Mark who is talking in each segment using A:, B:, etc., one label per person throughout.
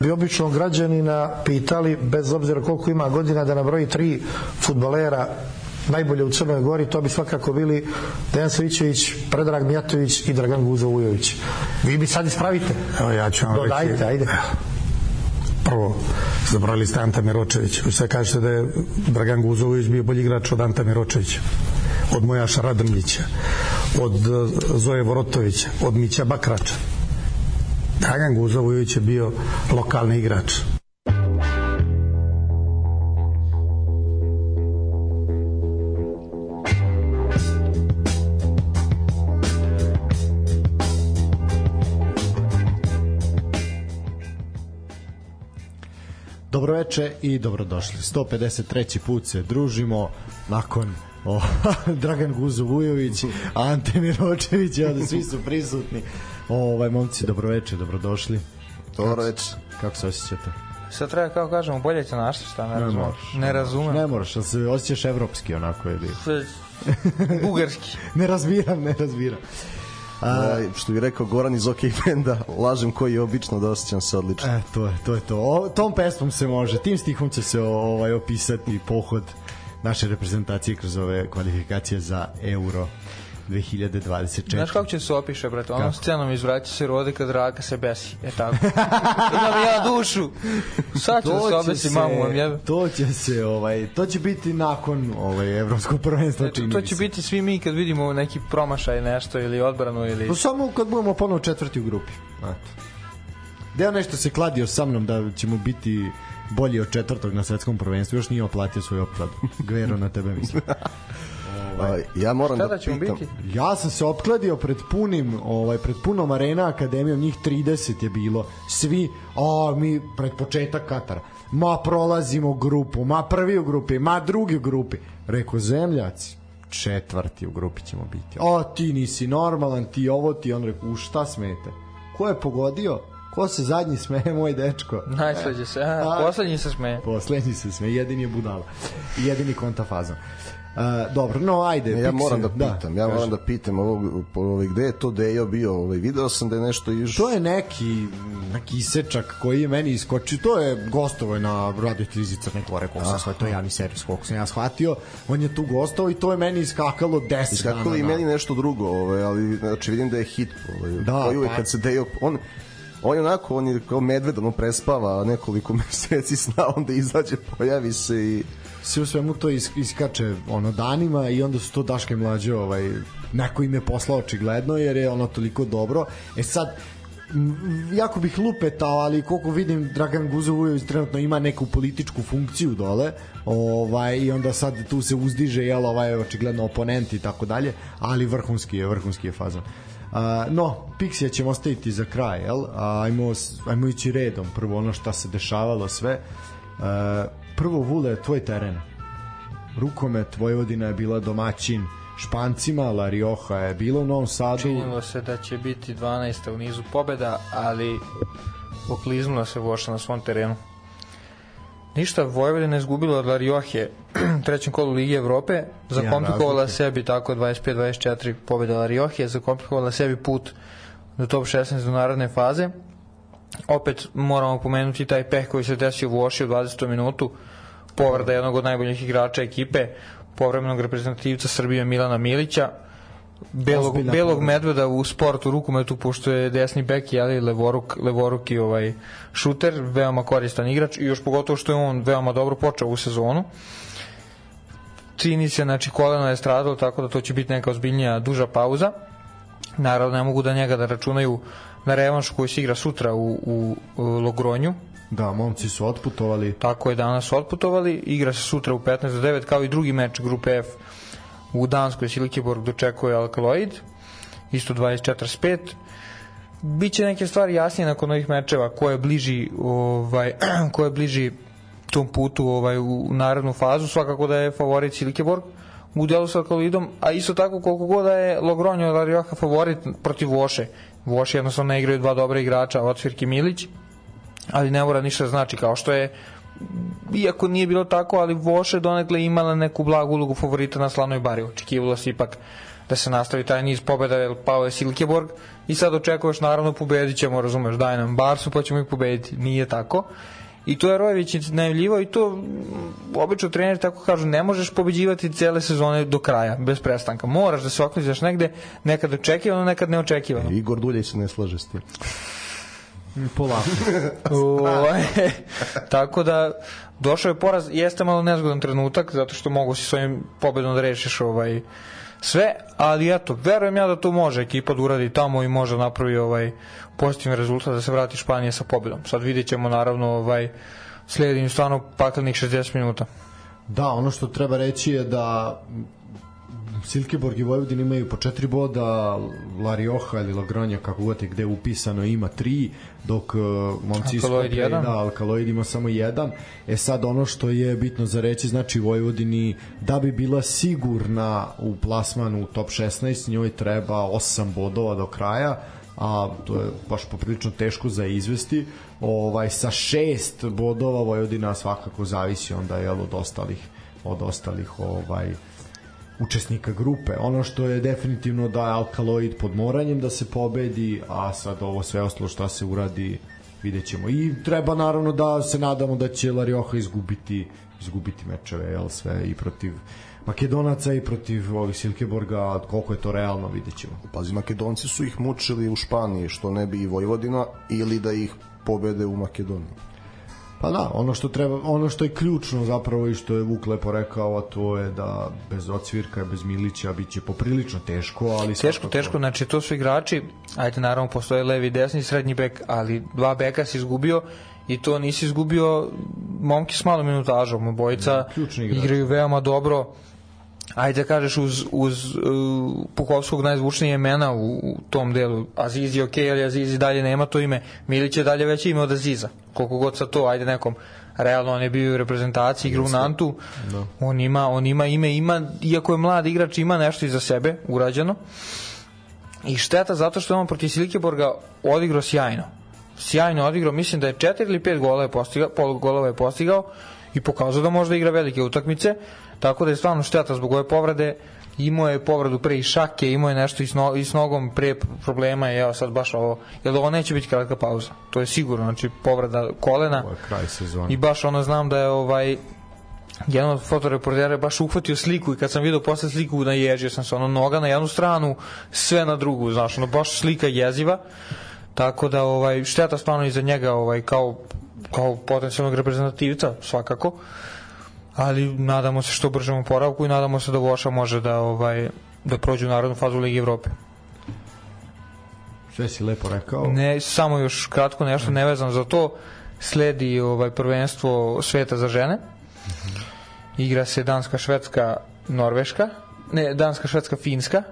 A: bi običnog građanina pitali, bez obzira koliko ima godina, da nabroji tri futbolera najbolje u Crnoj Gori, to bi svakako bili Dejan Savićević, Predrag Mijatović i Dragan Guzo Vujović. Vi bi sad ispravite.
B: Evo ja ću vam
A: Dodajte,
B: reći.
A: ajde.
B: Prvo, zabrali ste Anta Miročević. Vi sve kažete da je Dragan Guzović bio bolji igrač od Anta Miročevića od Mojaša Radrnjića, od eh, Zoje Vorotovića, od Mića Bakrača. Dragan Guzović je bio lokalni igrač.
C: Dobroveče i dobrodošli. 153. put se družimo nakon o, Dragan Guzo Vujović, Ante Miročević, onda svi su prisutni. Ovaj momci, dobroveče, dobrodošli.
D: Dobro već.
C: Kako se osjećate?
E: Sad treba kao kažemo bolje te našli šta ne,
C: Ne
E: razumem.
C: moraš.
E: Ne razumem.
C: Ne moraš, ali se osjećaš evropski onako ili...
E: Bugarski.
C: Ne razbiram, ne razbiram.
D: A, što bi rekao Goran iz OK Benda, lažem koji je obično da osjećam se odlično.
C: E, to je, to je to. O, tom pesmom se može, tim stihom će se ovaj opisati pohod naše reprezentacije kroz ove kvalifikacije za Euro 2024.
E: Znaš kako će se opiše, brate? Onom scenom izvrati se rode kad raka se besi. E tako. Imam ja dušu. Sad ću da se obesi mamu vam jebe.
C: to će se ovaj to će biti nakon ovaj evropskog prvenstva čini
E: To će
C: se.
E: biti svi mi kad vidimo neki promašaj nešto ili odbranu ili...
C: Pa samo kad budemo ponovo četvrti u grupi. Eto. Deo nešto se kladio sa mnom da ćemo biti bolji od četvrtog na svetskom prvenstvu, još nije oplatio svoju opkladu. Gvero na tebe mislim.
D: A, ja moram
E: Šta
D: da
E: da
D: pitam,
E: biti?
C: Ja sam se opkladio pred punim, ovaj pred punom arena akademijom, njih 30 je bilo. Svi, a mi pred početak Katara. Ma prolazimo grupu, ma prvi u grupi, ma drugi u grupi. Reko zemljaci, četvrti u grupi ćemo biti. A ti nisi normalan, ti ovo, ti on rekao, u šta smete? Ko je pogodio? Ko se zadnji smeje, moj dečko?
E: Najslađe se. A,
C: A-
E: poslednji se smeje.
C: Poslednji se smeje, jedini je budala. Jedini kontafazon. Uh, dobro, no ajde.
D: Ne, ja
C: Pixel,
D: moram da pitam, ja
C: kaži.
D: moram da pitam ovog, ovaj, gde je to Dejo bio, ovaj, video sam da je nešto iš...
C: To je neki neki isečak koji je meni iskočio. To je gostovo na radio televiziji Crne Gore, koliko sam to je javni servis, koliko sam ja shvatio. On je tu gostovao i to je meni iskakalo 10 dana.
D: Iskakalo i
C: na-
D: meni nešto drugo, ovaj, ali znači vidim da je hit. Ovaj,
C: Da,
D: da, uvek
C: pa-
D: kad se Dejo... On, on je onako, on je kao medved, ono prespava nekoliko meseci sna, onda izađe, pojavi se i...
C: sve u svemu to is, iskače ono danima i onda su to Daška i mlađe ovaj, neko im je poslao očigledno jer je ono toliko dobro. E sad jako bih lupetao, ali koliko vidim Dragan Guzovujović trenutno ima neku političku funkciju dole ovaj, i onda sad tu se uzdiže jel, ovaj očigledno oponent i tako dalje ali vrhunski je, vrhunski je fazon. Uh, no, Pixija ćemo ostaviti za kraj, jel? A, ajmo, ajmo ići redom. Prvo ono šta se dešavalo sve. Prvo, Vule, tvoj teren. Rukomet, Vojvodina je bila domaćin Špancima, La Rioja je bila u Novom Sadu.
E: Činilo se da će biti 12. u nizu pobeda, ali okliznulo se Voša na svom terenu. Ništa, Vojvodina je izgubila od La Rioje trećem kolu Ligi Evrope, zakomplikovala
C: razlike.
E: sebi tako 25-24 pobeda La Rioje, zakomplikovala sebi put do top 16 do narodne faze. Opet moramo pomenuti taj peh koji se desio u Voši u 20. minutu, povreda jednog od najboljih igrača ekipe, povremenog reprezentativca Srbije Milana Milića, belog,
C: Ozbiljna
E: belog medveda u sportu rukometu pošto je desni bek ali levoruk levoruk i ovaj šuter veoma koristan igrač i još pogotovo što je on veoma dobro počeo u sezonu. Čini se znači koleno je stradalo tako da to će biti neka ozbiljnija duža pauza. Naravno ne mogu da njega da računaju na revanš koji se igra sutra u, u, u Logronju.
C: Da, momci su otputovali.
E: tako je danas otputovali. Igra se sutra u 15 do 9 kao i drugi meč grupe F u Danskoj Silkeborg dočekuje Alkaloid isto 24-5 biće neke stvari jasnije nakon ovih mečeva ko je bliži ovaj ko je bliži tom putu ovaj u narednu fazu. Svakako da je favorit Silkeborg u delu sa Alkaloidom a isto tako koliko god da je Logroño i La Rioja favorit protiv Voše. Voše jednostavno ne igraju dva dobra igrača Ocvirk i Milić ali ne mora ništa da znači kao što je iako nije bilo tako, ali Voše donekle imala neku blagu ulogu favorita na slavnoj bari. Očekivalo se ipak da se nastavi taj niz pobjeda, jer pao je Silkeborg i sad očekuješ naravno pobedit ćemo, razumeš, daj nam Barsu pa ćemo ih pobediti. Nije tako. I to je Rojević najavljivao i to mm, obično treneri tako kažu, ne možeš pobeđivati cele sezone do kraja, bez prestanka. Moraš da se oklizaš negde, nekad očekivano, nekad neočekivano.
D: Igor Duljej se ne slaže s tim.
C: Polako.
E: Ovaj, tako da došao je poraz, jeste malo nezgodan trenutak zato što mogu si svojim pobedom da rešiš ovaj sve, ali eto, verujem ja da to može ekipa da uradi tamo i može napravi ovaj pozitivan rezultat da se vrati Španija sa pobedom. Sad vidjet ćemo naravno ovaj sledi im stvarno paklenih 60 minuta.
C: Da, ono što treba reći je da Silkeborg i Vojvodin imaju po četiri boda, La Rioja ili Lagronja, kako god je gde upisano, ima tri, dok uh, momci
E: Alkaloid
C: Skopje,
E: jedan.
C: da, Alkaloid ima samo jedan. E sad ono što je bitno za reći, znači Vojvodini da bi bila sigurna u plasmanu u top 16, njoj treba 8 bodova do kraja, a to je baš poprilično teško za izvesti. Ovaj sa šest bodova Vojvodina svakako zavisi onda jel od ostalih od ostalih ovaj učesnika grupe. Ono što je definitivno da je Alkaloid pod moranjem da se pobedi, a sad ovo sve ostalo šta se uradi vidjet ćemo. I treba naravno da se nadamo da će La Rioja izgubiti izgubiti mečeve, jel sve i protiv Makedonaca i protiv ovih Silkeborga, koliko je to realno vidjet ćemo.
D: Pazi, Makedonci su ih mučili u Španiji, što ne bi i Vojvodina, ili da ih pobede u Makedoniji.
C: Pa da, ono što treba, ono što je ključno zapravo i što je Vuk lepo rekao, a to je da bez Ocvirka, bez Milića biće poprilično teško, ali
E: Teško,
C: svakako-
E: teško, znači to su igrači, ajde naravno postoje levi desni srednji bek, ali dva beka si izgubio i to nisi izgubio momki s malom minutažom, obojica
C: Da,
E: igraju veoma dobro ajde da kažeš uz, uz uh, Puhovskog najzvučnije imena u, u tom delu. Azizi ok, ali Azizi dalje nema to ime. Milić je dalje veće ime od Aziza. Koliko god sa to, ajde nekom realno on je bio u reprezentaciji, igra u Nantu.
C: Da.
E: on, ima, on ima ime ima, iako je mlad igrač ima nešto iza sebe urađeno. I šteta zato što je on protiv Silkeborga odigrao sjajno. Sjajno odigrao, mislim da je 4 ili 5 gola je postigao, pol golova je postigao i pokazao da može da igra velike utakmice, tako da je stvarno šteta zbog ove povrede. Imao je povredu pre i šake, imao je nešto i s, no, i s nogom pre problema. I evo sad baš ovo, jer ovo neće biti kratka pauza, to je sigurno, znači povreda kolena.
C: Ovo je kraj sezone.
E: i baš ono znam da je ovaj jedan od fotoreportera je baš uhvatio sliku i kad sam video posle sliku naježio sam se ono noga na jednu stranu sve na drugu znaš ono baš slika jeziva. Tako da ovaj šteta stvarno iza njega ovaj kao kao potencijalnog reprezentativca svakako ali nadamo se što bržem oporavku i nadamo se da Voša može da ovaj da prođe u narodnu fazu Ligi Evrope.
C: Sve si lepo rekao.
E: Ne, samo još kratko nešto nevezano za to. Sledi ovaj prvenstvo sveta za žene. Igra se Danska, Švedska, Norveška. Ne, Danska, Švedska, Finska.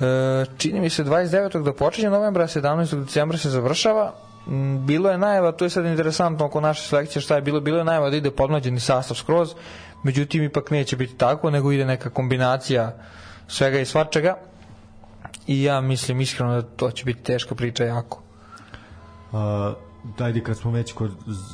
E: E, čini mi se 29. da počinje novembra, a 17. decembra se završava. Mm, Bilo je najava, to je sad interesantno oko naše selekcije šta je bilo, bilo je najava da ide podmlađeni sastav skroz, međutim ipak neće biti tako, nego ide neka kombinacija svega i svačega i ja mislim iskreno da to će biti teška priča jako.
C: A, ajde kad smo već kod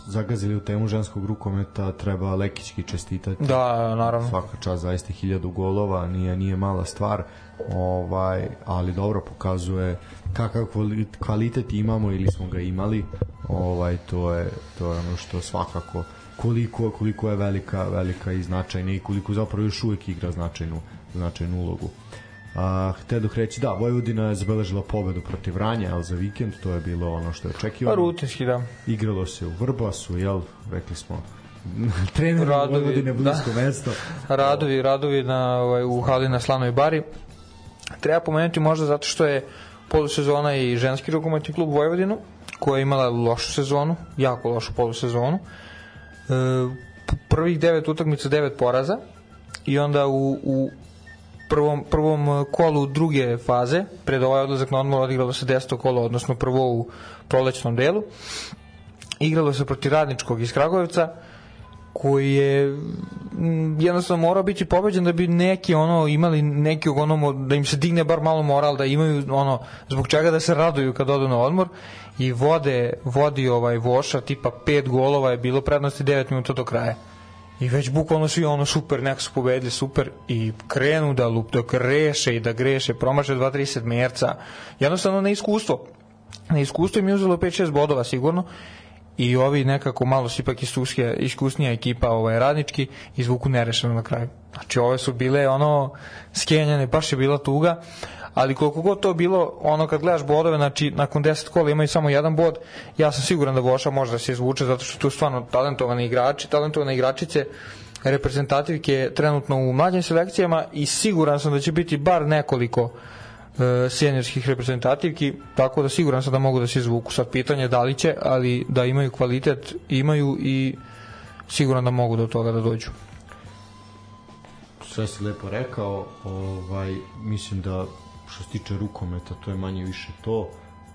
C: zagazili u temu ženskog rukometa treba Lekićki čestitati
E: Da, naravno.
C: svaka čast zaista hiljadu golova nije nije mala stvar ovaj ali dobro pokazuje kakav kvali- kvalitet imamo ili smo ga imali ovaj to je to je ono što svakako koliko koliko je velika velika i značajna i koliko zapravo još uvek igra značajnu značajnu ulogu A, htedoh reći, da, Vojvodina je zabeležila pobedu protiv Vranja, ali za vikend to je bilo ono što je
E: Pa
C: očekivano.
E: rutinski, da.
C: Igralo se u Vrbasu, jel, rekli smo, trener
E: Radovi,
C: Vojvodine blisko
E: da.
C: mesto.
E: Radovi, radovi na, ovaj, u hali na Slanoj bari. Treba pomenuti možda zato što je polusezona i ženski rukometni klub Vojvodinu, koja je imala lošu sezonu, jako lošu polusezonu. E, prvih devet utakmica, devet poraza i onda u, u prvom, prvom kolu druge faze, pred ovaj odlazak na odmor odigralo se deseto kolo, odnosno prvo u prolećnom delu. Igralo se protiv radničkog iz Kragujevca, koji je m, jednostavno mora biti pobeđen da bi neki ono imali neki ono mo- da im se digne bar malo moral da imaju ono zbog čega da se raduju kad odu na odmor i vode vodi ovaj Voša tipa pet golova je bilo prednosti 9 minuta do kraja. I već bukvalno svi ono super, neko su pobedili super i krenu da lup, da greše i da greše, promaše 2-3 sedmerca. Jednostavno neiskustvo. Neiskustvo im je uzelo 5-6 bodova sigurno i ovi nekako malo su ipak iskusnija, iskusnija ekipa ovaj, radnički izvuku nerešeno na kraju. Znači ove su bile ono skenjane, baš je bila tuga, ali koliko god to bilo, ono kad gledaš bodove, znači nakon 10 kola imaju samo jedan bod, ja sam siguran da Voša može da se izvuče zato što tu stvarno talentovani igrači, talentovane igračice, reprezentativke trenutno u mlađim selekcijama i siguran sam da će biti bar nekoliko e, seniorskih reprezentativki, tako da siguran sam da mogu da se izvuku. Sad pitanje je da li će, ali da imaju kvalitet, imaju i siguran da mogu do toga da dođu.
C: sve si lepo rekao, ovaj, mislim da što se tiče rukometa, to je manje više to.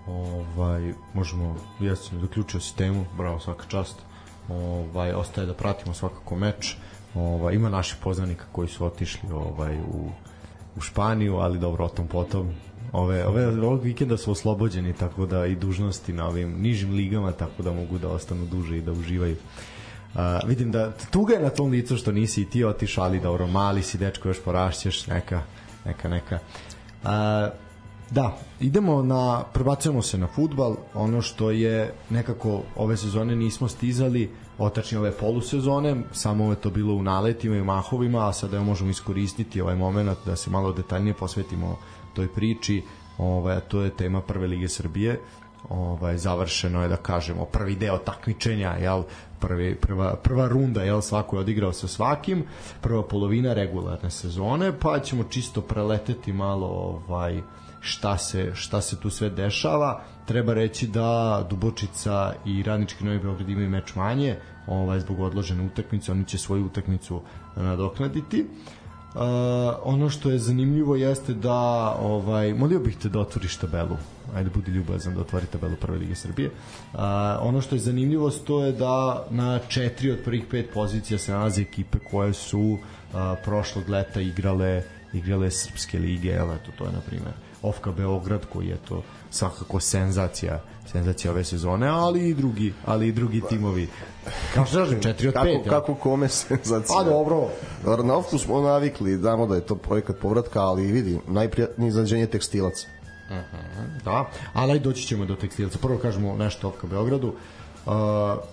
C: Ovaj, možemo, jesi zaključio si temu, bravo, svaka čast. Ovaj, ostaje da pratimo svakako meč. Ovaj, ima naših poznanika koji su otišli ovaj, u, u Španiju, ali dobro, o tom potom. Ove, ove, ovog vikenda su oslobođeni, tako da i dužnosti na ovim nižim ligama, tako da mogu da ostanu duže i da uživaju. Uh, vidim da tuga je na tom licu što nisi i ti otišao, ali dobro, mali si dečko, još porašćeš, neka, neka, neka. Uh, da, idemo na, prebacujemo se na futbal, ono što je nekako ove sezone nismo stizali, otačni ove polusezone, samo je to bilo u naletima i mahovima, a sada možemo iskoristiti ovaj moment da se malo detaljnije posvetimo toj priči, ovaj, a to je tema Prve lige Srbije, ovaj završeno je da kažemo prvi deo takmičenja jel? Prvi prva prva runda jel? Svako je odigrao sa svakim. Prva polovina regularne sezone pa ćemo čisto preleteti malo ovaj šta se šta se tu sve dešava. Treba reći da Dubočica i Radnički Novi Beograd imaju meč manje ovaj zbog odložene utakmice oni će svoju utakmicu nadoknaditi. Uh, ono što je zanimljivo jeste da ovaj molio bih te da otvoriš tabelu. Ajde budi ljubazan da otvori tabelu prve lige Srbije. Uh, ono što je zanimljivo to je da na četiri od prvih pet pozicija se nalaze ekipe koje su uh, prošlog leta igrale igrale srpske lige evo eto to je na primer Ofka Beograd koji je to svakako senzacija senzacija ove sezone, ali i drugi, ali i drugi timovi. Kao što kažem, 4 od 5.
D: Kako, kako kome senzacija?
C: A dobro.
D: Dobro, na Ofku smo navikli, znamo da je to projekat povratka, ali vidi, najprijatnije iznenađenje tekstilaca.
C: Da, ali doći ćemo do tekstilca. Prvo kažemo nešto o Beogradu. Uh,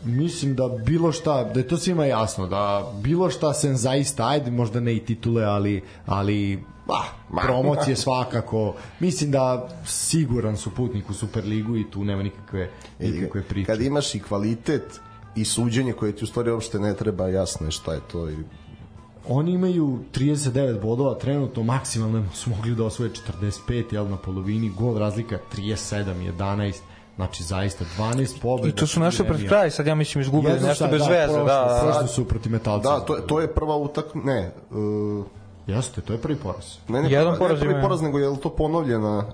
C: mislim da bilo šta, da je to svima jasno, da bilo šta se zaista, ajde možda ne i titule, ali, ali bah, promocije svakako. Mislim da siguran su putnik u Superligu i tu nema nikakve, nikakve priče.
D: Kad imaš i kvalitet i suđenje koje ti u stvari uopšte ne treba, jasno je šta je to i
C: Oni imaju 39 bodova, trenutno maksimalno su mogli da osvoje 45, jel na polovini, gol razlika 37, 11, znači zaista 12 pobeda.
E: I to su naše pred kraj, sad ja mislim izgubili
C: Jesu
E: nešto
C: sad,
E: bez
C: da,
E: veze.
C: prošlo,
E: Da,
C: prošlo
E: da,
C: su protiv metalca.
D: Da, to, je- to je prva utak... Ne, uh,
C: Jeste, to je prvi poraz.
D: ne, ne,
E: Jedan
D: ne
E: poraz
D: prvi
E: ima.
D: poraz, nego je li to ponovljena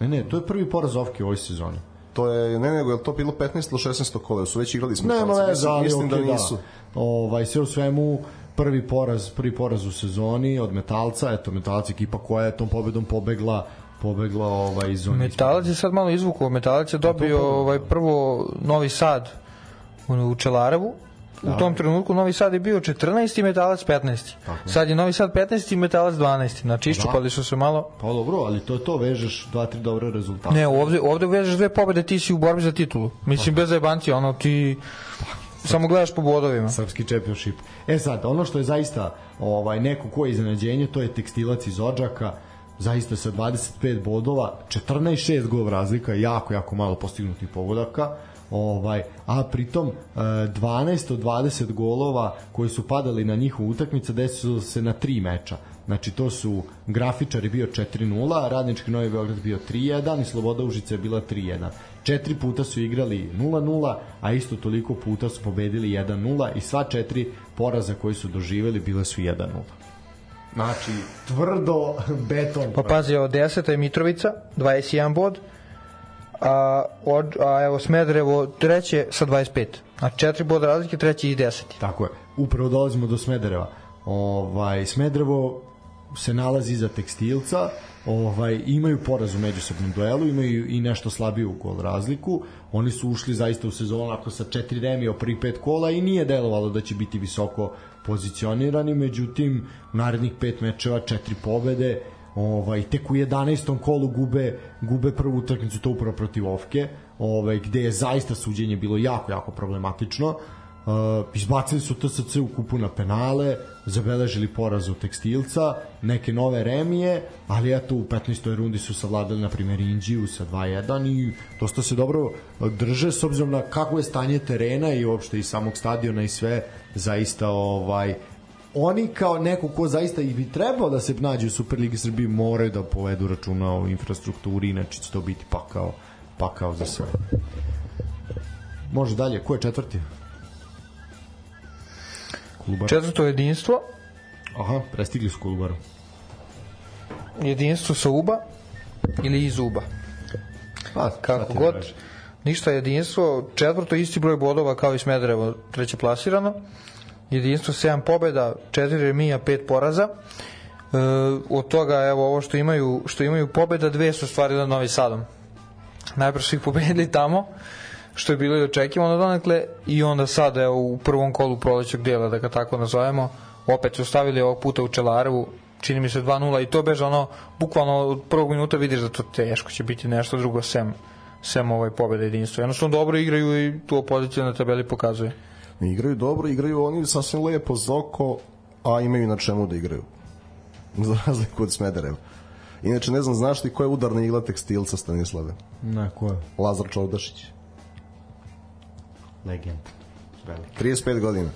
C: Ne, ne, to je prvi poraz Ovke u ovoj sezoni.
D: To je, ne, nego je li to bilo 15 ili 16 kola, su već igrali smo.
C: Nema
D: talci.
C: veze, ali
D: mislim,
C: okay,
D: da nisu.
C: Da. Ovaj, sve u svemu, prvi poraz, prvi poraz u sezoni od Metalca, eto, Metalac ekipa koja je tom pobedom pobegla pobegla ovaj, iz zone.
E: Metalac je sad malo izvukao, Metalac je dobio
C: pa-
E: ovaj, prvo Novi Sad u, u Čelarevu, U tom trenutku Novi Sad je bio 14. i Metalac 15. Sad je Novi Sad 15. i Metalac 12. Znači iščupali su se malo.
C: Pa dobro, ali to je to, vežeš dva, tri dobre rezultate.
E: Ne, ovde, ovde vežeš dve pobede, ti si u borbi za titulu. Mislim, bez zajebancija, ono, ti samo gledaš po bodovima.
C: srpski championship. E sad, ono što je zaista ovaj neko ko je iznenađenje, to je tekstilac iz Odžaka, zaista sa 25 bodova, 14-6 gol razlika, jako, jako malo postignutih pogodaka, ovaj, a pritom e, 12 od 20 golova koji su padali na njihovu utakmicu desilo se na tri meča. Znači to su Grafičar je bio 4-0, Radnički Novi Beograd bio 3-1 i Sloboda Užica je bila 3-1. Četiri puta su igrali 0-0, a isto toliko puta su pobedili 1-0 i sva četiri poraza koji su doživeli bile su 1-0. Znači, tvrdo beton.
E: Pa pazi, evo, 10. je Mitrovica, 21 bod, a, od, a evo Smederevo treće sa 25. A četiri boda razlike, treći i deseti.
C: Tako je. Upravo dolazimo do Smedereva. Ovaj, Smedrevo se nalazi iza tekstilca, ovaj imaju poraz u međusobnom duelu, imaju i nešto slabiju gol razliku. Oni su ušli zaista u sezonu ako sa četiri remija pri pet kola i nije delovalo da će biti visoko pozicionirani, međutim u narednih pet mečeva četiri pobede, ovaj tek u 11. kolu gube gube prvu utakmicu to upravo protiv Ofke, ovaj gde je zaista suđenje bilo jako jako problematično. Uh, izbacili su TSC u kupu na penale, zabeležili poraz od tekstilca, neke nove remije, ali eto u 15. rundi su savladali na primjer Indiju sa 2-1 i dosta se dobro drže s obzirom na kako je stanje terena i uopšte i samog stadiona i sve zaista ovaj oni kao neko ko zaista i bi trebao da se nađe u Superligi Srbije moraju da povedu računa o infrastrukturi, inače će to biti pakao, pakao za sve. Može dalje, ko je četvrti?
E: Kolubar. Četvrto jedinstvo.
C: Aha, prestigli su Kolubaru.
E: Jedinstvo sa Uba ili iz Uba.
C: Pa,
E: Kako god. Reći. Ništa jedinstvo, četvrto isti broj bodova kao i Smederevo, treće plasirano. Jedinstvo 7 pobeda, 4 remija, 5 poraza. E, od toga evo ovo što imaju što imaju pobeda, dve su stvari na Novi Sadom. Najprve su ih pobedili tamo, što je bilo i očekivano donekle i onda sad evo, u prvom kolu prolećog dijela da ga tako nazovemo opet su stavili ovog puta u Čelarevu čini mi se 2-0 i to beže ono bukvalno od prvog minuta vidiš da to teško će biti nešto drugo sem sem ovaj pobeda jedinstva. Jednostavno dobro igraju i tu opoziciju na tabeli pokazuje.
D: Igraju dobro, igraju oni sasvim lepo za oko, a imaju na čemu da igraju. Za razliku od Smedereva. Inače, ne znam, znaš ti ko je udarna igla tekstilca Stanislave?
C: Ne, ko je?
D: Lazar Čaudašić
C: legend.
D: Veliki. 35 godina.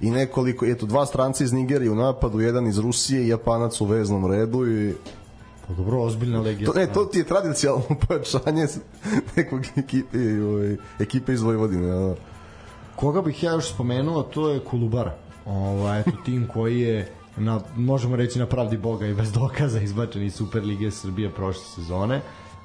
D: I nekoliko, eto, dva stranca iz Nigerije u napadu, jedan iz Rusije i Japanac u veznom redu i
C: Pa dobro, ozbiljna legenda.
D: To, ne, to ti je tradicionalno pojačanje nekog ekipe, ovaj, ekipe iz Vojvodine. Ja.
C: Koga bih ja još spomenuo, to je Kolubara. Ovaj, eto, tim koji je na, možemo reći na pravdi Boga i bez dokaza izbačeni iz Superlige Srbije prošle sezone.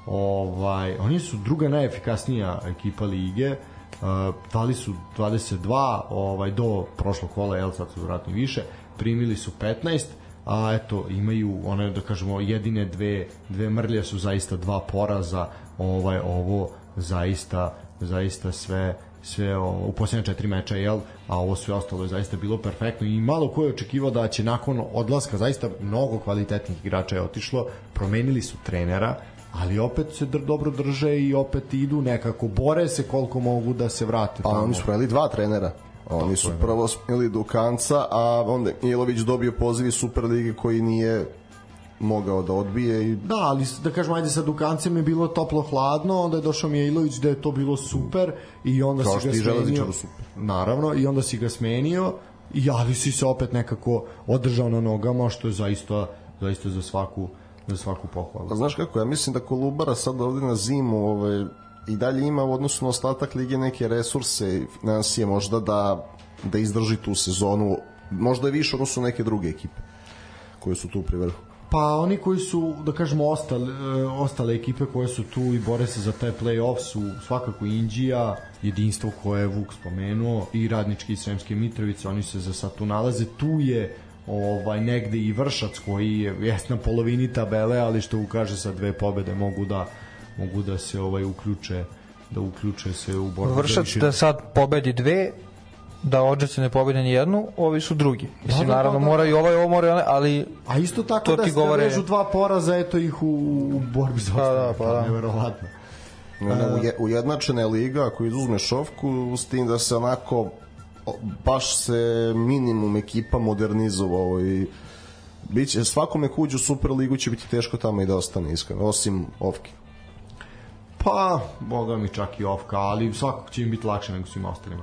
C: Ovaj, oni su druga najefikasnija ekipa lige Uh, dali su 22 ovaj do prošlog kola jel sad su vratno više primili su 15 a eto imaju one da kažemo jedine dve dve mrlje su zaista dva poraza ovaj ovo zaista zaista sve sve o, u poslednje četiri meča jel a ovo sve ostalo je zaista bilo perfektno i malo ko je očekivao da će nakon odlaska zaista mnogo kvalitetnih igrača je otišlo promenili su trenera ali opet se dr dobro drže i opet idu nekako, bore se koliko mogu da se vrate.
D: A oni su pravili dva trenera. Oni su prvo smili Dukanca, a onda Milović dobio poziv iz Superlige koji nije mogao da odbije i...
C: Da, ali da kažem, ajde sa Dukancem je bilo toplo hladno, onda je došao Mijailović da je to bilo super i onda Kao si ga smenio. Super. Naravno, i onda si ga smenio i ali si se opet nekako održao na nogama, što je zaista, zaista za svaku za svaku pohvalu.
D: A znaš kako, ja mislim da Kolubara sad ovde na zimu ovaj, i dalje ima u odnosu na ostatak lige neke resurse i financije možda da, da izdrži tu sezonu, možda je više odnosu neke druge ekipe koje su tu pri vrhu.
C: Pa oni koji su, da kažemo, ostale, ostale ekipe koje su tu i bore se za taj play-off su svakako Indija, jedinstvo koje je Vuk spomenuo i radnički i Sremske Mitrovice, oni se za sad tu nalaze. Tu je ovaj negde i Vršac koji je jest na polovini tabele, ali što ukaže sa dve pobede mogu da mogu da se ovaj uključe da uključe se u borbu
E: Vršac da sad pobedi dve da Odžaci ne pobede ni jednu, ovi su drugi. Mislim, da, da, naravno, da, da. mora i ovaj, ovo mora i ali...
C: A isto tako da ste govore... režu dva poraza, eto ih u, u borbi za pa, da, pa, da. neverovatno.
D: Ne, ne, ujednačena je liga, ako izuzmeš šovku, s tim da se onako baš se minimum ekipa modernizovao i biće, svakome ko uđe u Superligu će biti teško tamo i da ostane iskreno, osim Ovki.
C: Pa, boga mi čak i Ovka, ali svakako će im biti lakše nego svim ostalima.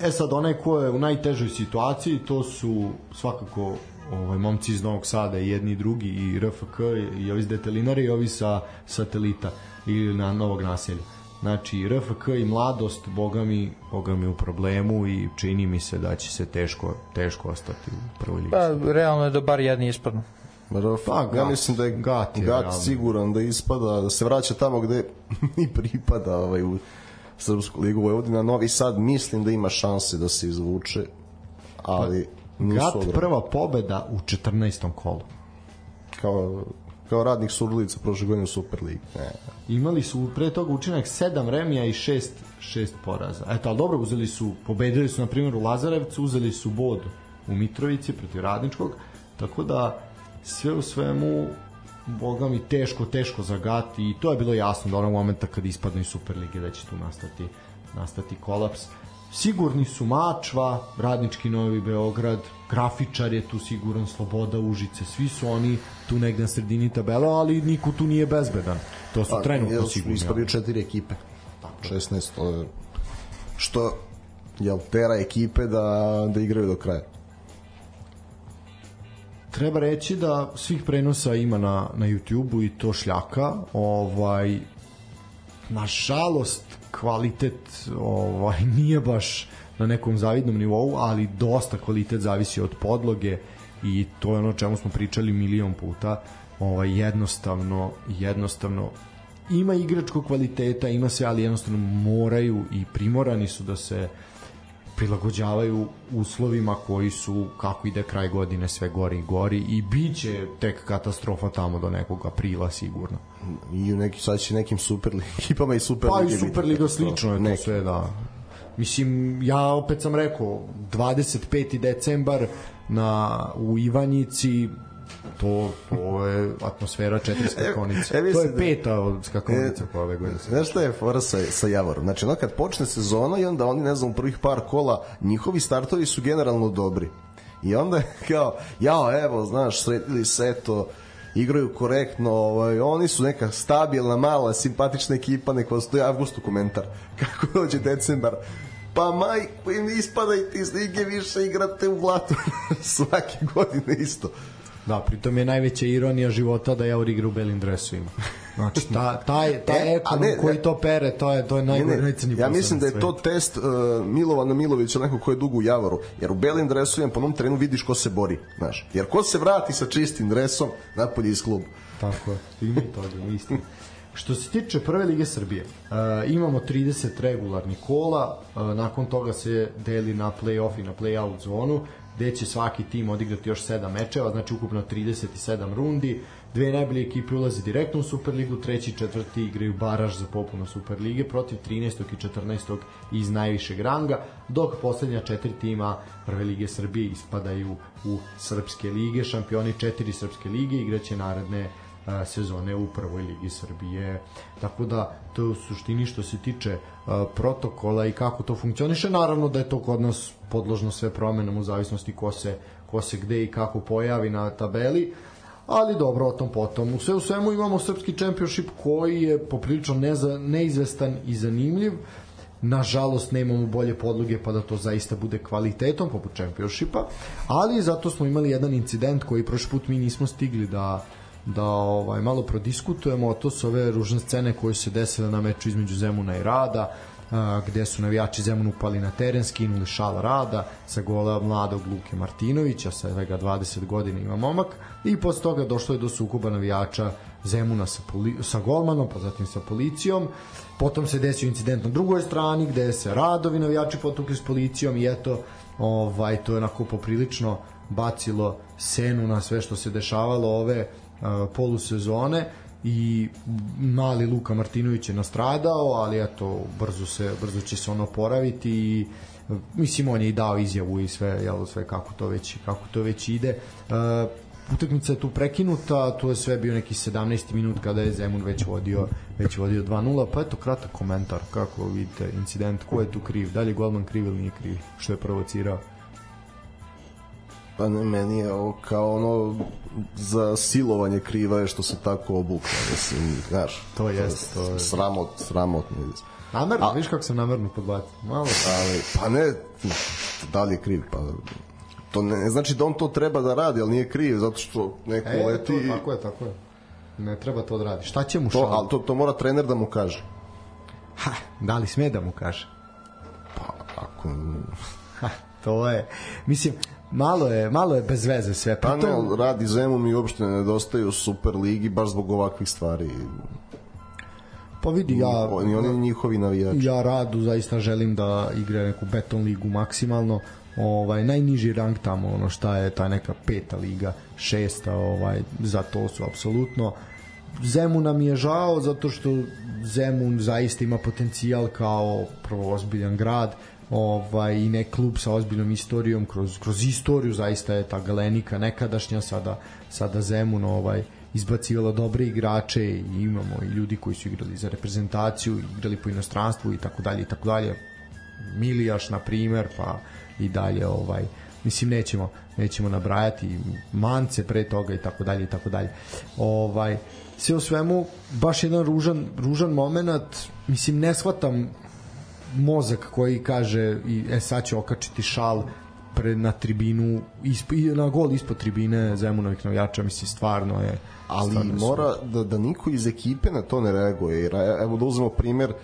C: E sad, onaj ko je u najtežoj situaciji, to su svakako ovaj, momci iz Novog Sada, jedni i drugi, i RFK, i ovi iz Detelinara i ovi sa satelita ili na Novog naselja Znači, RFK i mladost, boga mi, boga mi u problemu i čini mi se da će se teško, teško ostati u prvoj ligi.
E: Pa, realno je da bar jedni ispadnu.
D: Pa, gat, ja mislim da je Gat, je gat siguran da ispada, da se vraća tamo gde i pripada ovaj, u Srpsku ligu Vojvodina. Novi Sad mislim da ima šanse da se izvuče, ali... Nisu
C: Gat
D: ogromni.
C: prva pobeda u 14. kolu.
D: Kao, kao radnik Surlica prošle godine u Superligi. Ne.
C: Imali su pre toga učinak 7 remija i 6 šest poraza. Eto, ali dobro, uzeli su, pobedili su na primjer u Lazarevcu, uzeli su bod u Mitrovici protiv Radničkog, tako da sve u svemu boga mi teško, teško zagati i to je bilo jasno do onog momenta kad ispadnu iz Superlige da će tu nastati, nastati kolaps. Sigurni su Mačva, Radnički Novi Beograd, Grafičar je tu siguran, Sloboda Užice, svi su oni tu negde na sredini tabela, ali niko tu nije bezbedan. To su trenutno
D: Jel su
C: sigurni.
D: Ispadaju četiri ekipe. 16. to je- Što jel tera ekipe da, da igraju do kraja.
C: Treba reći da svih prenosa ima na, na YouTube-u i to šljaka. Ovaj, nažalost, kvalitet ovaj, nije baš na nekom zavidnom nivou, ali dosta kvalitet zavisi od podloge i to je ono čemu smo pričali milion puta. Ovaj, jednostavno, jednostavno ima igračkog kvaliteta, ima se, ali jednostavno moraju i primorani su da se prilagođavaju uslovima koji su kako ide kraj godine sve gori i gori i bit će tek katastrofa tamo do nekog aprila sigurno.
D: I u neki, sad će nekim super ekipama i super
C: Pa i Superliga
D: katastrofa.
C: slično je to
D: Neki.
C: sve, da. Mislim, ja opet sam rekao, 25. decembar na, u Ivanjici, to, to je atmosfera četiri skakonice.
D: e,
C: to
D: mislim
C: je peta od skakonica koja ove godine. se-
D: Znaš šta je fora sa, sa Javorom? Znači, ono kad počne sezona i onda oni, ne znam, u prvih par kola, njihovi startovi su generalno dobri. I onda je kao, jao, evo, znaš, sredili se, eto, igraju korektno, ovaj, oni su neka stabilna, mala, simpatična ekipa, nek vas to je avgustu komentar. Kako dođe decembar, pa majko im ispadajte iz lige, više igrate u blatu. Svake godine isto.
C: Da, pritom je najveća ironija života da Javor igra u belim dresovima. Znači, ta, taj, taj
D: E,
C: ekonom
D: ne,
C: koji
D: ne.
C: to pere, to je, to je najgore,
D: ne,
C: najcrniji
D: ja mislim da je to test uh, Milovana Milovića, neko ko je dugo u Javoru, jer u belim dresovima po onom trenu vidiš ko se bori, znaš. Jer ko se vrati sa čistim dresom, napolje iz kluba.
C: Tako je, ima i toga, istina. Što se tiče prve lige Srbije, uh, imamo 30 regularnih kola, uh, nakon toga se deli na play-off i na play-out zonu, gde će svaki tim odigrati još 7 mečeva, znači ukupno 37 rundi. Dve najbolje ekipe ulaze direktno u Superligu, treći i četvrti igraju baraž za popunu Superlige protiv 13. i 14. iz najvišeg ranga, dok poslednja četiri tima prve lige Srbije ispadaju u srpske lige, šampioni četiri srpske lige igraće naredne sezone u prvoj ligi Srbije. Tako da to je u suštini što se tiče protokola i kako to funkcioniše. Naravno da je to kod nas podložno sve promenom u zavisnosti ko se, ko se gde i kako pojavi na tabeli. Ali dobro, o tom potom. U sve u svemu imamo srpski championship koji je poprilično neza, neizvestan i zanimljiv. Nažalost nemamo bolje podloge pa da to zaista bude kvalitetom poput čempiošipa, ali zato smo imali jedan incident koji prošli put mi nismo stigli da da ovaj malo prodiskutujemo, to su ove ružne scene koje se desile na meču između Zemuna i Rada, a, gde su navijači Zemunu upali na teren, skinuli šal Rada sa gola mladog Luke Martinovića, sa svega 20 godina ima momak, i posle toga došlo je do sukoba navijača Zemuna sa, poli, sa golmanom, pa zatim sa policijom. Potom se desio incident na drugoj strani gde se Radovi navijači potukli s policijom i eto, ovaj, to je onako poprilično bacilo senu na sve što se dešavalo ove polusezone i mali Luka Martinović je nastradao, ali eto brzo se brzo će se ono oporaviti i mislim on je i dao izjavu i sve jel sve kako to već kako to već ide. Uh, utakmica je tu prekinuta, tu je sve bio neki 17. minut kada je Zemun već vodio već vodio 2:0, pa eto kratak komentar kako vidite incident, ko je tu kriv, da li je golman kriv ili nije kriv, što je provocirao.
D: Pa ne, meni je ovo kao ono za silovanje kriva je što se tako obukla, mislim, znaš.
C: To jest, to je-
D: Sramot, sramotno.
C: Namerno,
D: A-
C: viš kako sam namerno podbacio. Malo.
D: Ali, pa ne, da li je kriv, pa to ne, ne znači da on to treba da radi, ali nije kriv, zato što neko
C: E,
D: leti...
C: to, tako je, tako je. Ne treba to odradi. Šta će mu
D: to,
C: šal?
D: ali to, to mora trener da mu kaže.
C: Ha, da li sme da mu kaže?
D: Pa, ako...
C: Ha, to je, mislim, malo je, malo je bez veze sve.
D: Pa ali radi Zemun i uopšte ne nedostaju u Super ligi baš zbog ovakvih stvari.
C: pa vidi, ja,
D: Oni, oni njihovi navijači.
C: ja radu zaista želim da igra neku beton ligu maksimalno ovaj najniži rang tamo ono šta je ta neka peta liga šesta ovaj za to su apsolutno Zemun nam je žao zato što Zemun zaista ima potencijal kao prvo ozbiljan grad ovaj i ne klub sa ozbiljnom istorijom kroz kroz istoriju zaista je ta Galenika nekadašnja sada sada Zemun ovaj izbacivala dobre igrače i imamo i ljudi koji su igrali za reprezentaciju, igrali po inostranstvu i tako dalje i tako dalje. Milijaš na primer, pa i dalje ovaj mislim nećemo nećemo nabrajati mance pre toga i tako dalje i tako dalje. Ovaj sve u svemu baš jedan ružan ružan momenat, mislim ne shvatam mozak koji kaže i e sad će okačiti šal pred na tribinu isp, na gol ispod tribine Zemunovih navijača mislim stvarno je
D: ali
C: stvarno je
D: mora da, da niko iz ekipe na to ne reaguje jer e, evo da uzmemo primer e,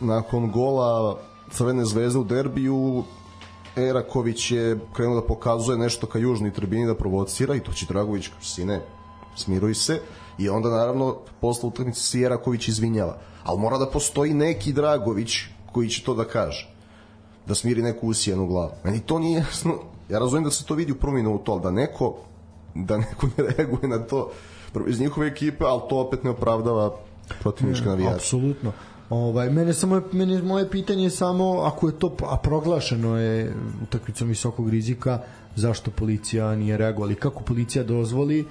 D: nakon gola Crvene zvezde u derbiju Eraković je krenuo da pokazuje nešto ka južnoj tribini da provocira i to će Dragović sine smiruj se i onda naravno posle utakmice se Eraković izvinjava. Ali mora da postoji neki Dragović koji će to da kaže da smiri neku usijenu glavu. Meni to nije jasno. Ja razumijem da se to vidi u prvom minutu ali da neko da neko ne reaguje na to iz njihove ekipe ali to opet ne opravdava protivnička navijača.
C: Apsolutno. Ovaj mene samo mene moje pitanje je samo ako je to a proglašeno je utakmicom visokog rizika zašto policija nije reagovala? I kako policija dozvoli?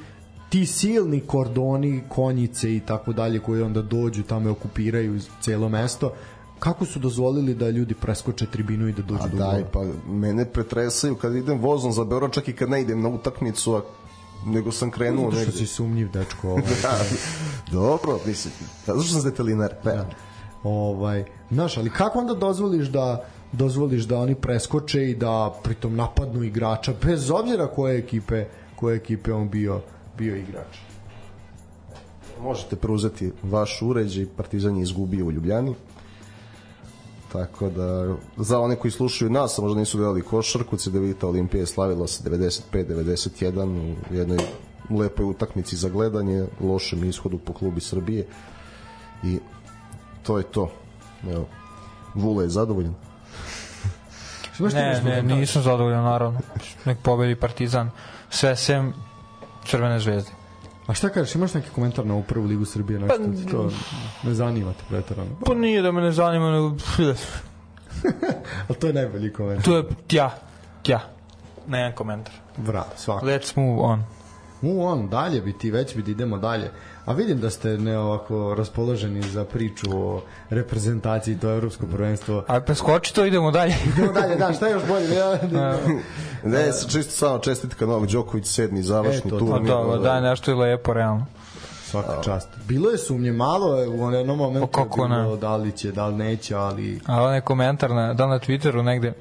C: Ti silni kordoni, konjice i tako dalje koji onda dođu tamo i okupiraju celo mesto kako su dozvolili da ljudi preskoče tribinu i da dođu
D: A
C: do
D: daj,
C: gola?
D: pa mene pretresaju kad idem vozom za Beograd, čak i kad ne idem na utakmicu, a nego sam krenuo
C: Zato što
D: negde.
C: si sumnjiv dečko. Ovaj.
D: Da, dobro, mislim, zato što sam detelinар. Da.
C: ovaj, znaš, ali kako onda dozvoliš da dozvoliš da oni preskoče i da pritom napadnu igrača bez obzira koje ekipe koje ekipe on bio bio igrač.
D: Možete preuzeti vaš uređaj, Partizan je izgubio u Ljubljani. Tako da, za one koji slušaju nas, a možda nisu gledali košarku, Cedevita Olimpija je slavila se 95-91 u jednoj lepoj utakmici za gledanje, lošem ishodu po klubi Srbije i to je to. Evo, Vule je zadovoljan.
E: Ne, ne, nisam zadovoljan naravno. Nek pobedi Partizan. Sve sem Crvene zvezde.
C: A šta kažeš, imaš neki komentar na ovu prvu ligu Srbije? Nešto,
E: Pa,
C: to ne zanima te pretarano.
E: Pa nije da me ne zanima, nego...
C: Ali to je najbolji komentar.
E: To je tja, tja. Ne jedan komentar.
C: Bravo, svako.
E: Let's move on.
C: Mu on, dalje bi ti, već bi da idemo dalje. A vidim da ste ne ovako raspoloženi za priču o reprezentaciji to evropsko prvenstvo.
E: A preskoči to, idemo dalje.
C: Idemo dalje, da, šta je još bolje? Ja,
D: Ne, čisto samo čestitka Novak Đoković, sedmi završni
C: E, to,
D: tur.
E: Pa da, daj nešto je lepo, realno.
C: Svaka čast. Bilo je sumnje malo je u jednom momentu
E: Pa kako
C: je bilo
E: ne?
C: da li će, da li neće, ali
E: A onaj komentar na, da na Twitteru negde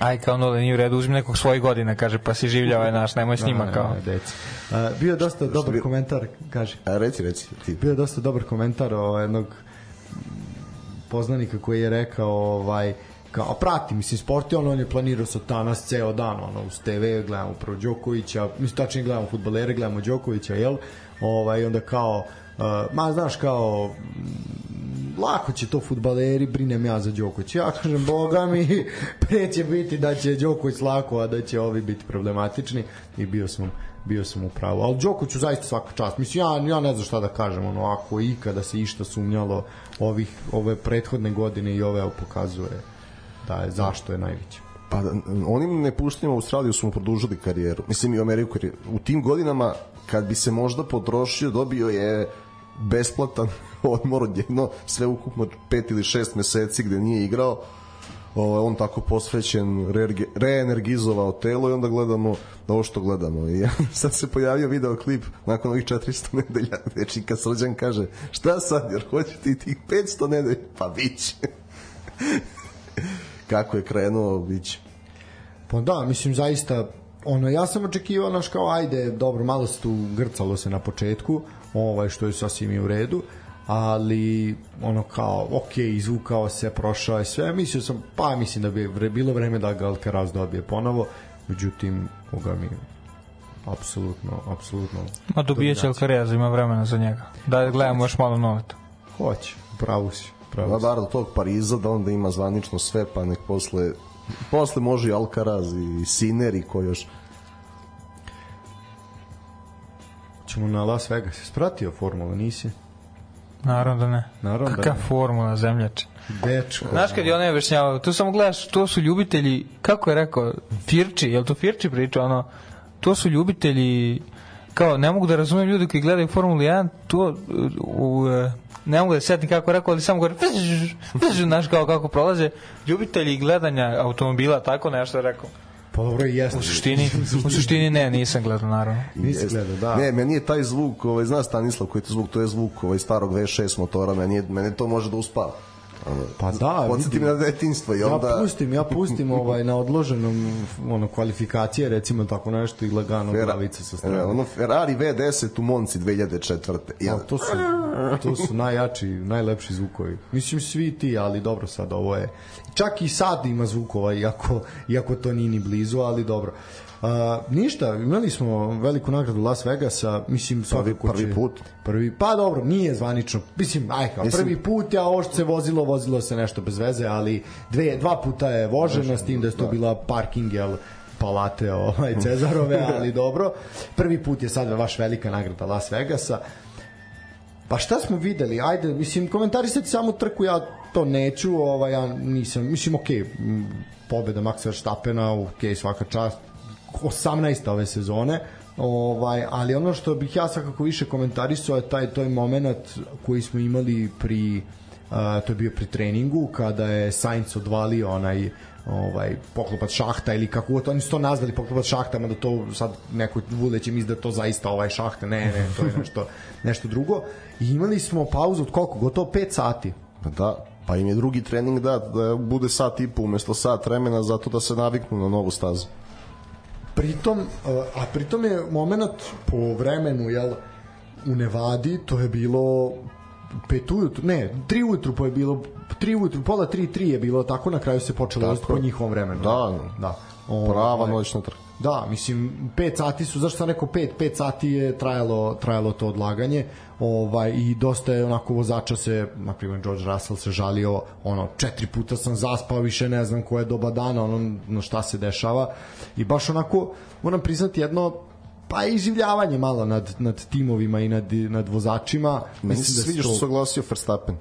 E: Aj kao ono da nije u redu, uzmi nekog svojih godina, kaže, pa si življava naš, nemoj s njima
C: Ne,
E: kao.
C: ne, deci. A, bio je dosta dobar
D: bi-
C: komentar, kaže.
D: A reci, reci, ti.
C: Bio je dosta dobar komentar o jednog poznanika koji je rekao ovaj kao prati mislim sport je on, on je planirao sa danas ceo dan ono uz TV gledamo prvo Đokovića mislim tačnije gledamo fudbalere gledamo Đokovića jel ovaj onda kao uh, ma znaš kao lako će to fudbaleri, brinem ja za Đoković. Ja kažem, boga mi, pre će biti da će Đoković lako, a da će ovi biti problematični i bio sam bio sam u pravu. Ali Đokoviću zaista svaka čast. Mislim, ja, ja ne znam šta da kažem, ono, ako ikada se išta sumnjalo ovih, ove prethodne godine i ove pokazuje da je zašto je najveći.
D: Pa onim nepuštenjima u Australiju su mu produžili karijeru. Mislim i u Ameriku. U tim godinama kad bi se možda potrošio, dobio je besplatan odmor od jedno sve ukupno pet ili šest meseci gde nije igrao. O, on tako posvećen reenergizovao telo i onda gledamo ovo što gledamo. I ja, sad se pojavio video klip nakon ovih 400 nedelja. Gde Čika Srđan kaže šta sad jer hoće ti tih 500 nedelja? Pa biće kako je krenuo biće
C: Pa da, mislim zaista ono ja sam očekivao naš kao ajde, dobro, malo se tu grcalo se na početku, ovaj što je sasvim i u redu, ali ono kao, ok, izvukao se, prošao je sve, mislio sam, pa mislim da bi vre- bilo vreme da ga Alcaraz dobije ponovo, međutim, koga mi apsolutno, apsolutno
E: Ma dobije će Alcarez, ima vremena za njega. Da gledamo još malo noveta.
C: hoće, pravu si, pravu
D: Da, bar do tog Pariza da onda ima zvanično sve, pa nek posle Posle može i Alcaraz i Siner i ko još.
C: Ćemo na Las Vegas. Jesi pratio formulu, nisi?
E: Naravno da ne.
C: Naravno da
E: Kaka
C: ne.
E: formula zemljače.
C: Dečko.
E: Znaš kad je ona objašnjavao, tu samo gledaš, to su ljubitelji, kako je rekao, Firči, je li to Firči priča, ono, to su ljubitelji, kao, ne mogu da razumem ljudi koji gledaju Formulu 1, to, u, e, ne mogu da se setim kako je rekao, ali samo gore, znaš kao kako prolaze, ljubitelji gledanja automobila, tako nešto je rekao.
C: Pa dobro jeste.
E: U suštini, u suštini ne, nisam gledao, naravno.
C: Nisi
D: Jeste.
C: gledao, da.
D: Ne, meni je taj zvuk, ovaj, zna Stanislav koji je to zvuk, to je zvuk ovaj, starog V6 motora, meni, je, meni to može da uspava. Ono,
C: Pa da,
D: Podsjeti na detinstvo i
C: Ja
D: onda...
C: pustim, ja pustim ovaj na odloženom ono kvalifikacije recimo tako nešto i lagano
D: Fera-
C: glavica sa
D: e,
C: strane.
D: ono Ferrari V10 u Monci 2004. Ja,
C: Ja, to su to su najjači, najlepši zvukovi. Mislim svi ti, ali dobro sad ovo je. Čak i sad ima zvukova iako iako to nije ni blizu, ali dobro. Uh, ništa, imali smo veliku nagradu Las Vegasa, mislim
D: prvi
C: će-
D: put.
C: Prvi, pa dobro, nije zvanično. Mislim, aj kao,
D: Mislim-
C: prvi put, a ovo što se vozilo, vozilo se nešto bez veze, ali dve, dva puta je vožena s tim da je to bila parking, jel, palate ovaj, Cezarove, ali dobro. Prvi put je sad vaš velika nagrada Las Vegasa. Pa šta smo videli? Ajde, mislim, komentarisati samo trku, ja to neću, ovaj, ja nisam, mislim, okej, okay, pobeda Maxa Verstappena, okej, okay, svaka čast, 18. ove sezone, ovaj, ali ono što bih ja svakako više komentarisao je taj, taj moment koji smo imali pri Uh, to je bio pri treningu kada je Sainz odvalio onaj ovaj poklopac šahta ili kako god oni su to nazvali poklopac šahta mada to sad neko vule će misli da to zaista ovaj šahta ne ne to je nešto nešto drugo i imali smo pauzu od koliko gotovo 5 sati
D: Da, pa im je drugi trening da, da bude sat i po umesto sat vremena zato da se naviknu na novu stazu.
C: Pritom a pritom je moment po vremenu jel u Nevadi to je bilo pet ujutru, ne, tri ujutru pa je bilo, tri ujutru, pola tri, tri je bilo, tako na kraju se počelo voziti po njihovom vremenu.
D: Da,
C: da.
D: Prava
C: Ovaj,
D: noćna trka.
C: Da, mislim, 5 sati su, zašto sam rekao 5, 5 sati je trajalo, trajalo to odlaganje ovaj, i dosta je onako vozača se, na primjer George Russell se žalio, ono, četiri puta sam zaspao, više ne znam koje doba dana, ono, no šta se dešava i baš onako, moram priznati jedno pa i življavanje malo nad, nad timovima i nad, nad vozačima.
D: Meni se
C: da
D: sviđa što se oglasio Verstappen.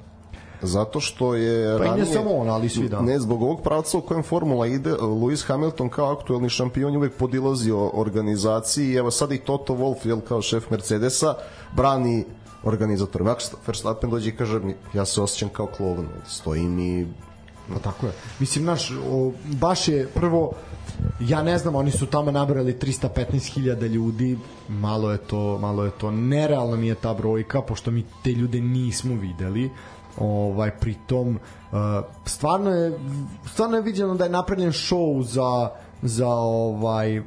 D: Zato što je
C: Pa i ne
D: ranije,
C: samo on, ali svi da.
D: Ne, zbog ovog pravca u kojem formula ide, Lewis Hamilton kao aktuelni šampion uvek podilazio organizaciji i evo sad i Toto Wolff, jel, kao šef Mercedesa, brani organizator. Max Verstappen dođe i kaže mi, ja se osjećam kao klovan, stojim i
C: Pa tako je. Mislim, naš, o, baš je prvo, ja ne znam, oni su tamo nabrali 315.000 ljudi, malo je to, malo je to, nerealna mi je ta brojka, pošto mi te ljude nismo videli, ovaj pritom uh, stvarno je stvarno je viđeno da je napravljen show za za ovaj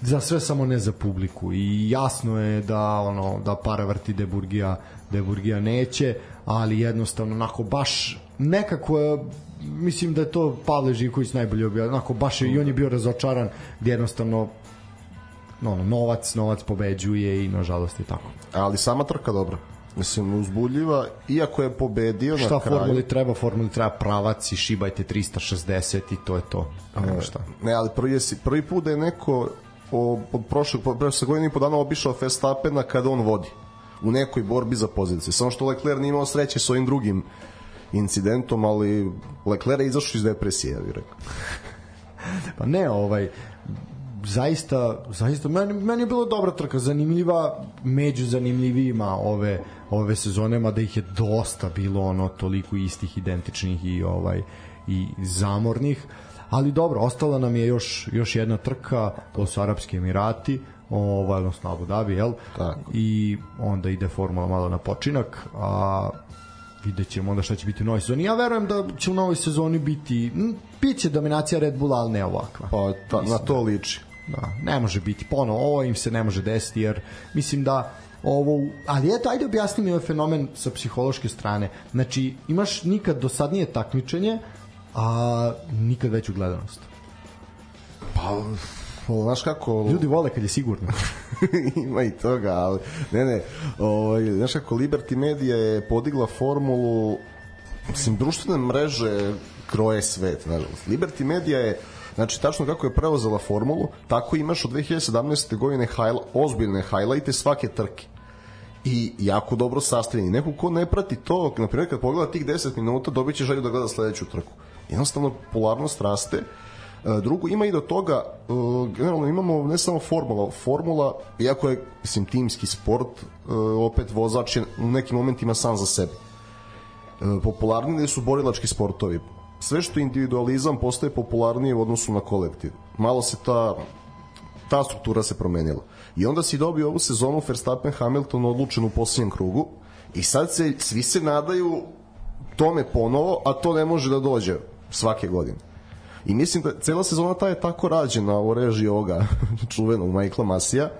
C: za sve samo ne za publiku i jasno je da ono da para vrti Deburgija Deburgija neće ali jednostavno onako baš nekako je mislim da je to Pavle Živković najbolje objavio onako baš je, i on je bio razočaran gdje jednostavno no, novac, novac pobeđuje i nažalost je tako.
D: ali sama trka dobra. Mislim, uzbudljiva, iako je pobedio
C: Šta
D: na kraju.
C: formuli treba? Formuli treba pravac i šibajte 360 i to je to. Nema šta.
D: Ne, ali prvi, je, prvi put da je neko o, od prošlog, prošle godine i po dana obišao Verstappena kada on vodi u nekoj borbi za pozicije. Samo što Leclerc nije imao sreće s ovim drugim incidentom, ali Leclerc je izašao iz depresije, ja bih rekao.
C: Pa ne, ovaj zaista, zaista meni, meni je bilo dobra trka, zanimljiva među zanimljivijima ove ove sezone, mada ih je dosta bilo ono toliko istih, identičnih i ovaj i zamornih. Ali dobro, ostala nam je još još jedna trka, to su Arapski Emirati, ovaj odnosno Abu Dhabi, jel?
D: Tako.
C: I onda ide formula malo na počinak, a vidjet ćemo onda šta će biti u novoj sezoni. Ja verujem da će u novoj sezoni biti, m, bit će dominacija Red Bulla, ali ne ovakva.
D: Pa ta, na to liči.
C: Da, ne može biti ponovo, ovo im se ne može desiti jer mislim da ovo, ali eto, ajde objasni mi ovaj fenomen sa psihološke strane. Znači, imaš nikad dosadnije takmičenje, a nikad veću gledanost.
D: Pa, znaš kako...
C: Ljudi vole kad je sigurno.
D: ima i toga, ali ne, ne, ovaj, znaš kako Liberty Media je podigla formulu mislim, društvene mreže kroje svet, nažalost. Liberty Media je Znači, tačno kako je preuzela formulu, tako imaš od 2017. godine hajla, ozbiljne hajlajte svake trke i jako dobro sastavljeni. Neko ko ne prati to, na primjer kad pogleda tih 10 minuta, dobit će želju da gleda sledeću trku. Jednostavno, popularnost raste. E, drugo, ima i do toga, e, generalno imamo ne samo formula, formula, iako je, mislim, timski sport, e, opet vozač je u nekim momentima sam za sebe. Popularniji su borilački sportovi. Sve što individualizam postaje popularnije u odnosu na kolektiv. Malo se ta ta struktura se promenila. I onda si dobio ovu sezonu Verstappen Hamilton odlučen u posljednjem krugu i sad se, svi se nadaju tome ponovo, a to ne može da dođe svake godine. I mislim da cela sezona ta je tako rađena u režiji ovoga čuvenog Michaela Masija,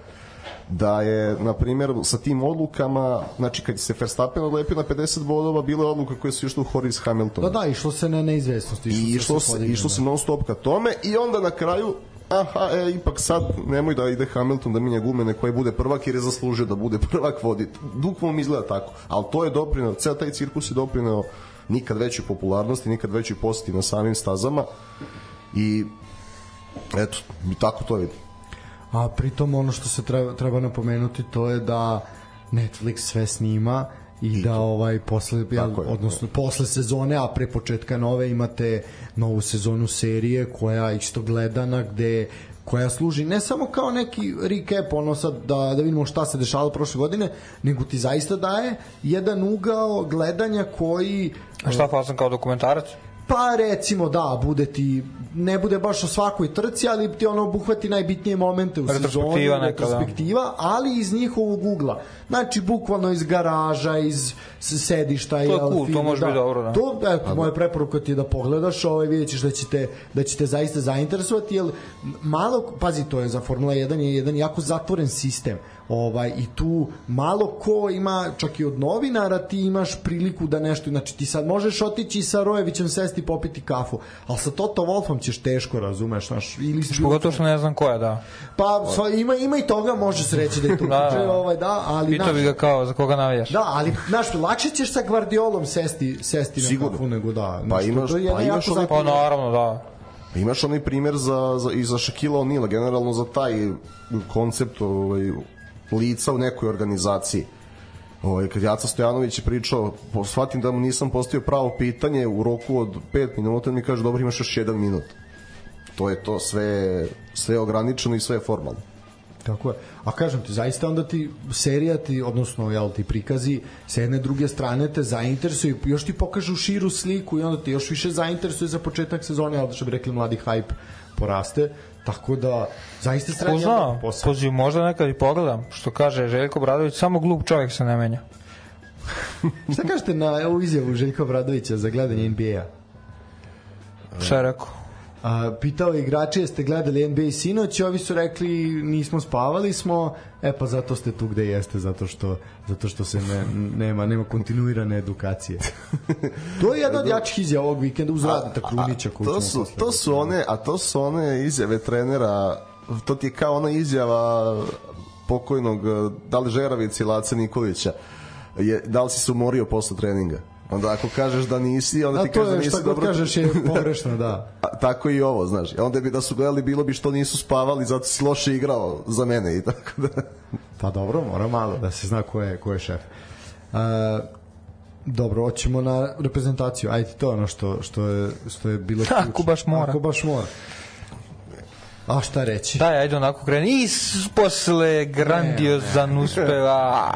D: da je, na primjer, sa tim odlukama, znači kad se Verstappen odlepio na 50 bodova, bile odluke koje su išle u Horis Hamilton.
C: Da, da, išlo se na neizvestnost.
D: Išlo I išlo se, išlo se non stop ka tome i onda na kraju aha, e, ipak sad nemoj da ide Hamilton da minja gume, neko je bude prvak jer je zaslužio da bude prvak vodi. Bukvalno izgleda tako. Ali to je doprineo, ceo taj cirkus je doprineo nikad većoj popularnosti, nikad većoj poseti na samim stazama i eto, tako to vidi.
C: A pritom ono što se treba, treba napomenuti to je da Netflix sve snima i da ovaj posle ja, je, odnosno posle sezone a pre početka nove imate novu sezonu serije koja isto gledana gde koja služi ne samo kao neki recap ono sad da, da vidimo šta se dešavalo prošle godine nego ti zaista daje jedan ugao gledanja koji
E: A šta fazan kao dokumentarac?
C: Pa recimo da, bude ti ne bude baš o svakoj trci, ali ti ono obuhvati najbitnije momente u sezoni, retrospektiva, da. ali iz njihovog ugla. Znači, bukvalno iz garaža, iz sedišta. To
E: je cool, to može da. biti dobro. Da.
C: To, eto, moja preporuka ti je da pogledaš, ovaj, vidjet ćeš da će te, da će te zaista zainteresovati, jer malo, pazi, to je za Formula 1 je jedan jako zatvoren sistem ovaj i tu malo ko ima čak i od novinara ti imaš priliku da nešto znači ti sad možeš otići sa Rojevićem sesti popiti kafu al sa Toto Wolfom ćeš teško razumeš naš ili
E: pogotovo što ne znam ko je da.
C: Pa sva, ima ima i toga može se reći da je to da, da. ovaj da ali
E: Pitao bi ga kao za koga navijaš.
C: Da ali znaš lakše ćeš sa Guardiolom sesti sesti
D: Sigurno.
C: na kafu nego da
D: pa imaš pa imaš
E: onaj pa naravno da.
D: Imaš onaj primer za, za, i za Shaquille O'Neal, generalno za taj koncept ovaj, lica u nekoj organizaciji. Ovaj, kad Jaca Stojanović je pričao, shvatim da mu nisam postavio pravo pitanje, u roku od 5 minuta mi kaže, dobro, imaš još jedan minut. To je to, sve, sve ograničeno i sve formalno.
C: Tako je. A kažem ti, zaista onda ti serija ti, odnosno jel, ti prikazi sa jedne druge strane te zainteresuju, još ti pokažu širu sliku i onda ti još više zainteresuje za početak sezone, ali što bi rekli mladi hype poraste. Tako da, zaista srednja
E: zna, posao. Poziv, možda nekad i pogledam, što kaže Željko Bradović, samo glup čovjek se ne menja.
C: Šta kažete na ovu izjavu Željko Bradovića za gledanje NBA-a?
E: Šta je rekao?
C: A, pitao igrače jeste gledali NBA sinoć, ovi su rekli nismo spavali smo, e pa zato ste tu gde jeste, zato što, zato što se ne, nema, nema kontinuirane edukacije. to je jedna od jačih izjava ovog vikenda uz Radita Krunića.
D: To, su, to su one, a to su one izjave trenera, to ti je kao ona izjava pokojnog da li Žeravica ili Laca Nikolića je, da li si se umorio posle treninga Onda ako kažeš da nisi, onda ti kažeš da nisi
C: dobro. A to je šta god kažeš je pogrešno, da.
D: A, tako i ovo, znaš. A onda bi da su gledali bilo bi što nisu spavali, zato si loše igrao za mene i tako da.
C: Pa dobro, mora malo da se zna ko je, ko je šef. Uh, dobro, hoćemo na reprezentaciju. Ajde, to je ono što, što, je, što je bilo
E: ključno. Ako baš mora.
C: Ako baš mora. A šta reći?
E: Daj, ajde onako kreni. I posle grandiozan uspeva.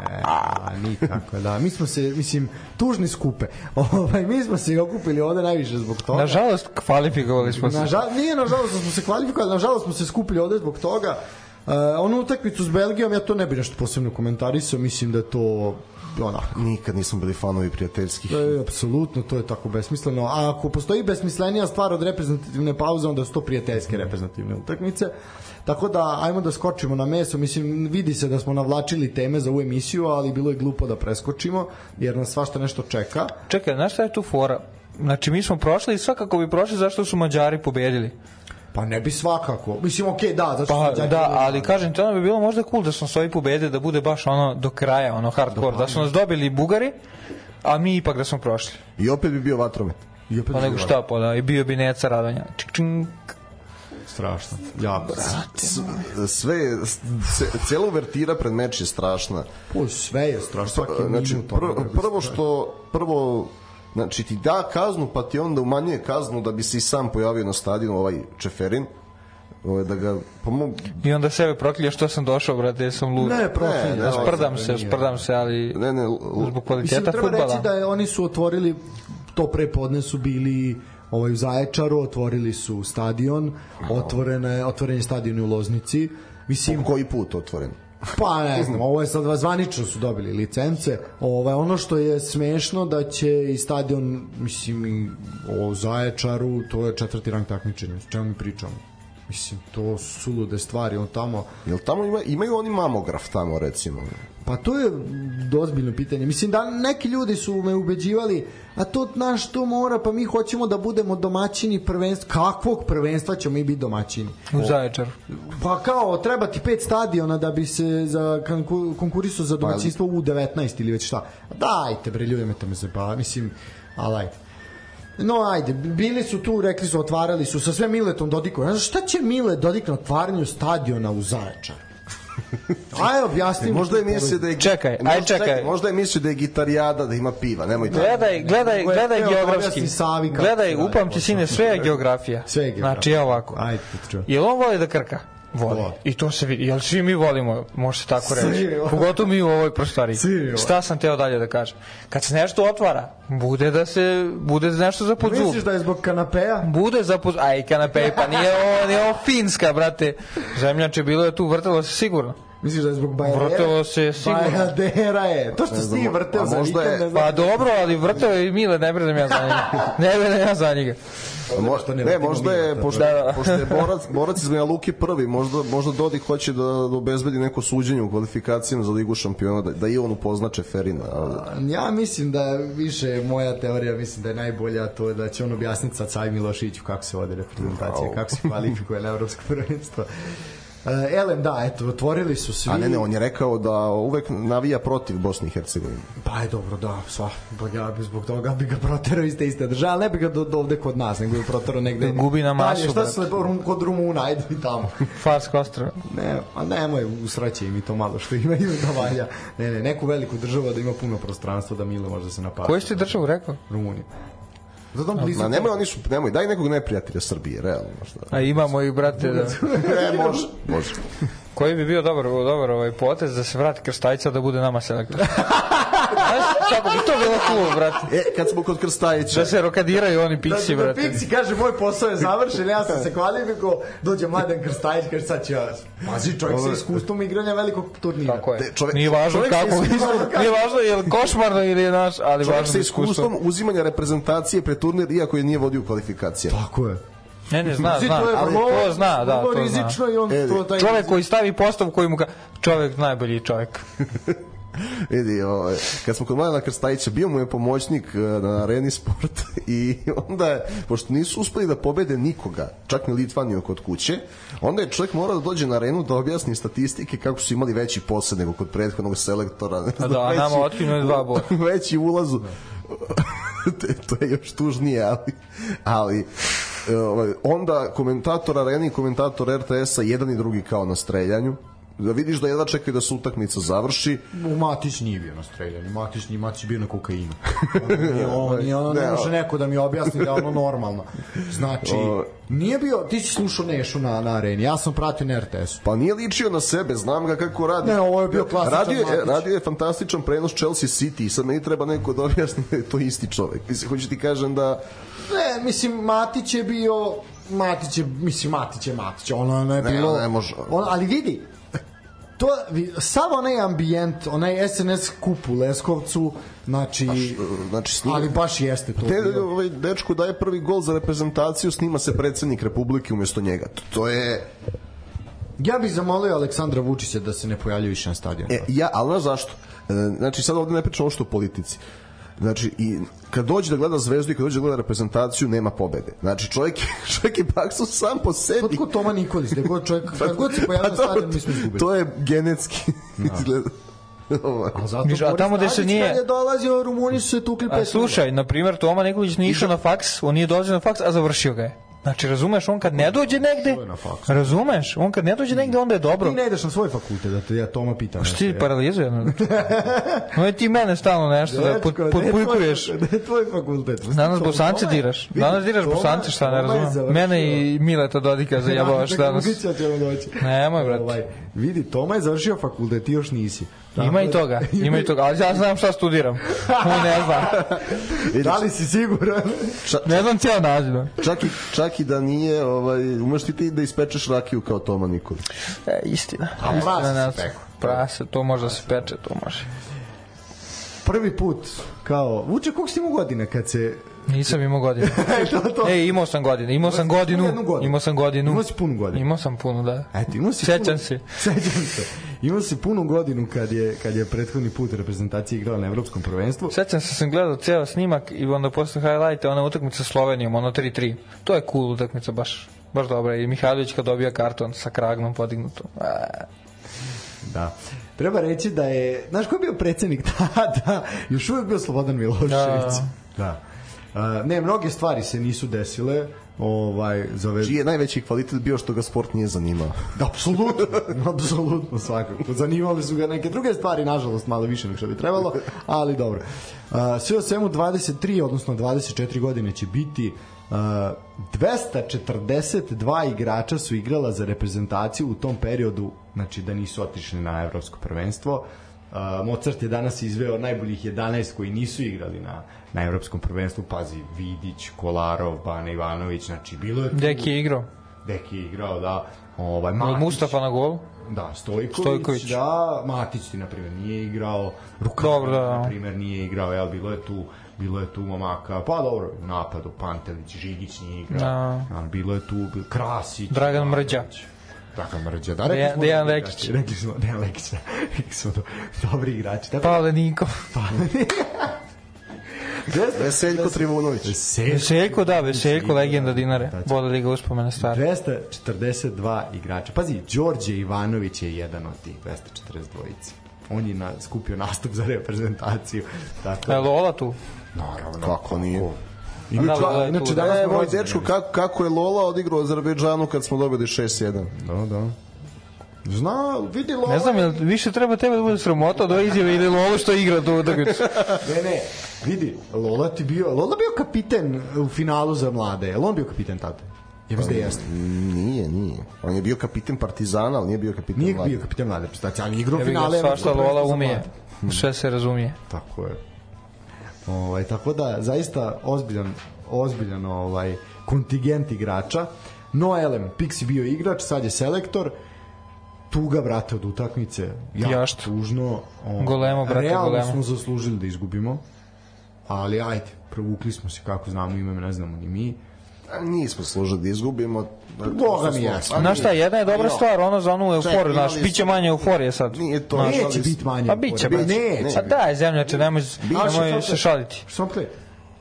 C: Ne, nikako, da. Mi smo se, mislim, tužni skupe. Ovaj, mi smo se okupili ovde najviše zbog toga.
E: Nažalost, kvalifikovali smo se.
C: Nažal, nije nažalost da smo se kvalifikovali, nažalost smo se skupili ovde zbog toga. Uh, onu utakmicu s Belgijom, ja to ne bih nešto posebno komentarisao, mislim da to onako.
D: Nikad nismo bili fanovi prijateljskih.
C: E, apsolutno, to je tako besmisleno. A ako postoji besmislenija stvar od reprezentativne pauze, onda su to prijateljske reprezentativne utakmice. Tako da, ajmo da skočimo na meso. Mislim, vidi se da smo navlačili teme za ovu emisiju, ali bilo je glupo da preskočimo, jer nas svašta nešto čeka.
E: Čekaj, znaš šta je tu fora? Znači, mi smo prošli i svakako bi prošli zašto su Mađari pobedili.
C: Pa ne bi svakako. Mislim, okej, okay, da, zato
E: pa, da, ali kažem ti, ono bi bilo možda cool da smo svoji pobede, da bude baš ono do kraja, ono hardcore, da su nas dobili Bugari, a mi ipak da smo prošli.
D: I opet bi bio vatromet.
C: I opet
E: Pa nego šta pa da, i bio bi Neca Radonja. Čik, čink.
C: Strašno. Jako.
D: S- sve je- ce, cela uvertira pred meč je strašna
C: Po, sve je strašno. Svaki
D: znači
C: minut.
D: prvo što prvo znači ti da kaznu pa ti onda umanjuje kaznu da bi se i sam pojavio na stadionu ovaj Čeferin ovaj, da ga pa mo,
E: I onda sebe proklije što sam došao, brate, sam lud.
C: Ne, proklinje.
D: Ne, ne,
E: Ja sprdam se, sprdam se, ali
D: ne ne
E: zbog
C: Mislim,
E: kvaliteta
C: treba
E: futbala.
C: reći da je, oni su otvorili to pre podne su bili ovaj u Zaječaru, otvorili su stadion, otvorene, otvoren je stadion i u Loznici. Mislim,
D: koji put otvoren
C: Pa ne znam, ovo je sad zvanično su dobili licence. Ovaj ono što je smešno da će i stadion, mislim i o Zaječaru, to je četvrti rang takmičenja. O čemu mi pričamo? Mislim, to su sulude stvari, on tamo
D: Jel tamo ima, imaju oni mamograf tamo recimo?
C: Pa to je dozbiljno pitanje. Mislim da neki ljudi su me ubeđivali, a to naš to mora, pa mi hoćemo da budemo domaćini prvenstva. Kakvog prvenstva ćemo mi biti domaćini?
E: U Zaječaru.
C: Pa kao, treba ti pet stadiona da bi se za konku- konkurisao za domaćinstvo u 19 ili već šta. Dajte bre, ljudi me me pa mislim, ali ajde. No ajde, bili su tu, rekli su, otvarali su sa sve Miletom Dodikom. Znaš, šta će Mile Dodik na otvaranju stadiona u Zaječaru? Aj, objasni
D: Možda je mislio da je
E: Čekaj,
D: možda,
E: aj, čekaj.
D: Možda je mislio da je gitarijada, da ima piva, nemoj to.
E: Gledaj, gledaj,
C: je
E: gledaj
C: da
E: geografski.
C: Savi
E: Gledaj, upamti sine, sve je geografija.
C: Sve je geografija.
E: Znači, evo ovako.
C: Ajde, čujem.
E: Jel on voli da krka? Voli.
C: Voli.
E: I to se vidi. Jel svi mi volimo, može se tako
C: Svi
E: reći.
C: volimo.
E: Pogotovo mi u ovoj prostoriji.
C: Svi.
E: Šta sam teo dalje da kažem? Kad se nešto otvara, bude da se, bude nešto za pod zub.
C: Misliš da je zbog kanapeja?
E: Bude za pod... Aj, kanape, pa nije ovo, nije ovo Finska, brate. Zemljače, bilo je tu, vrtelo se sigurno.
C: Misliš da je zbog Bajadera?
E: Vrtelo se sigurno.
C: Bajadera je. To što si ti vrteo
D: a
C: za
D: možda
C: vikend,
D: je-
C: ne znam.
E: Pa dobro, ali vrteo je i Mile, ne bredem ja za njega. Ne bredem ja za njega.
D: Mo,
C: što ne
D: ne, možda je, pošto,
E: da, da.
D: pošto je borac, borac iz Banja Luke prvi, možda, možda Dodik hoće da, da obezbedi neko suđenje u kvalifikacijama za Ligu šampiona, da, da i on upozna Čeferina. ali-
C: Ja mislim da je više moja teorija, mislim da je najbolja to je da će on objasniti sad Savi Milošiću kako se vode reprezentacije, kako se kvalifikuje na evropsko prvenstvo. Uh, Elem, da, eto, otvorili su svi.
D: A ne, ne, on je rekao da uvek navija protiv Bosne i Hercegovine.
C: Pa je dobro, da, sva, ja bi zbog toga bi ga proterao iz te iste države, ali ne bi ga do, do ovde kod nas, nego bi proterao negde.
E: Gubi na masu,
C: Dalje, šta su lepo, rum, kod Rumuna, ajde mi tamo.
E: Farska ostrava.
C: Ne, a nemoj, usraće im i to malo što imaju da valja. Ne, ne, neku veliku državu da ima puno prostranstva da Milo može da se napada.
E: Koju ste državu rekao?
C: Zato blizu.
D: Ma nemoj, oni su, nemoj, daj nekog neprijatelja Srbije, realno. Šta.
E: A imamo ih, brate, da...
D: Ne, može, može.
E: Koji bi bio dobar, dobar ovaj potez da se vrati Krstajica da bude nama selektor. Znaš, kako bi to bilo cool, brate?
D: E, kad smo kod Krstajića,
E: Da se rokadiraju oni piksi,
C: da, da
E: brate.
C: Pixi kaže moj posao je završen, ja sam se kvalifikao, dođe Mladen Krstajić, kaže sad ću ja, pazi čovjek sa iskustvom igranja velikog turnira.
E: Tako je.
D: Te, čovek-
E: nije važno
D: čovek sa
E: kako,
D: iskustvom-
E: nije važno je li košmarno ili je naš, ali
D: čovjek
E: važno
D: sa
E: je iskustvo.
D: iskustvom uzimanja reprezentacije pre turnir, iako je nije vodio kvalifikacije.
C: Tako je.
E: Ne, ne, zna,
C: Znači,
E: zna,
C: to je
E: ali to zna, da, to zna.
C: rizično i on
D: E,
C: to taj
E: Čovek koji stavi postav koji mu ga... Čovek najbolji čovek.
D: Vidi, ovaj, kad smo kod Mladena Krstajića, bio mu je pomoćnik eh, na areni sport i onda pošto nisu uspeli da pobede nikoga, čak ni Litvaniju kod kuće, onda je čovjek morao da dođe na arenu da objasni statistike kako su imali veći posed nego kod prethodnog selektora. Ne znam,
E: da, a nama
D: veći-
E: otkinuli dva boda.
D: veći ulazu. to je još tužnije, ali, ali e, ovaj, onda komentator areni i komentator RTS-a jedan i drugi kao na streljanju da vidiš da jedva čekaju da se utakmica završi
C: U Matić nije bio na streljanju, Matić nije Matić je bio na kokainu. On on, nije, ono, ne
D: Ne,
C: može neko da mi objasni da je ono normalno. Znači, nije bio, ti si slušao Nešu na, na areni, ja sam pratio na RTS-u.
D: Pa nije ličio na sebe, znam ga kako radi.
C: Ne, ovo je bio klasičan
D: radio je,
C: Matić.
D: radio je fantastičan prenos Chelsea City i sad meni treba neko da objasni da je to isti čovek. Mislim, hoću ti kažem da
C: Ne, mislim, Matić je bio Matić je, mislim, Matić je Matić, ono ne je
D: Ne,
C: bilo...
D: ne može.
C: On, ali vidi, to, sav onaj ambijent, onaj SNS kup u Leskovcu, znači,
D: znači snima,
C: ali baš jeste to bilo.
D: ovaj dečko daje prvi gol za reprezentaciju, snima se predsednik Republike umjesto njega. To, je
C: Ja bih zamolio Aleksandra Vučića da se ne pojavljuje više na stadionu.
D: E, ja, ali znaš zašto? E, znači, sad ovde ne pričamo što o politici. Znači, i kad dođe da gleda zvezdu i kad dođe da gleda reprezentaciju, nema pobede. Znači, čovjek, je- čovjek je baksu sam po sebi.
C: Kod ko Toma Nikolić, da god čovjek, kad god se pojavio
D: Pa
C: stadionu, mi smo izgubili.
D: To je genetski izgleda.
C: A zato
E: Viš, a
C: Boris
E: tamo gde se
C: Tadić
E: nije-
C: Kad je dolazio, Rumuni su se tukli
E: A
C: pet
E: slušaj, na primjer, Toma Nikolić nije išao na faks, on nije dolazio na faks, a završio ga je. Znači, razumeš, on kad ne dođe negde, razumeš, on kad ne dođe negde, onda je dobro.
C: Ti ne ideš na svoj fakultet, da te ja Toma pitam.
E: Što ti paralizuje? No ti mene stalno nešto da pod, podpujkuješ.
C: Da je tvoj fakultet.
E: Danas bosance diraš. Danas diraš bosance, šta ne razumem. Mene i Mileta Dodika zajebavaš danas. Nemoj, brate.
C: Ovaj, vidi, Toma je završio fakultet, ti još nisi.
E: Ima i toga, ima i toga, ali ja znam šta studiram. On ne zna.
C: Da li si siguran?
E: Ne znam cijel naziv.
D: Čak i, čak i da nije, ovaj, umeš ti ti da ispečeš rakiju kao Toma Nikolić.
E: E, istina.
C: A prase se peku.
E: Prase, to može da se peče, to može.
C: Prvi put, kao, Vuče, koliko si imao godina kad se...
E: Nisam imao godinu.
C: to, to.
E: E, imao sam godinu, imao sam godinu, imao sam godinu.
C: Imao si punu godinu.
E: Imao sam puno, da.
C: Eto, imao si
E: Sećam
C: punu,
E: se.
C: Sećam se. Imao si punu godinu kad je, kad je prethodni put reprezentacija igrala na evropskom prvenstvu.
E: Sećam se, sam gledao ceo snimak i onda posle highlighta ona utakmica sa Slovenijom, ono 3-3. To je cool utakmica, baš, baš dobra. I Mihajlović kad dobija karton sa kragnom podignutom.
C: Da. Treba reći da je, znaš ko je bio predsednik tada? Još uvek bio Slobodan Milošević.
E: Da.
C: da. Uh, ne, mnoge stvari se nisu desile ovaj, za ove...
D: Čiji je najveći kvalitet bio što ga sport nije zanimao.
C: Da, apsolutno, apsolutno svakako. Zanimale su ga neke druge stvari, nažalost, malo više nego što bi trebalo, ali dobro. Uh, sve o svemu 23, odnosno 24 godine će biti uh, 242 igrača su igrala za reprezentaciju u tom periodu, znači da nisu otišli na evropsko prvenstvo. Uh, Mozart je danas izveo najboljih 11 koji nisu igrali na, na evropskom prvenstvu. Pazi, Vidić, Kolarov, Bane Ivanović, znači bilo je tu...
E: Deki je igrao.
C: Deki je igrao, da. Ovaj, Matić,
E: Mustafa na gol.
C: Da, Stojković,
E: Stojković.
C: da, Matić ti na primjer nije igrao, Rukavina
E: Dobro, da.
C: na primjer nije igrao, jel, bilo je tu bilo je tu momaka, pa dobro, u napadu Pantelić, Žigić nije igrao,
E: Da.
C: bilo je tu bil, Krasić,
E: Dragan Mrđa.
C: Dragan Mrđa, da, rekli
E: Dejan-
C: smo
E: Dejan Lekić.
C: Rekli smo, Dejan Lekić, da, rekli smo do, dobri igrači. Tako,
E: Pavle Niko.
D: Veseljko Trivunović.
E: Veseljko, da, Veseljko, legenda Dinare. Vole Liga uspomene stari.
C: 242 igrača. Pazi, Đorđe Ivanović je jedan od tih 242 On je na, skupio nastup za reprezentaciju. Tako,
E: Je Lola tu?
C: naravno.
D: Kako nije?
C: Inače,
E: Da, da, da,
C: inače
E: tu,
C: danas
D: E,
C: smo
D: moj dečko, kako, kako je Lola odigrao Azerbejdžanu kad smo dobili 6-1?
C: Da, da. Zna, vidi Lola.
E: Ne znam, jel više treba tebe da bude sramota ove izjave ili Lolo što igra tu utakmicu?
C: Ne, ne, vidi, Lola ti bio, Lola bio kapiten u finalu za mlade. Je li on bio kapiten tada? Ja mislim da jeste.
D: Nije, nije. On je bio kapiten Partizana, ali nije bio kapiten
C: Nije
D: Mlade.
C: bio kapiten mlade ali je igrao
E: Ja bih ga
C: finale.
E: svašta
C: evropskog
E: Lola umije. sve se razumije.
C: Tako je. Ovaj, tako da, zaista ozbiljan, ozbiljan ovaj, kontingent igrača. No Elem, Pixi bio igrač, sad je selektor. Tuga, brate, od utakmice. Jako
E: Jašta.
C: tužno. Ovaj,
E: Golemo, brate,
C: Realno
E: golemo.
C: smo zaslužili da izgubimo. Ali ajde, provukli smo se kako znamo ime, ne znamo ni mi.
D: A Nismo služili da izgubimo.
C: Boga mi jesmo.
E: Znaš šta, jedna je dobra stvar, ono za onu euforiju, znaš,
D: smo-
E: biće manje euforije sad.
D: Nije to.
E: Znaš,
C: Neće
D: ali-
C: biti manje.
E: Pa biće,
C: euforije.
E: biće.
C: Neće.
E: Pa daj, zemljače, nemoj, nemoj se šaliti.
C: Samo ple.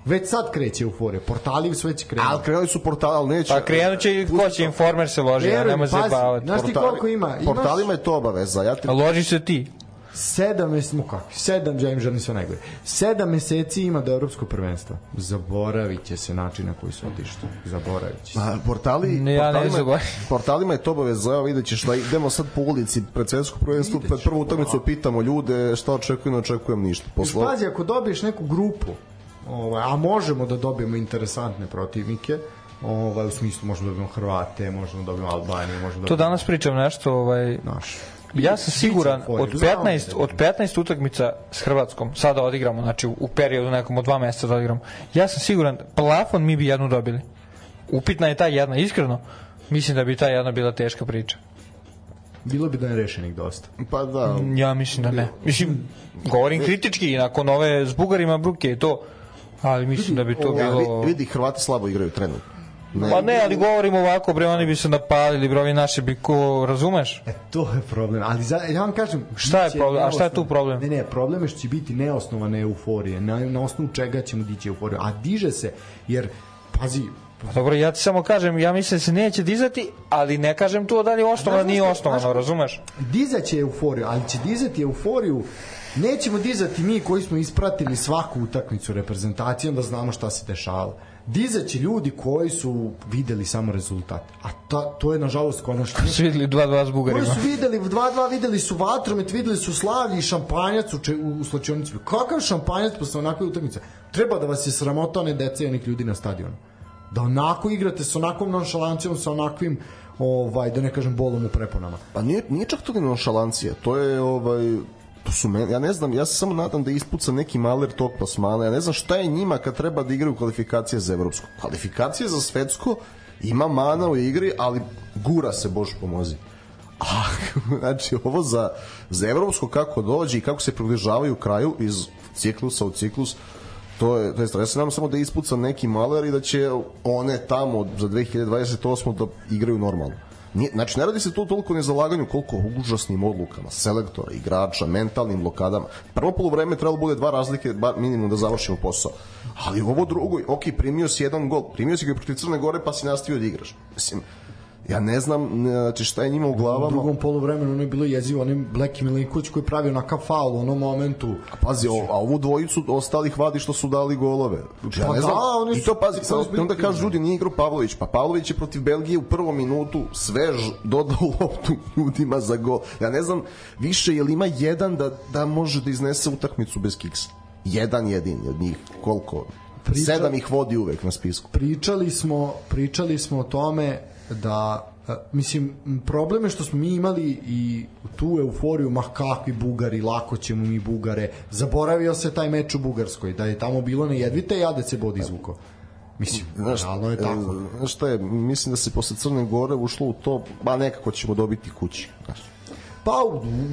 C: Već sad kreće euforija. Portali su već krenuli.
D: Ali krenuli su portali, ali neće.
E: Pa krenut će i ko će informer se loži, a
C: mi,
E: nemoj se bavati.
C: Znaš ti koliko ima?
D: Portalima je to obaveza. Ja te,
E: A loži se ti.
C: Sedam meseci, mu kako, sedam, ja im želim sve najgore. Sedam meseci ima do evropskog prvenstva. Zaboravit će se način na koji su otišli. Zaboravit će se.
D: A, portali,
E: Ne, ja ne
D: portalima,
E: zagovaram.
D: portalima je to obaveza, evo vidjet ćeš da idemo sad po ulici pred svetsko prvenstvo, pred prvu utakmicu pitamo ljude šta očekuju, ne očekujem ništa. Posle,
C: Pazi, ako dobiješ neku grupu, ovaj, a možemo da dobijemo interesantne protivnike, ovaj, u smislu možemo da dobijemo Hrvate, možemo da dobijemo Albaniju, možemo da
E: To
C: dobijemo
E: danas pričam nešto, ovaj,
C: naš.
E: Ja sam siguran od
C: znamo
E: 15
C: da
E: od 15 utakmica s Hrvatskom sada odigramo znači u, periodu nekom od dva meseca da odigramo. Ja sam siguran plafon mi bi jednu dobili. Upitna je ta jedna iskreno mislim da bi ta jedna bila teška priča.
C: Bilo bi da je rešenih dosta.
D: pa da,
E: ja mislim da ne. Mislim govorim kritički i nakon ove s Bugarima bruke i to ali mislim da bi to bilo
D: vi- vidi, Hrvati slabo igraju trenutno. Ne,
E: Pa ne, ali govorimo ovako, bre, oni bi se napalili, bre, ovi naši bi ko, razumeš?
C: E, to je problem. Ali za, ja vam kažem...
E: Šta je problem? A šta je tu
C: neosnovan-
E: problem?
C: Ne, ne, problem je što će biti neosnovane euforije. Na, na osnovu čega ćemo dići euforiju. A diže se, jer, pazi,
E: Pa dobro, ja ti samo kažem, ja mislim da se neće dizati, ali ne kažem to da li osnovano, nije osnovano, razumeš?
C: Dizaće euforiju, ali će dizati euforiju nećemo dizati mi koji smo ispratili svaku utakmicu reprezentacije, onda znamo šta se dešava. Dizaće ljudi koji su videli samo rezultat. A ta, to je nažalost konačno.
E: Su videli 2-2 s
C: Koji
E: Bugarima.
C: su videli 2-2, videli su vatromet, videli su slavlji i šampanjac u, če, u, u slačionici. Kakav šampanjac posle onakve utakmice? Treba da vas je sramota one dece i onih ljudi na stadionu. Da onako igrate sa onakvom nonšalancijom, sa onakvim ovaj, da ne kažem bolom u preponama.
D: Pa nije, nije čak to nonšalancija, to je ovaj to su men, ja ne znam, ja se samo nadam da ispuca neki maler tog plasmana, ja ne znam šta je njima kad treba da igraju kvalifikacije za evropsko. Kvalifikacije za svetsko ima mana u igri, ali gura se, Bože pomozi. A, znači, ovo za, za evropsko kako dođe i kako se približavaju kraju iz ciklusa u ciklus, to je, to je ja se nadam samo da ispuca neki maler i da će one tamo za 2028 da igraju normalno. Nije, znači, ne radi se tu toliko ne zalaganju koliko užasnim odlukama, selektora, igrača, mentalnim blokadama. Prvo polovreme trebalo bude dva razlike, bar minimum da završimo posao. Ali ovo drugo, ok, primio si jedan gol, primio si ga protiv Crne Gore pa si nastavio da igraš. Mislim, ja ne znam znači, šta je njima u
C: U
D: glavama.
C: drugom poluvremenu ono je bilo jezivo, onim Bleki Milinković koji je pravio faul u onom momentu.
D: Pazi, o, a ovu dvojicu ostalih vadi što su dali golove. Ja
C: Pa
D: ne znam,
C: da, oni
D: I
C: su-
D: to pazi, sad, onda kažu ljudi nije igrao Pavlović, pa Pavlović je protiv Belgije u prvom minutu svež dodao loptu ljudima za gol. Ja ne znam više je li ima jedan da, da može da iznese utakmicu bez kiksa. Jedan jedini od njih, koliko?
C: Priča-
D: Sedam ih vodi uvek na spisku.
C: pričali smo pričali smo o tome da e, mislim m, problem je što smo mi imali i tu euforiju ma kakvi Bugari lako ćemo mi Bugare zaboravio se taj meč u Bugarskoj da je tamo bilo ne jedvite i Adec se bod izvuko mislim
D: Znaš,
C: realno je tako
D: e, Znaš šta je, mislim da se posle Crne Gore ušlo u to, ba nekako ćemo dobiti kući. Znaš.
C: Pa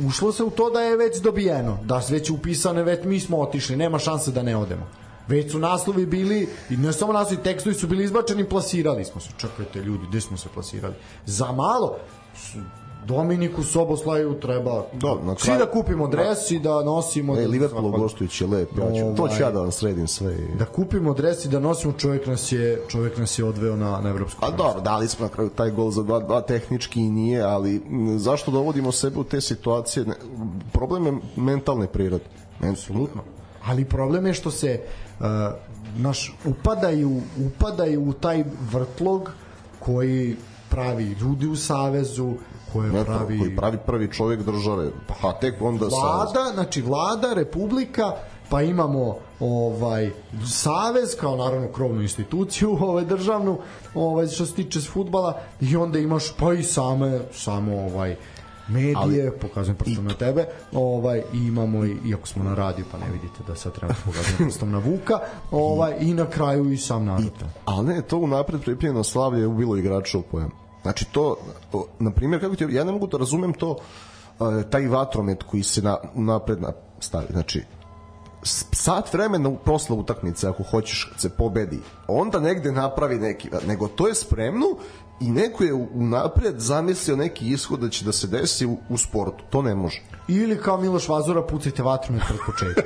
C: ušlo se u to da je već dobijeno, da su već upisane, već mi smo otišli, nema šanse da ne odemo. Već su naslovi bili, i ne samo naslovi, tekstovi su bili izbačeni, plasirali smo se. Čekajte ljudi, gde smo se plasirali? Za malo, Dominiku Soboslaju treba
D: Dobro, na
C: svi
D: kraju-
C: da kupimo dres i da nosimo
D: E,
C: da,
D: Liverpool gostujući je lep, ja ću, to ću ja da vam sredim sve. i-
C: da kupimo dres i da nosimo čovjek nas je čovjek nas je odveo na na evropsku
D: A dobro, dali smo na kraju taj gol za 2-2, tehnički i nije, ali m, zašto dovodimo sebe u te situacije? Ne, problem je mentalne prirode. Apsolutno.
C: Ali problem je što se uh, naš upadaju upadaju u taj vrtlog koji pravi ljudi u savezu koje
D: Ne,
C: pravi
D: koji pravi prvi čovjek države, pa tek onda sa...
C: vlada, znači vlada, republika, pa imamo ovaj savez kao naravno krovnu instituciju ovaj državnu ovaj što se tiče fudbala i onda imaš pa i same samo ovaj medije, Ali, pokazujem prstom na tebe, ovaj i imamo i iako smo na radiju pa ne vidite da sad treba pokazujem prstom na Vuka, ovaj i na kraju i sam narod.
D: Ali ne, to unapred pripremljeno slavlje je ubilo igrača u pojam. Znači to, o, na primjer, kako ti, ja ne mogu da razumem to, uh, taj vatromet koji se na, napred na, stavi, znači sat vremena u posle utakmice ako hoćeš kad se pobedi onda negde napravi neki nego to je spremno i neko je unapred zamislio neki ishod da će da se desi u, u sportu to ne može
C: Ili kao Miloš Vazora pucajte vatromet pred početak.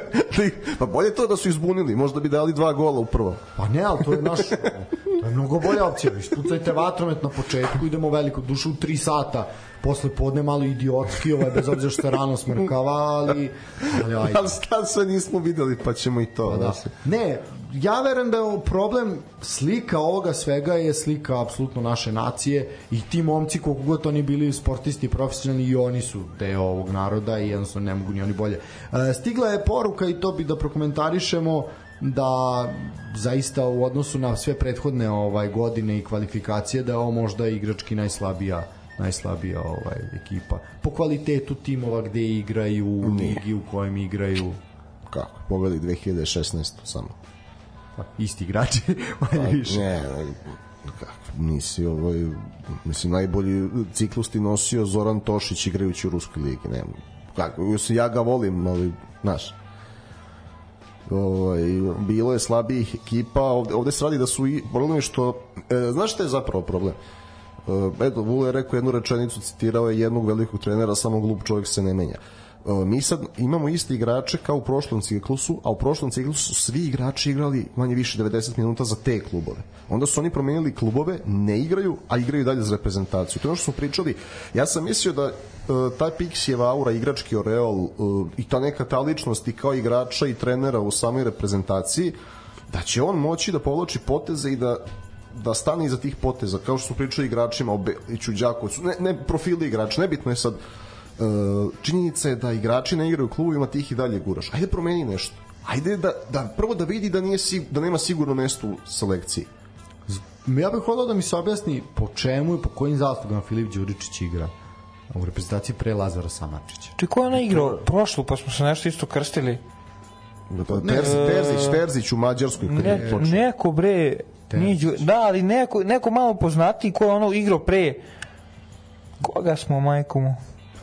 D: pa bolje to da su izbunili možda bi dali dva gola u prvom
C: Pa ne, ali to je naš to je mnogo bolja opcija. Ispucajte vatromet na početku, idemo veliko dušu u 3 sata posle podne malo idiotski, ovaj, bez obzira što rano smrkava, ali, ali ajde.
D: ali šta sve nismo videli pa ćemo i to
C: Da. Ne, ja verujem da je problem slika ovoga svega je slika apsolutno naše nacije i ti momci koliko god oni bili sportisti profesionalni i oni su deo ovog naroda i jednostavno ne mogu ni oni bolje. E, stigla je poruka i to bi da prokomentarišemo da zaista u odnosu na sve prethodne ovaj godine i kvalifikacije da je ovo možda igrački najslabija najslabija ovaj ekipa. Po kvalitetu timova gde igraju u ligi u kojem igraju.
D: Kako? Pogledaj 2016 samo
C: isti igrači, manje više.
D: Ne, nisi ovaj, mislim, najbolji ciklus ti nosio Zoran Tošić igrajući u Ruskoj ligi, ne, kako, ja ga volim, ali, znaš, ovaj, bilo je slabijih ekipa, ovde, ovde se radi da su i, problem je što, e, znaš šta je zapravo problem? E, eto, Vule je rekao jednu rečenicu, citirao je jednog velikog trenera, samo glup čovjek se ne menja. Mi sad imamo iste igrače kao u prošlom ciklusu, a u prošlom ciklusu su svi igrači igrali manje više 90 minuta za te klubove. Onda su oni promenili klubove, ne igraju, a igraju dalje za reprezentaciju. To je ono što smo pričali. Ja sam mislio da uh, taj Pixijeva aura, igrački oreol uh, i ta neka ta ličnost i kao igrača i trenera u samoj reprezentaciji, da će on moći da povlači poteze i da da stane iza tih poteza, kao što su pričali igračima o Beliću, Đakovcu, ne, ne profili igrača, nebitno je sad uh, činjenica je da igrači ne igraju u klubovima, ti ih i dalje guraš. Ajde promeni nešto. Ajde da, da prvo da vidi da, nije, da nema sigurno mesto u selekciji.
C: Ja bih hodao da mi se objasni po čemu i po kojim zaslugama Filip Đuričić igra u reprezentaciji pre Lazara Samačića.
E: Či ko je ona igrao prošlu, pa smo se nešto isto krstili?
D: Terzić, Terzić, Terzić u Mađarskoj
E: Ne, neko bre, nije, Đu- da, ali neko, neko malo poznati ko je ono igrao pre. Koga smo, majku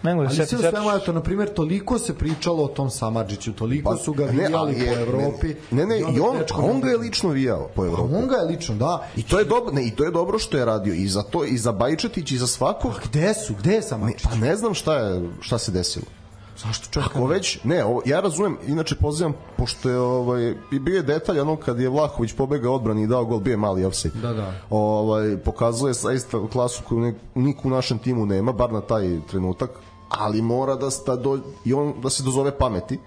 E: mu? Nego da
C: Ali
E: se
C: sve u svemu, eto, na primjer, toliko se pričalo o tom Samadžiću, toliko su ga
D: Pa, ne,
C: vijali
D: ali
C: po
D: je-
C: Evropi.
D: Ne, ne, i on,
C: dečko
D: on ga je lično vijao po
C: A
D: Evropi.
C: on ga je lično, da.
D: I to je dobro, ne, i to je dobro što je radio i za to i za Bajčetić i za svakog.
C: Gde su? Gde je Samadžić?
D: Pa ne znam šta je šta se desilo.
C: Zašto čovjek?
D: Ako već, ne, ovo, ja razumem, inače pozivam, pošto je ovaj, i bio je detalj ono kad je Vlahović pobegao odbrani i dao gol, bio je mali offside.
C: Da, da.
D: Ovaj, pokazuje zaista klasu koju ne, niko u našem timu nema, bar na taj trenutak, ali mora da, da, do, i on, da se dozove pameti.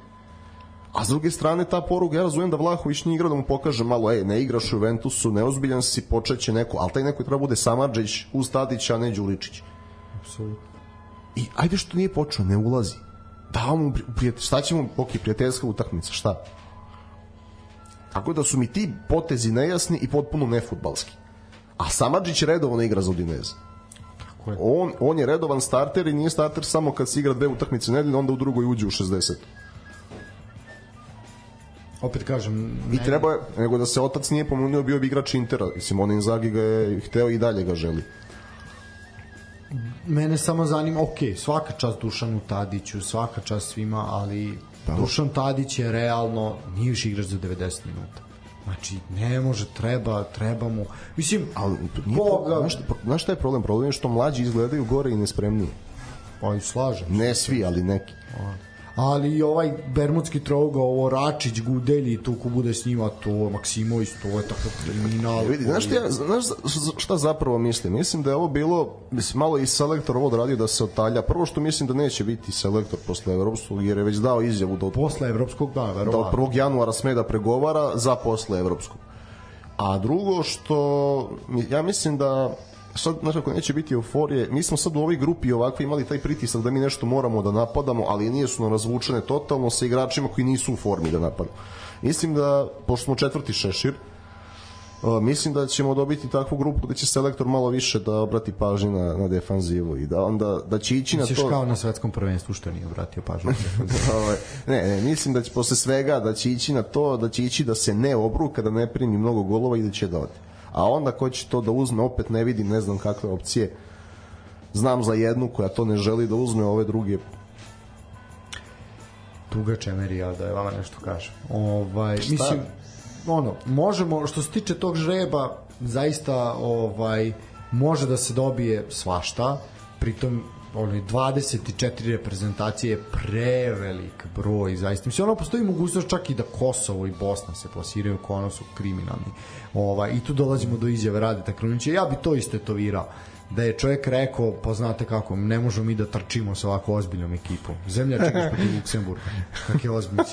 D: A s druge strane, ta poruga, ja razumem da Vlahović nije igrao da mu pokaže malo, ej, ne igraš u Juventusu, neozbiljan si, počeće neko, ali taj neko treba bude Samadžić uz Tadića, a ne Đuričić.
C: Apsolutno.
D: I ajde što nije počeo, ne ulazi. Dao mu, pri- prijatelj, šta će mu, ok, prijateljska utakmica, šta? Tako da su mi ti potezi nejasni i potpuno nefutbalski. A Samadžić redovno igra za Udineze.
C: je.
D: On, on je redovan starter i nije starter samo kad se igra dve utakmice nedeljno, onda u drugoj uđe u 60.
C: Opet kažem,
D: I
C: ne-
D: treba je, nego da se otac nije pomunio, bio bi igrač Intera. Mislim, on Inzaghi ga je hteo i dalje ga želi.
C: mene samo zanima, ok, svaka čast Dušanu Tadiću, svaka čast svima, ali
D: Pa,
C: Dušan Tadić je realno, nije više igrač za 90 minuta. Znači, ne može, treba, treba mu. Mislim,
D: Ali nije,
C: Boga,
D: znaš, šta- znaš šta je problem? Problem je što mlađi izgledaju gore i nespremniji.
C: pa i slažem.
D: Ne svi, ali neki.
C: Ali i ovaj bermudski trougao, ovo Račić, Gudelji, tu ko bude s njima, to Maksimović, to je tako kriminal.
D: Vidi, znaš ja, znaš šta zapravo mislim? Mislim da je ovo bilo, mislim, malo i selektor ovo odradio da se otalja. Prvo što mislim da neće biti selektor posle Evropskog, jer je već dao izjavu da od,
C: Posle evropskog, da,
D: da od
C: verovatno.
D: 1. januara sme da pregovara za posle Evropskog. A drugo što, ja mislim da sad, znaš, ako neće biti euforije, mi smo sad u ovoj grupi ovako imali taj pritisak da mi nešto moramo da napadamo, ali nije su nam razvučene totalno sa igračima koji nisu u formi da napadamo. Mislim da, pošto smo četvrti šešir, mislim da ćemo dobiti takvu grupu da će selektor malo više da obrati pažnju na, na defanzivu i da onda da će ići na to
C: kao na svetskom prvenstvu što nije obratio pažnju.
D: Ovaj, ne, ne, mislim da će posle svega da će ići na to, da će ići da se ne obruka, da ne primi mnogo golova i da će da ode. A onda ko će to da uzme, opet ne vidim, ne znam kakve opcije. Znam za jednu koja to ne želi da uzme, ove druge
C: Tuga Čemerija, da je vama nešto kažem. Ovaj, mislim, ono, možemo, što se tiče tog žreba, zaista ovaj, može da se dobije svašta, pritom onaj 24 reprezentacije je prevelik broj zaista. Mislim, ono postoji mogućnost čak i da Kosovo i Bosna se plasiraju kao ono su kriminalni. Ovaj, I tu dolazimo do izjave Radeta Krunića. Ja bi to istetovirao da je čovjek rekao, pa znate kako, ne možemo mi da trčimo sa ovako ozbiljnom ekipom. Zemlja čekaš protiv Luksemburga. Kak je ozbiljno,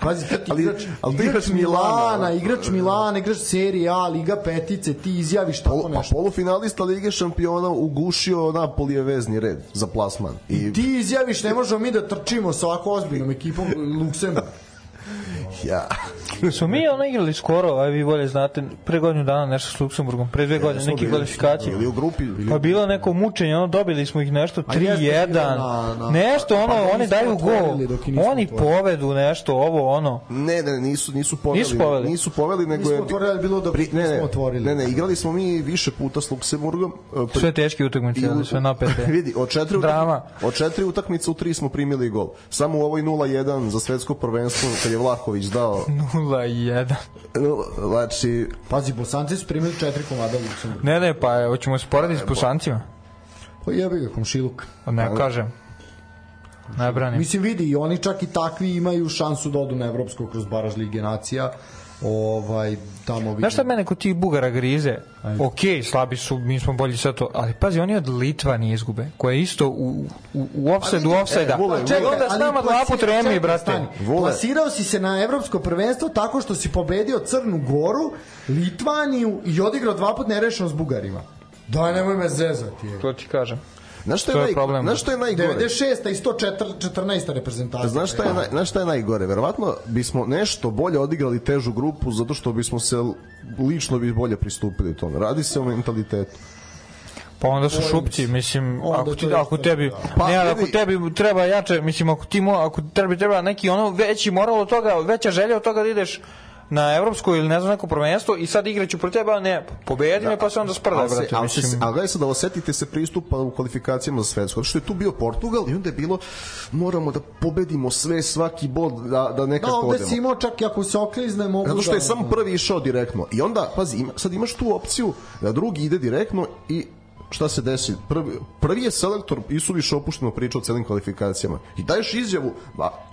C: Pazi, ti
D: Ali-
C: igrač,
D: ali ti
C: igrač
D: igrač Milana,
C: Milana, igrač Milana, igrač Serie A, Liga petice, ti izjaviš tako
D: Polu, pa
C: nešto.
D: polufinalista Lige šampiona ugušio Napolije vezni red za plasman. I
C: Ti izjaviš, ne možemo mi da trčimo sa ovako ozbiljnom ekipom Luksemburg.
D: ja.
E: Smo mi ono igrali skoro, aj vi bolje znate, pre godinu dana nešto s Luksemburgom, pre dve godine, neke kvalifikacije.
D: Ili u grupi.
E: Pa bilo neko mučenje, ono dobili smo ih nešto
C: A jeste bilo
E: 3-1.
C: na- na-
E: Nešto ono,
C: pa
E: oni daju gol. Oni povedu nešto, ovo ono.
D: Ne, ne, nisu nisu poveli.
E: Nisu poveli.
D: Nisu poveli, nego
C: Nismo
D: je
C: otvorili, bilo dok
D: ne, ne,
C: nismo otvorili.
D: Ne, ne, igrali smo mi više puta s Luksemburgom. e, pri-
E: Sve teške utakmice,
D: u-
E: sve napete.
D: Vidi, od četiri,
E: Drama.
D: od četiri utakmice u tri smo primili gol. Samo u ovoj 0-1 za svetsko prvenstvo kad je Vlahović dao
E: 0-1.
D: no, znači
C: Pazi, Bosanci su primili četiri komada Luksemburga.
E: Ne, ne, pa hoćemo se poraditi s pusancima.
C: Pa jebi ga, komšiluk.
E: Pa ne kažem. Ne branim.
C: Mislim, vidi, i oni čak i takvi imaju šansu da odu na Evropsko kroz baraž Lige nacija. Ovaj, tamo vidim.
E: Znaš šta mene kod tih Bugara grize?
C: Ajde.
E: Ok, slabi su, mi smo bolji sve to, ali pazi, oni od Litva nije izgube, koja je isto u, u, u offside, u offside-a.
D: e,
E: Čekaj, onda s nama dva put remi, brate.
C: Plasirao si se na evropsko prvenstvo tako što si pobedio Crnu Goru, Litvaniju i odigrao dva put nerešeno s Bugarima. Daj, nemoj me zezati. je.
E: To ti kažem.
D: Znaš šta
E: To
D: je,
E: je
D: naj,
E: problem.
D: Znaš šta je najgore?
C: 96. i 114. reprezentacija.
D: Znaš šta je, naj, znaš šta je najgore? Verovatno bismo nešto bolje odigrali težu grupu zato što bismo se lično bi bolje pristupili tome. Radi se o mentalitetu.
E: Pa onda su šupci, mislim,
C: Onda
E: ako, ti,
C: je
E: ako tebi,
D: Pa,
E: ne, ako tebi treba jače, mislim, ako ti mo, ako tebi treba neki ono veći moral od toga, veća želja od toga da ideš na evropsko ili ne znam neko prvenstvo i sad igraću protiv tebe, ne, pobedi me pa se onda sprdaj,
D: ali,
E: brate.
D: ali, se,
E: mislim.
D: ali gledaj sad da osetite se pristupa u kvalifikacijama za svetsko. Što je tu bio Portugal i onda je bilo moramo da pobedimo sve, svaki bod, da, da
C: Da,
D: nekako
C: ovde
D: odemo.
C: si imao čak i ako se oklizne mogu
D: Zato što je
C: da-
D: samo prvi išao direktno. I onda, pazi, ima, sad imaš tu opciju da drugi ide direktno i šta se desi? Prvi, prvi je selektor Isuviš opušteno pričao o celim kvalifikacijama. I daješ izjavu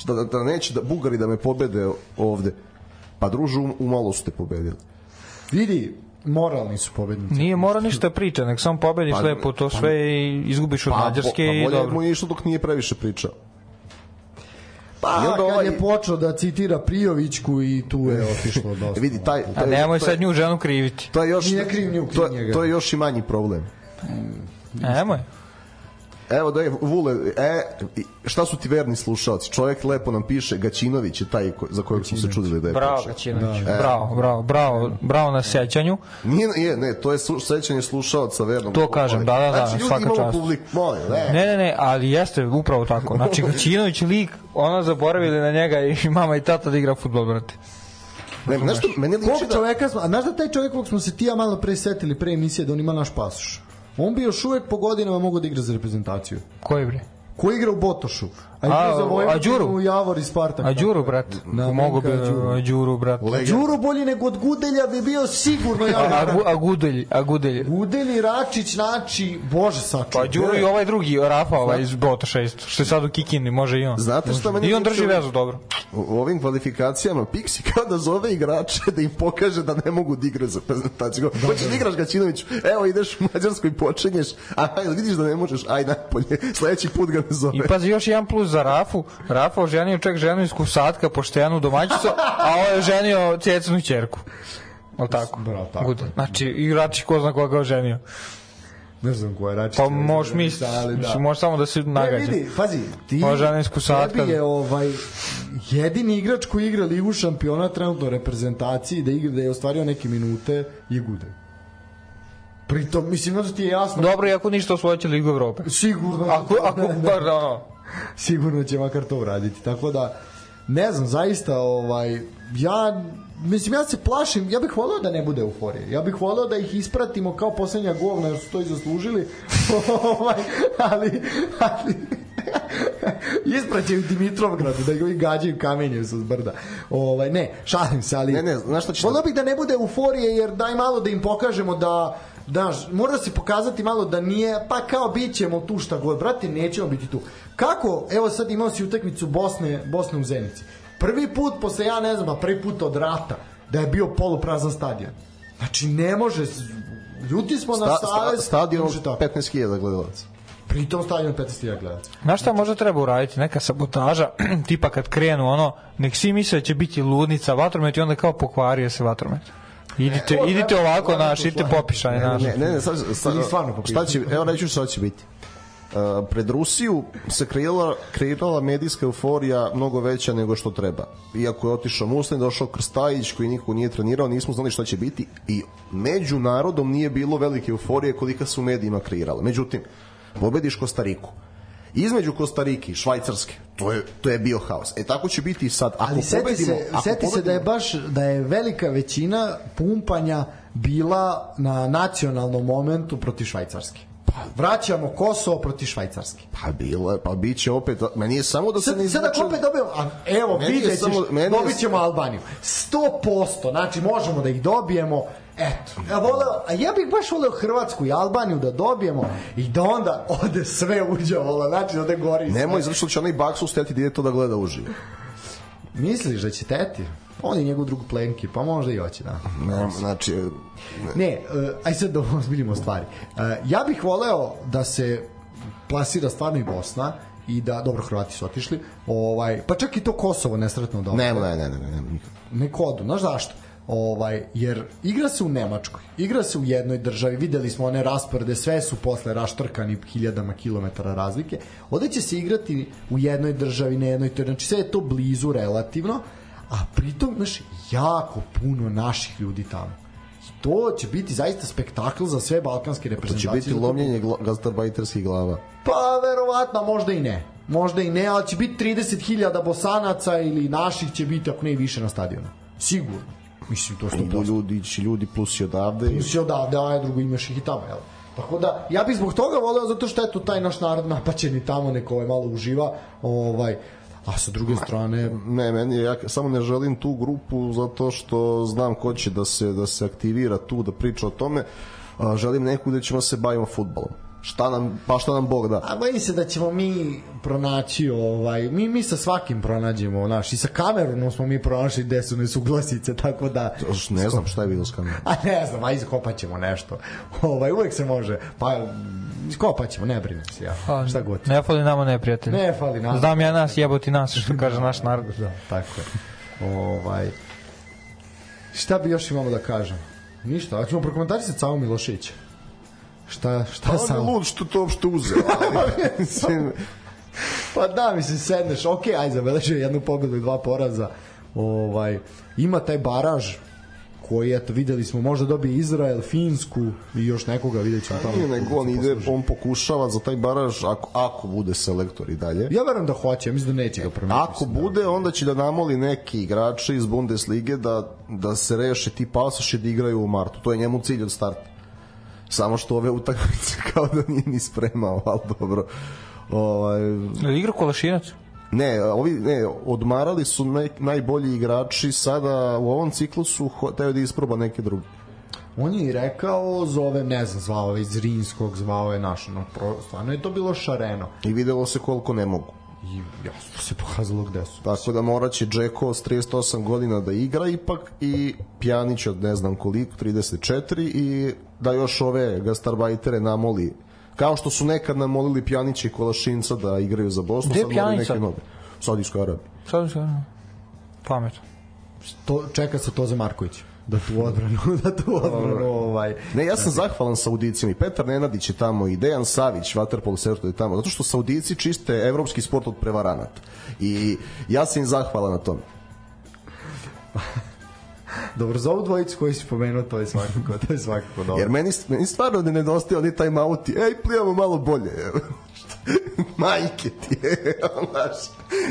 D: da, da, da neće da Bugari da me pobede ovde. Pa družu, u, malo su te pobedili.
C: Vidi, moralni su pobednici.
E: Nije mora ništa priča, nek samo pobediš
D: Pa,
E: lepo to sve i izgubiš od Mađarske
D: bo-
E: i
D: pa bolje
E: dobro.
D: mu je išlo dok nije previše pričao.
C: Pa,
D: I onda
C: kad
D: ovaj-
C: je počeo da citira Prijovićku i tu je otišlo dosta.
D: E, vidi, taj,
E: A
D: taj,
E: nemoj
D: to je-
E: sad nju ženu kriviti.
D: To je još,
C: Nije kriv nju, kriv
D: to,
C: njega.
D: to je još i manji problem.
E: Nemoj.
D: Evo da je Vule, e, šta su ti verni slušalci? Čovjek lepo nam piše, Gaćinović je taj ko, za kojeg smo se čudili da je
E: Bravo,
D: prošao.
E: Gaćinović. Bravo, bravo, bravo, bravo na sećanju.
D: Nije, nije, ne, to je su, sećanje slušalca vernog.
E: To kažem, da, da, da,
D: Znači, ljudi
E: svaka čast.
D: publiku, molim, ne.
E: Ne, ne, ne, ali jeste upravo tako. Znači, Gaćinović lik, ono zaboravili na njega i mama i tata da igra futbol, brate.
D: ne znaš što, meni liči da...
C: čoveka smo, a znaš da taj čovjek kog smo se ti ja malo pre setili pre emisije da on ima naš pasoš? On bi još uvek po godinama mogao da igra za reprezentaciju.
E: Koji bre?
C: Ko igra u Botošu? A
E: A,
C: igra za
E: a
C: Vojvodinu
E: Đuru?
C: u Javor i Spartak.
E: A Đuru, brat.
C: Na
E: Mogu bi,
C: Đuru.
E: a Đuru, brat.
C: Đuro bolji nego od Gudelja bi bio sigurno
E: A,
C: ja.
E: a, Gu- a Gudelj, a Gudelj.
C: Gudelj i Račić, znači, bože sačuva.
E: Pa Đuro i ovaj drugi, Rafa, ovaj iz Botoša isto, što je sad u Kikini, može i on.
D: Znate šta meni
E: I on drži vezu dobro.
D: U ovim kvalifikacijama Pixi kao da zove igrače da im pokaže da ne mogu da igraju za prezentaciju. Da, Hoćeš da igraš Gaćinović, evo ideš u Mađarsku i počinješ, a ajde, vidiš da ne možeš, aj napolje, sledeći put ga ne zove.
E: I pazi još jedan plus za Rafu. Rafa oženio čak ženu iz Kusatka, poštenu domaćicu, a ovo je oženio cjecnu ćerku. Al tako?
C: Bravo, tako
E: Good. Znači, igrači ko zna koga oženio.
C: Ne znam ko je Račić.
E: Pa možeš misliti,
C: da.
E: možeš samo da se
C: Ne,
E: nagađa.
C: vidi, pazi, ti
E: Pa žena iz Kusatka.
C: tebi je ovaj jedini igrač koji igra ligu šampiona trenutno reprezentaciji da igra da je ostvario neke minute je Gude. Pritom, mislim, da ti je jasno.
E: Dobro, iako ništa osvojeće Ligu Evrope.
C: Sigurno.
E: Ako, ako, bar da ono,
C: sigurno će makar to uraditi. Tako da, ne znam, zaista, ovaj, ja, mislim, ja se plašim, ja bih voleo da ne bude euforije. Ja bih voleo da ih ispratimo kao poslednja govna, jer su to i zaslužili. ovaj, ali, ali, ispraćaju Dimitrovgradu, da ih gađaju kamenjem sa zbrda. Ovaj, ne, šalim se, ali...
D: Ne, ne, znaš šta
C: Voleo bih da ne bude euforije, jer daj malo da im pokažemo da Daš, mora se pokazati malo da nije, pa kao bit ćemo tu šta god, brate, nećemo biti tu. Kako, evo sad imao si utakmicu Bosne, Bosne u Zenici. Prvi put, posle ja ne znam, a prvi put od rata, da je bio poluprazan stadion. Znači, ne može, ljuti smo na
D: Sta,
C: savez.
D: sta, stadion
C: ne može tako.
D: 15.000 gledalaca.
C: Pritom stadion 15.000 gledaca.
E: Znaš šta možda treba uraditi? Neka sabotaža, tipa kad krenu ono, nek svi misle da će biti ludnica, vatromet i onda kao pokvario se vatromet. Idite,
C: to
E: idite ovako, naš, idite popišani, naš.
D: Ne, ne, ne, sad, sad,
C: stvarno popisati.
D: šta će, evo reću šta će biti. Uh, pred Rusiju se kreirala, kreirala medijska euforija mnogo veća nego što treba. Iako je otišao Muslin, došao Krstajić koji niko nije trenirao, nismo znali šta će biti i među narodom nije bilo velike euforije kolika su medijima kreirala. Međutim, pobediš Kostariku. Između Kostarike i Švajcarske, to je, to je bio haos. E tako će biti i sad. Ako
C: Ali seti
D: pobedimo,
C: se,
D: ako
C: seti se da je
D: pobedimo-
C: baš da je velika većina pumpanja bila na nacionalnom momentu protiv Švajcarske. Vraćamo Kosovo protiv Švajcarske.
D: Pa bilo je, pa bit će opet, meni je samo da se
C: Sad,
D: ne
C: sad ako
D: izvuče-
C: opet dobijemo, a evo,
D: je
C: vidjet ćeš,
D: je-
C: dobit ćemo Albaniju. 100%, znači možemo da ih dobijemo, Eto, ja voleo, a ja bih baš voleo Hrvatsku i Albaniju da dobijemo i da onda ode sve uđe vola, znači da ode gori.
D: Nemoj, zato što će onaj Baksu steti da ide to da gleda uživo.
C: Misliš da će teti? On je njegov drug plenki, pa možda i hoće, da.
D: Ne, znači,
C: Ne, uh, aj sad da ozbiljimo stvari. Uh, ja bih voleo da se plasira stvarno i Bosna i da, dobro, Hrvati su otišli, ovaj, pa čak i to Kosovo nesretno da
D: ne, ne, ne, ne, ne, ne, nikako.
C: neko odu, znaš zašto? Ovaj, jer igra se u Nemačkoj, igra se u jednoj državi, videli smo one rasporede, sve su posle raštrkani hiljadama kilometara razlike, ovde će se igrati u jednoj državi, na jednoj, znači sve je to blizu relativno, a pritom, znaš, jako puno naših ljudi tamo. I to će biti zaista spektakl za sve balkanske
D: To
C: reprezentacije.
D: će biti lomljenje gla- gastarbajterskih glava.
C: Pa verovatno, možda i ne. Možda i ne, ali će biti 30.000 bosanaca ili naših će biti, ako ne i više na stadionu. Sigurno. Mislim, to što
D: Idu ljudi, će ljudi plus i odavde. i-
C: Plus je odavde, a drugo imaš ih i tamo, jel? Tako da, ja bih zbog toga voleo, zato što eto, taj naš narod napaćeni tamo, neko ovaj malo uživa, ovaj, a sa druge strane,
D: Ne, meni ja samo ne želim tu grupu zato što znam ko će da se, da se aktivira tu, da priča o tome. A, želim neku gde ćemo da se bavimo futbolom. Šta nam, pa šta nam Bog da.
C: a bojim se da ćemo mi pronaći, ovaj, mi, mi sa svakim pronađemo, naš, i sa Kamerunom smo mi pronašli gde su nesuglasice, tako da,
D: Ne znam šta je video s kamerom.
C: A ne znam, ajde kopat ćemo nešto. Ovaj, uvek se može. Pa, kopat ćemo, ne brinem se ja.
E: Pa,
C: Šta god.
E: Ne fali nama neprijatelj.
C: Ne fali nam.
E: Znam ja nas, jeboti nas, što kaže naš narod.
C: Da, tako je. Ovaj, šta bi još imamo da kažem? Ništa, a ćemo prokomentarisati Savo Milošića. Šta, šta
D: Pa on
C: sam?
D: je lud što to uopšte uzeo. ali,
C: Pa da, mislim, sedneš, ok, ajde, zabeležio jednu pobedu i dva poraza. Ovaj, ima taj baraž koji, eto, videli smo, možda dobije Izrael, Finsku i još nekoga, vidjet ćemo tamo.
D: nije nego on ide, on pokušava za taj baraž, ako, ako bude selektor i dalje.
C: Ja verujem da hoće, mislim da neće ga promeniti.
D: Ako bude, onda će da namoli neki igrači iz Bundeslige da, da se reše ti pasoši da igraju u martu. To je njemu cilj od starta. Samo što ove utakmice kao da nije ni spremao, ali dobro. Ovaj,
E: Igra Kolašinac?
D: Ne, ovi, ne, odmarali su naj, najbolji igrači sada u ovom ciklusu teo da isproba neke druge.
C: On je i rekao, zove, ne znam, zvao je iz Rinskog, zvao je naš, no, pro, stvarno je to bilo šareno.
D: I videlo se koliko ne mogu.
C: I jasno se pokazalo gde su.
D: Tako da moraće Džeko s 38 godina da igra ipak i Pjanić od ne znam koliko, 34 i da još ove gastarbajtere namoli kao što su nekad namolili Pjanića i Kolašinca da igraju za Bosnu,
E: Gde je
D: sad moli
E: Pjanić
D: neke
E: sad?
D: nove. Saudijskoj Arabiji.
E: Sad se pametno.
C: To, čeka se Toza Marković da tu odbranu, da tu odbranu, ovaj...
D: Ne, ja sam zahvalan Saudicima i Petar Nenadić je tamo i Dejan Savić, Waterpolo selektor je tamo, zato što Saudici čiste evropski sport od prevaranata. I ja sam im zahvalan na tome.
C: Dobro, za ovu dvojicu koju si pomenuo, to je svakako, to je svakako dobro.
D: Jer meni, meni stvarno ne nedostaje oni taj mauti. Ej, plivamo malo bolje. Majke ti je, znaš.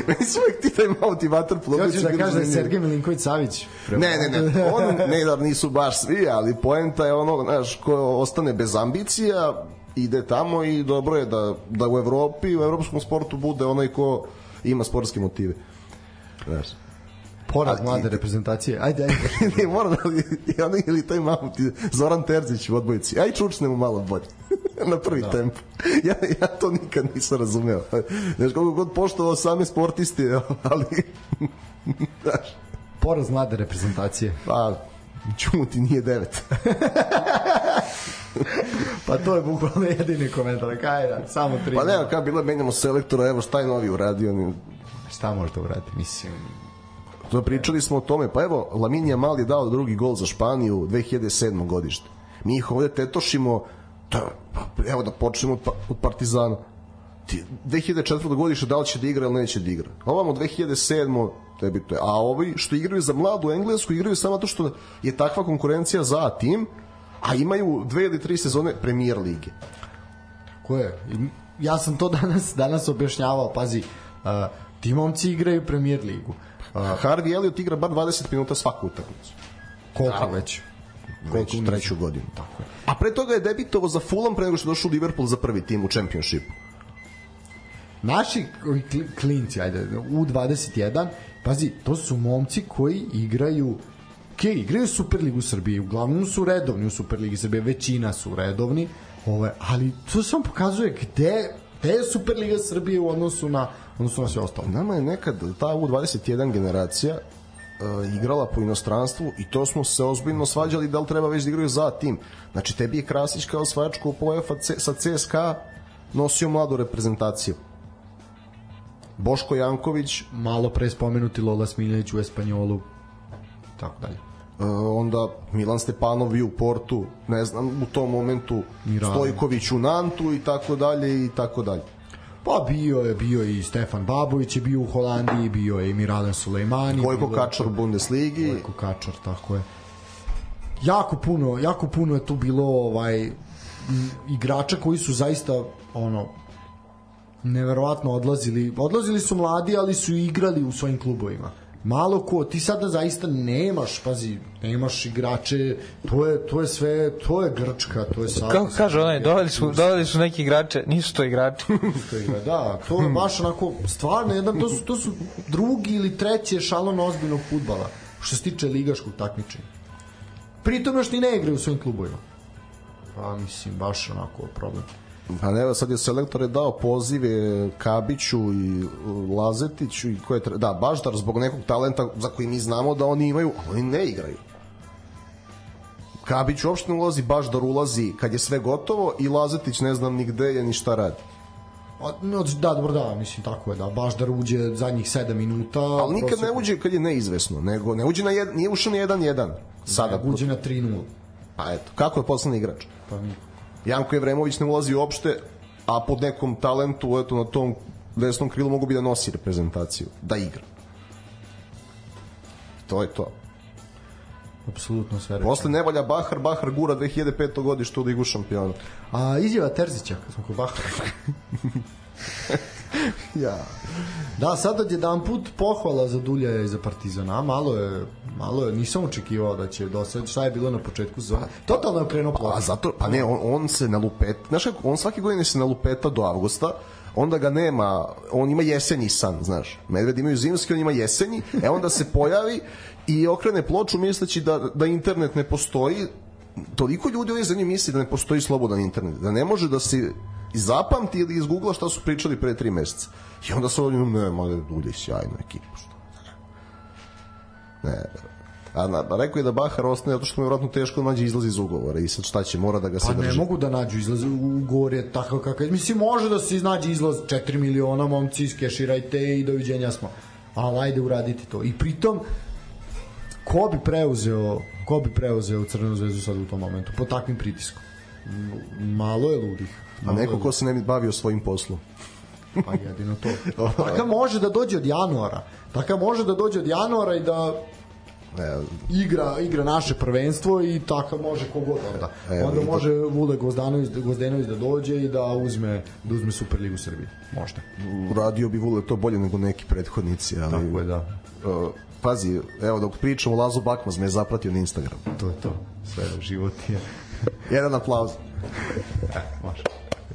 D: Meni su uvek ti taj mauti vaterpolo.
C: Hoćeš da kažeš da je Sergej Milinković Savić?
D: Ne, ne, ne, on, ne da nisu baš svi, ali poenta je ono, znaš, ko ostane bez ambicija, ide tamo i dobro je da, da u Evropi, u evropskom sportu bude onaj ko ima sportske motive. Znaš.
C: Poraz mlade reprezentacije. Ajde, ajde.
D: ne, mora da li, onaj ili taj mamut, Zoran Terzić u odbojici, aj čučnemo malo bolje. na prvi da. tempo. Ja, ja to nikad nisam razumeo. Znaš, koliko god poštovao same sportiste, ali... Znaš,
C: Poraz mlade reprezentacije.
D: pa, čumuti nije devet.
C: Pa to je bukvalno jedini komentar. Kaj da, samo tri.
D: Pa nema, kada bilo menjamo selektora, evo šta je novi uradio.
C: Šta možete uraditi? Mislim,
D: To pričali smo o tome, pa evo, Laminija Mal je dao drugi gol za Španiju 2007. godište. Mi ih ovde tetošimo, da, evo da počnemo od, pa, od Partizana. Ti, 2004. godište da li će da igra ili neće da igra. Ovamo 2007. tebi to je. A ovi što igraju za mladu Englesku igraju samo to što je takva konkurencija za tim, a imaju dve ili tri sezone premier lige.
C: ko je? Ja sam to danas danas objašnjavao, pazi, ti momci igraju premier ligu. Uh,
D: Harvey Elliot igra bar 20 minuta svaku utakmicu.
C: koliko već?
D: Već treću godinu. Tako je. A pre toga je debitovao za Fulham pre nego što je došao u Liverpool za prvi tim u čempionšipu.
C: Naši klinci, ajde, U21, pazi, to su momci koji igraju ok, igraju Superligu Srbije, uglavnom su redovni u Superligi Srbije, većina su redovni, ovaj, ali to samo pokazuje gde, gde je Superliga Srbije u odnosu na, odnosu na sve ostalo.
D: Nama je nekad ta U21 generacija uh, igrala po inostranstvu i to smo se ozbiljno svađali da li treba već da igraju za tim. Znači, tebi je Krasić kao osvajač UEFA sa CSKA nosio mladu reprezentaciju. Boško Janković
C: Malo pre spomenuti Lola Smiljanić u Espanjolu, tako dalje.
D: Uh, onda Milan Stepanov bio u Portu, ne znam, u tom momentu
C: Mirano.
D: Stojković u Nantu i tako dalje i tako dalje.
C: Pa bio je, bio je i Stefan Babović je bio u Holandiji, bio je i Miradan Sulejmani.
D: Gojko
C: je-
D: Kačar u Bundesligi.
C: Gojko Kačar, tako je. Jako puno, jako puno je tu bilo ovaj igrača koji su zaista ono neverovatno odlazili. Odlazili su mladi, ali su igrali u svojim klubovima. Malo ko, ti sada zaista nemaš, pazi, nemaš igrače, to je, to je sve, to je Grčka, to je sad.
E: Kako kaže onaj, doveli su, doveli su neki igrače, nisu to igrači.
C: to igra. Da, to je baš onako stvarno jedan to su to su drugi ili treći ešalon ozbiljnog fudbala što se tiče ligaškog takmičenja. Pritom još ni ne igraju u svojim klubovima. Pa mislim baš onako problem.
D: Pa ne, sad je selektor je dao pozive Kabiću i uh, Lazetiću i ko je tre... da, Baždar zbog nekog talenta za koji mi znamo da oni imaju, a oni ne igraju. Kabić uopšte ne ulazi, Baždar ulazi kad je sve gotovo i Lazetić ne znam ni gde je ni šta radi.
C: A, no, da, dobro, da, mislim tako je, da, baš da uđe zadnjih 7 minuta.
D: Ali nikad ne
C: prosjeku-
D: uđe kad je neizvesno, nego ne uđe na jed, nije ušao na 1-1. Sada,
C: uđe na 3-0.
D: pa eto, kako je poslednji igrač?
C: Pa mi
D: Janko Evremović ne ulazi uopšte, a pod nekom talentu, eto, na tom desnom krilu mogu bi da nosi reprezentaciju, da igra. To je to.
C: apsolutno sve.
D: Posle ne valja Bahar, Bahar gura 2005. godište u ligu šampiona.
C: A izjava Terzića, kad smo kod Bahara.
D: Ja.
C: Da, sad od jedan put pohvala za Dulja i za Partizana, a malo je, malo je, nisam očekivao da će do sad, šta je bilo na početku sezone. Totalno je okrenuo
D: A
C: ploču.
D: zato, pa ne, on, on se na lupet, znaš kako, on svake godine se na lupeta do avgusta, onda ga nema, on ima jesenji san, znaš. Medvedi imaju zimski, on ima jesenji, e onda se pojavi i okrene ploču misleći da, da internet ne postoji, toliko ljudi u ovoj zemlji misli da ne postoji slobodan internet, da ne može da se zapamti ili izgoogla šta su pričali pre tri meseca. I onda se ovdje, ne, mali dulje sjajnu ekipu, što ne, a na, a rekao je da Bahar ostane zato što mu je vjerojatno teško da nađe izlaz iz ugovora i sad šta će, mora da ga se
C: Pa ne
D: drži.
C: mogu da nađu izlaz ugovor je takav kakav. Mislim, može da se iznađe izlaz 4 miliona, momci, iskeširajte i doviđenja smo. Ali ajde uraditi to. I pritom, ko bi preuzeo ko bi preuzeo Crvenu zvezdu sad u tom momentu pod takvim pritiskom malo je ludih
D: A neko ko se ne bi bavio svojim poslom.
C: Pa jedino to. Taka može da dođe od januara. Taka može da dođe od januara i da
D: Ne,
C: igra igra naše prvenstvo i taka može kogod onda.
D: Evo,
C: onda
D: i to-
C: može Vule Gozdanović, Gozdenović da dođe i da uzme da uzme Superligu Srbije. Možda.
D: radio bi Vule to bolje nego neki prethodnici, ali...
C: Tako je, da.
D: Uh, pazi, evo dok pričamo, Lazo Bakmaz me je zapratio na Instagram.
C: To je to. Sve život je.
D: Jedan aplauz.
C: Može.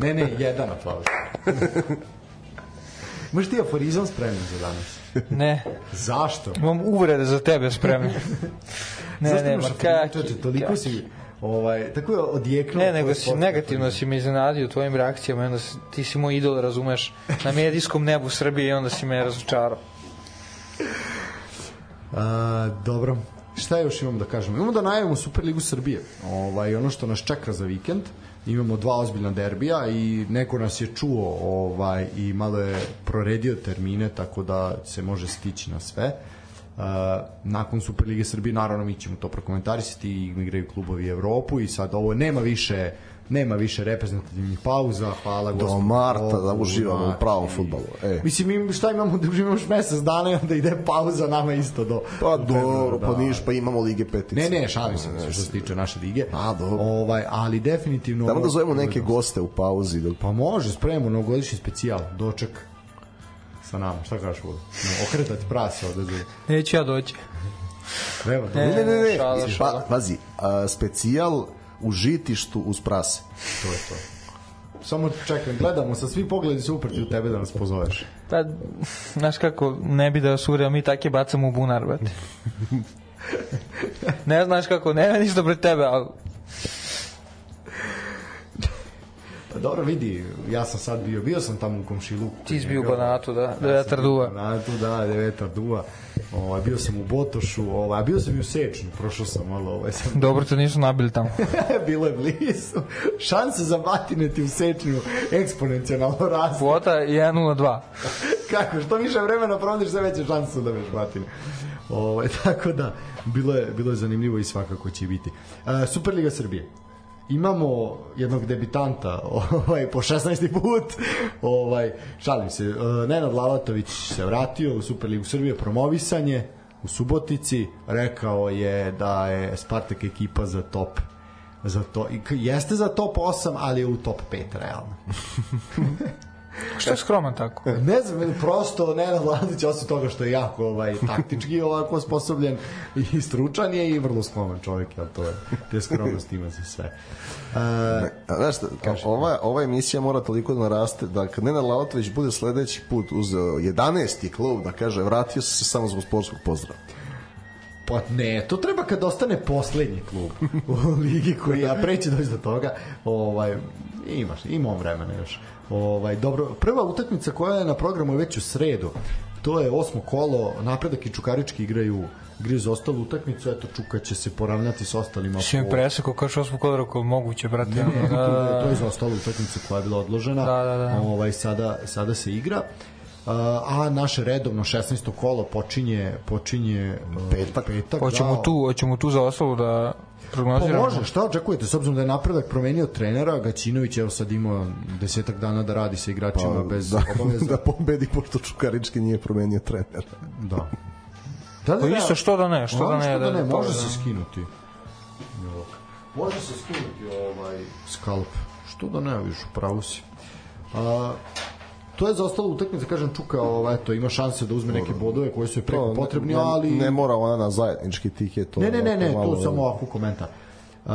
C: Ne, ne, jedan aplauz. Možeš ti aforizam spremno za danas?
E: Ne,
C: Zašto?
E: imam uvrede za tebe spremne. Ne,
C: Zašto
E: ne,
C: imaš
E: ma
C: aforizam?
E: kaki,
C: Čoče, toliko
E: kaki.
C: si ovaj, tako je odjeknuo.
E: Ne, nego si negativno si me iznenadio tvojim reakcijama i onda si, ti si moj idol, razumeš, na medijskom nebu Srbije i onda si me razočarao.
C: A, dobro. Šta još imamo da kažemo? Imamo da najavimo Superligu Srbije. Ovaj, ono što nas čeka za vikend. Imamo dva ozbiljna derbija i neko nas je čuo ovaj, i malo je proredio termine, tako da se može stići na sve. Uh, nakon Superlige Srbije naravno mi ćemo to prokomentarisati i igraju klubovi Evropu i sad ovo nema više nema više reprezentativnih pauza, hvala
D: Do
C: gospodu
D: marta da
C: Bogu,
D: uživamo u
C: znači.
D: pravom futbalu. E.
C: Mislim, mi šta imamo da uživamo još mesec dana i onda ide pauza nama isto do...
D: Pa
C: do
D: dobro, pa niš, pa imamo Lige petice.
C: Ne, ne, šalim se mislim, što se tiče naše lige.
D: A, dobro.
C: Ovaj, ali definitivno...
D: Tamo da zovemo neke goste u pauzi. Dok...
C: Pa može, spremamo novogodišnji specijal, doček sa nama. Šta kažeš, Vole? No, okretati prase ovde za...
E: Neću ja doći.
C: Treba, da...
E: Ne,
D: Ne, ne, ne,
E: šala,
D: pa, pazi, a, specijal u žitištu uz prase.
C: to je to. Samo čekam, gledamo sa svi pogledi su uprti u tebe da nas pozoveš.
E: Pa, znaš kako, ne bi da vas ure, mi take bacamo u bunar, brate. ne znaš kako, nema ništa pred tebe, ali
C: Pa dobro, vidi, ja sam sad bio, bio sam tamo u komšiluku.
E: ti si bio u Banatu, da, da vetar duva.
C: Banatu, da, da vetar duva. Ovaj, bio sam u Botošu, ovaj, bio sam i u Sečnu, prošao sam malo, ovaj, sam
E: Dobro, te nisu nabili tamo.
C: bilo je blizu. Šanse za batine ti u Sečnju eksponencijalno rastu.
E: Kvota 1.02.
C: Kako, što više vremena provodiš, sve veće šanse da već batine. Ovaj, tako da, bilo je, bilo je zanimljivo i svakako će biti. E, Superliga Srbije. Imamo jednog debitanta ovaj, po 16. put. Ovaj, šalim se, e, Nenad Lavatović se vratio u Superligu Srbije, promovisanje u Subotici, rekao je da je Spartak ekipa za top za to, jeste za top 8, ali je u top 5 realno.
E: Što je skroman tako?
C: Ne znam, prosto Nenad Lazić osim toga što je jako ovaj, taktički ovako osposobljen i stručan je i vrlo skroman čovjek, jel to je, te skromnosti ima za sve. Uh,
D: Znaš, ova, ova emisija mora toliko da naraste da kad Nenad Lavatović bude sledeći put uzeo 11. klub da kaže vratio se samo zbog sportskog pozdrava.
C: Pa ne, to treba kad ostane poslednji klub u ligi koji ja preći doći do toga. Ovaj imaš, imamo vremena još. Ovaj dobro, prva utakmica koja je na programu je već u sredu. To je osmo kolo, napredak i Čukarički igraju za ostalu utakmicu, eto Čuka će se poravnati s ostalima.
E: Si mi preseko kao što smo kod rekao, moguće, brate.
C: Ne, ne,
E: Da,
C: to,
E: da,
C: je, to je
E: da.
C: za ostalu utakmicu koja je bila odložena.
E: Da, da, da.
C: Ovaj sada sada se igra. Uh, a naše redovno 16. kolo počinje počinje uh, petak petak
E: Hoćemo
C: da,
E: tu, hoćemo tu za ostavu da
C: Pa
E: prognoziramo.
C: može, šta očekujete? S obzirom da je napredak promenio trenera, Gaćinović evo sad imao desetak dana da radi sa igračima bez
D: da,
C: obaveza.
D: da pobedi pošto Čukarički nije promenio trenera.
C: Da. Da, da,
E: Pa isto, što da ne, što da ne,
C: što da
E: da-
C: ne, može
E: da-
C: se skinuti. Jok. Može se skinuti ovaj skalp. Što da ne, viš, pravo si. A, to je za ostalo utakmice, kažem Čuka, ovaj, eto, ima šanse da uzme neke bodove koji su joj preko potrebni, ali...
D: Ne mora ona na zajednički tiket. to
C: Ne, ne, ne, ne, to samo ovako komentar. Uh,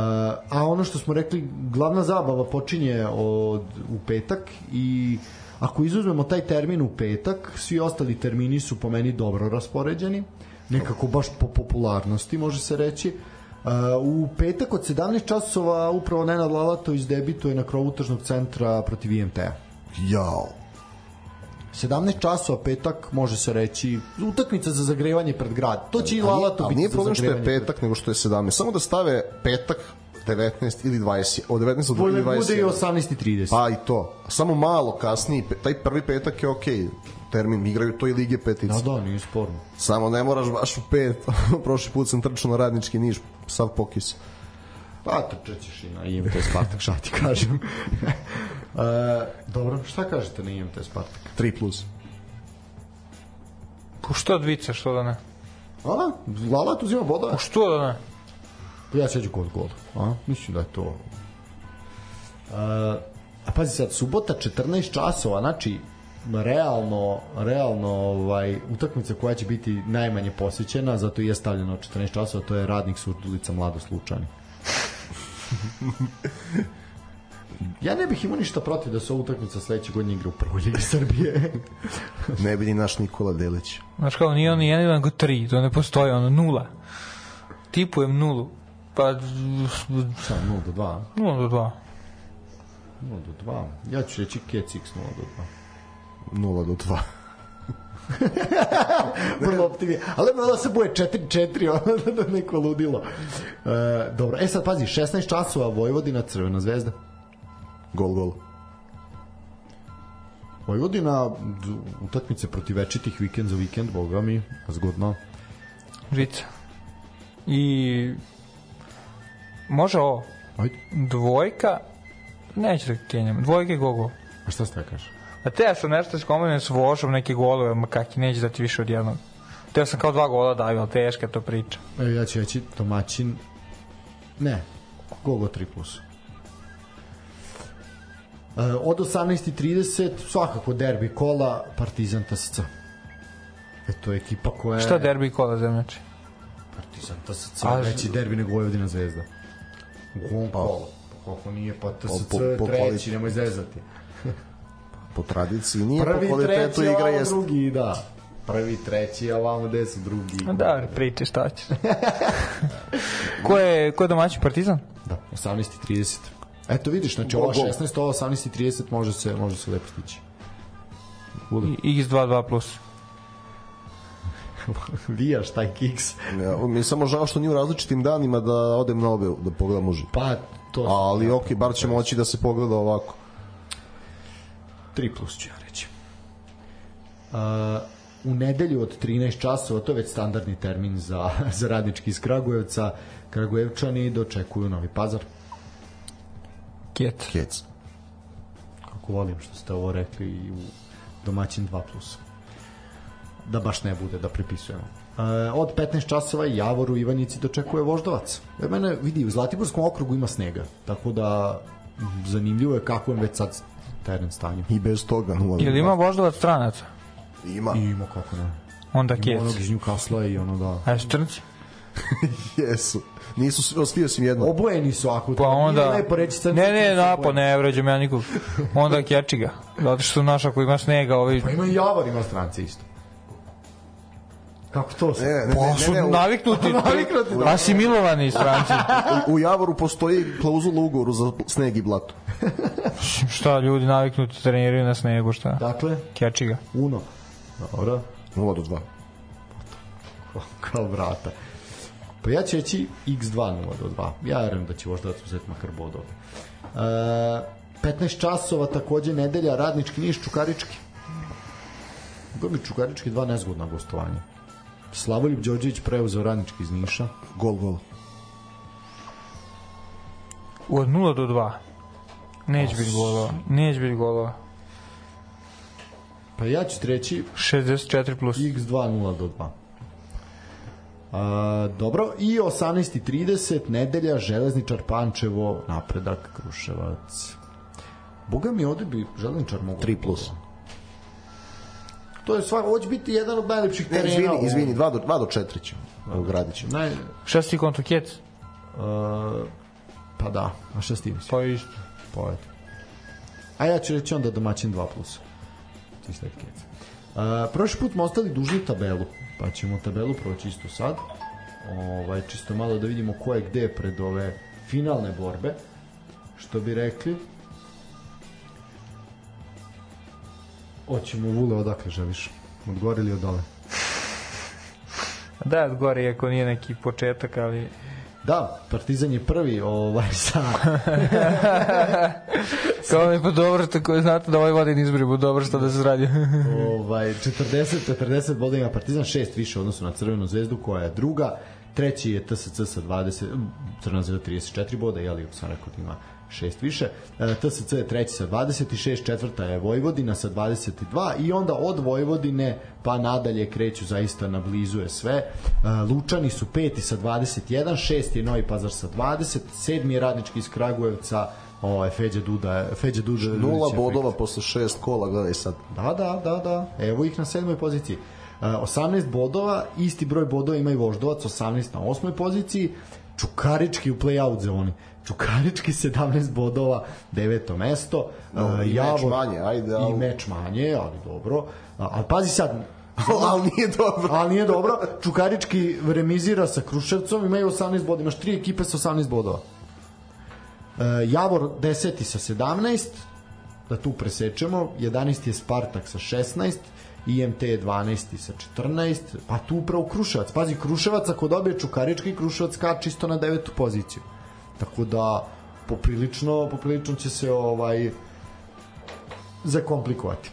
C: a ono što smo rekli, glavna zabava počinje od, u petak i ako izuzmemo taj termin u petak, svi ostali termini su po meni dobro raspoređeni, nekako baš po popularnosti može se reći. Uh, u petak od 17 časova upravo Nenad Lalatović debituje na krovu tržnog centra protiv IMT-a.
D: Jao.
C: 17 časova petak može se reći utakmica za zagrevanje pred grad. To će i Lalato biti
D: nije problem što je petak, nego što je 17. Samo da stave petak 19 ili 20, od 19 do
C: Bolje
D: 20.
C: bude i 18.30.
D: Pa i to. Samo malo kasnije, taj prvi petak je okej. Termin, igraju to i Lige petice.
C: Da, da, nije sporno.
D: Samo ne moraš baš u pet. Prošli put sam trčao na radnički niš, sav pokis.
C: Pa trčat ćeš i na IMT Spartak, šta ti kažem. e, dobro, šta kažete na IMT Spartak?
D: 3 plus.
E: Po što dvice, što da ne?
C: A, Lalat uzima bodove?
E: Po što da ne?
C: Pa ja ću gol gol. A, mislim da je to. E, a pazi sad, subota 14 časova, znači realno, realno ovaj, utakmica koja će biti najmanje posjećena, zato i je stavljeno 14 časova, to je radnik Surdulica Mlado Slučani. Ja ne bih imao ništa protiv da se ova utakmica sledeće godine igra u prvoj ligi Srbije.
D: Ne bi ni naš Nikola Delić.
E: Znaš kao, nije on ni jedan, nego tri, to ne postoji, ono, nula. Tipujem nulu. Pa,
C: Šta, 0 do 2?
E: nula do dva.
C: 0 do 2. Ja ću reći Kec X 0 do 2.
D: 0 do 2.
C: Vrlo optimije. Ali da se bude 4-4, ono da neko ludilo. E, dobro, e sad pazi, 16 časova Vojvodina, Crvena zvezda.
D: Gol, gol.
C: Vojvodina, utakmice protiv večitih vikend za vikend, boga mi, zgodno.
E: Žica. I... Može ovo.
C: Ajde.
E: Dvojka, neću da kenjam, dvojka i gogo.
C: A šta ste kažeš?
E: A te ja sam nešto skombinio s vožom neke golove, ma kaki, neće dati više od jednog. Te sam kao dva gola daju, ali teška to priča.
C: E, ja ću reći domaćin, ne, Gogo 3+. plus. E, od 18.30 svakako derbi kola Partizan Tasica. E, to je ekipa koja je...
E: Šta derbi kola zemljači?
C: Partizan TSC, veći derbi nego Vojvodina zvezda. U kom kolu? Pa kako nije, pa TSC
D: po- po
C: treći,
D: kvaliteti.
C: nemoj zezati.
D: Po tradiciji nije,
C: Prvi,
D: po kvalitetu
C: treći,
D: igra jest.
C: drugi, da. prvi, treći, a vamo gde su drugi.
E: Da, priče šta ćeš. ko je, ko je domaći partizan?
C: Da, 18.30. Eto vidiš, znači ova 16, ova 18.30 može se, može se lepo stići.
E: X22 plus.
C: Vijaš taj kiks.
D: Ja, mi je samo žao što nije u različitim danima da odem na obe da pogledam uživo.
C: Pa, to...
D: Ali ok, bar će moći da se pogleda ovako.
C: 3 plus ću ja reći. Uh, u nedelju od 13 časova, to je već standardni termin za, za radnički iz Kragujevca, Kragujevčani dočekuju Novi Pazar.
E: Ket.
D: Kec.
C: Kako volim što ste ovo rekli i u domaćin 2 plus. Da baš ne bude, da pripisujemo. Uh, od 15 časova Javor u Ivanjici dočekuje Voždovac. E, mene vidi, u Zlatiborskom okrugu ima snega, tako da zanimljivo je kako je već sad teren stanju.
D: I bez toga. Nula,
E: Jel ima voždovac stranaca?
D: Ima.
C: I ima kako ne.
E: Onda
C: Ima
E: Ket.
C: onog iz Newcastle i ono da.
E: A?
D: Jesu. Nisu svi osim jedno.
C: Obojeni su ako
E: Pa onda...
C: Nije lepo reći sad
E: Ne, ne,
C: su
E: napa,
C: obojeni.
E: ne vređam ja nikog. Onda keči ga. Zato što znaš ako ima snega, ovi...
C: Pa ima i Javor ima strance isto. Kako to se?
D: Ne, ne, ne,
E: Pa
D: ne, ne, u,
E: naviknuti, asimilovani stranci.
D: u Javoru postoji klauzula u ugovoru za sneg i blato.
E: Šta ljudi naviknuti treniraju na snegu, šta?
C: Dakle,
E: Keči ga.
C: Uno. Dobro.
D: 0 do 2.
C: Kao vrata. Pa ja ću reći x2 0 do 2. Ja verujem da će Voždovac uzeti makar bod ovde. E, 15 časova takođe nedelja radnički niš Čukarički. Kako mi Čukarički dva nezgodna gostovanja. Slavoljub Đorđević preuzeo radnički iz Niša.
D: Gol, gol.
E: Od 0 do 2. Neće biti golova. Neće biti golova.
C: Pa ja ću ti reći
E: 64 plus.
C: x2 0 do 2. A, dobro, i 18.30 nedelja Železničar Pančevo napredak Kruševac. Boga mi ovde bi Železničar mogu
D: 3 plus.
C: To je svak, ovo će biti jedan od najlepših
D: Ne,
C: terena.
D: izvini,
C: u-
D: izvini, 2 do, 2 do 4 ćemo. Evo, gradit ćemo.
C: Naj,
E: Šta si ti konto Kec?
C: uh, pa da, a šta s tim si?
E: Pa isto.
C: Pa eto. A ja ću reći onda domaćin 2 plus. Ti ste kec. Uh, prošli put smo ostali dužni tabelu, pa ćemo tabelu proći isto sad. Ovaj, čisto malo da vidimo ko je gde pred ove finalne borbe. Što bi rekli. Hoćemo Vule odakle želiš? Od gore ili od dole?
E: Da, od gore, iako nije neki početak, ali...
C: Da, Partizan je prvi ovaj, sa
E: Kao mi pa dobro, tako je, znate da ovaj vodin izbori bu dobro što da se radi.
C: ovaj 40 40 bodova ima Partizan, šest više u odnosu na Crvenu zvezdu koja je druga. Treći je TSC sa 20, Crvena zvezda 34 boda, jeli, sam rekao da ima šest više. E, TSC je treći sa 26, četvrta je Vojvodina sa 22 i onda od Vojvodine pa nadalje kreću zaista na blizu je sve. E, Lučani su peti sa 21, šesti je Novi Pazar sa 20, sedmi je Radnički iz Kragujevca, ovaj Feđa Duda, Feđa Duda
D: Nula bodova posle šest kola, gledaj sad.
C: Da, da, da, da. Evo ih na sedmoj poziciji. E, 18 bodova, isti broj bodova ima i Voždovac, 18 na osmoj poziciji. Čukarički u play-out zoni. Čukarički 17 bodova, deveto mesto.
D: No,
C: E,
D: i meč manje, ajde,
C: I
D: ali-
C: meč manje, ali dobro. Ali pazi sad,
D: Ali nije dobro.
C: ali nije dobro. Čukarički remizira sa Kruševcom, imaju 18 bodova, imaš tri ekipe sa 18 bodova. E, Javor 10. sa 17, da tu presečemo, 11. je Spartak sa 16, IMT je 12. sa 14, pa tu upravo Kruševac. Pazi, Kruševac ako dobije Čukarički, Kruševac kači isto na devetu poziciju. Tako da, poprilično, poprilično će se ovaj zakomplikovati.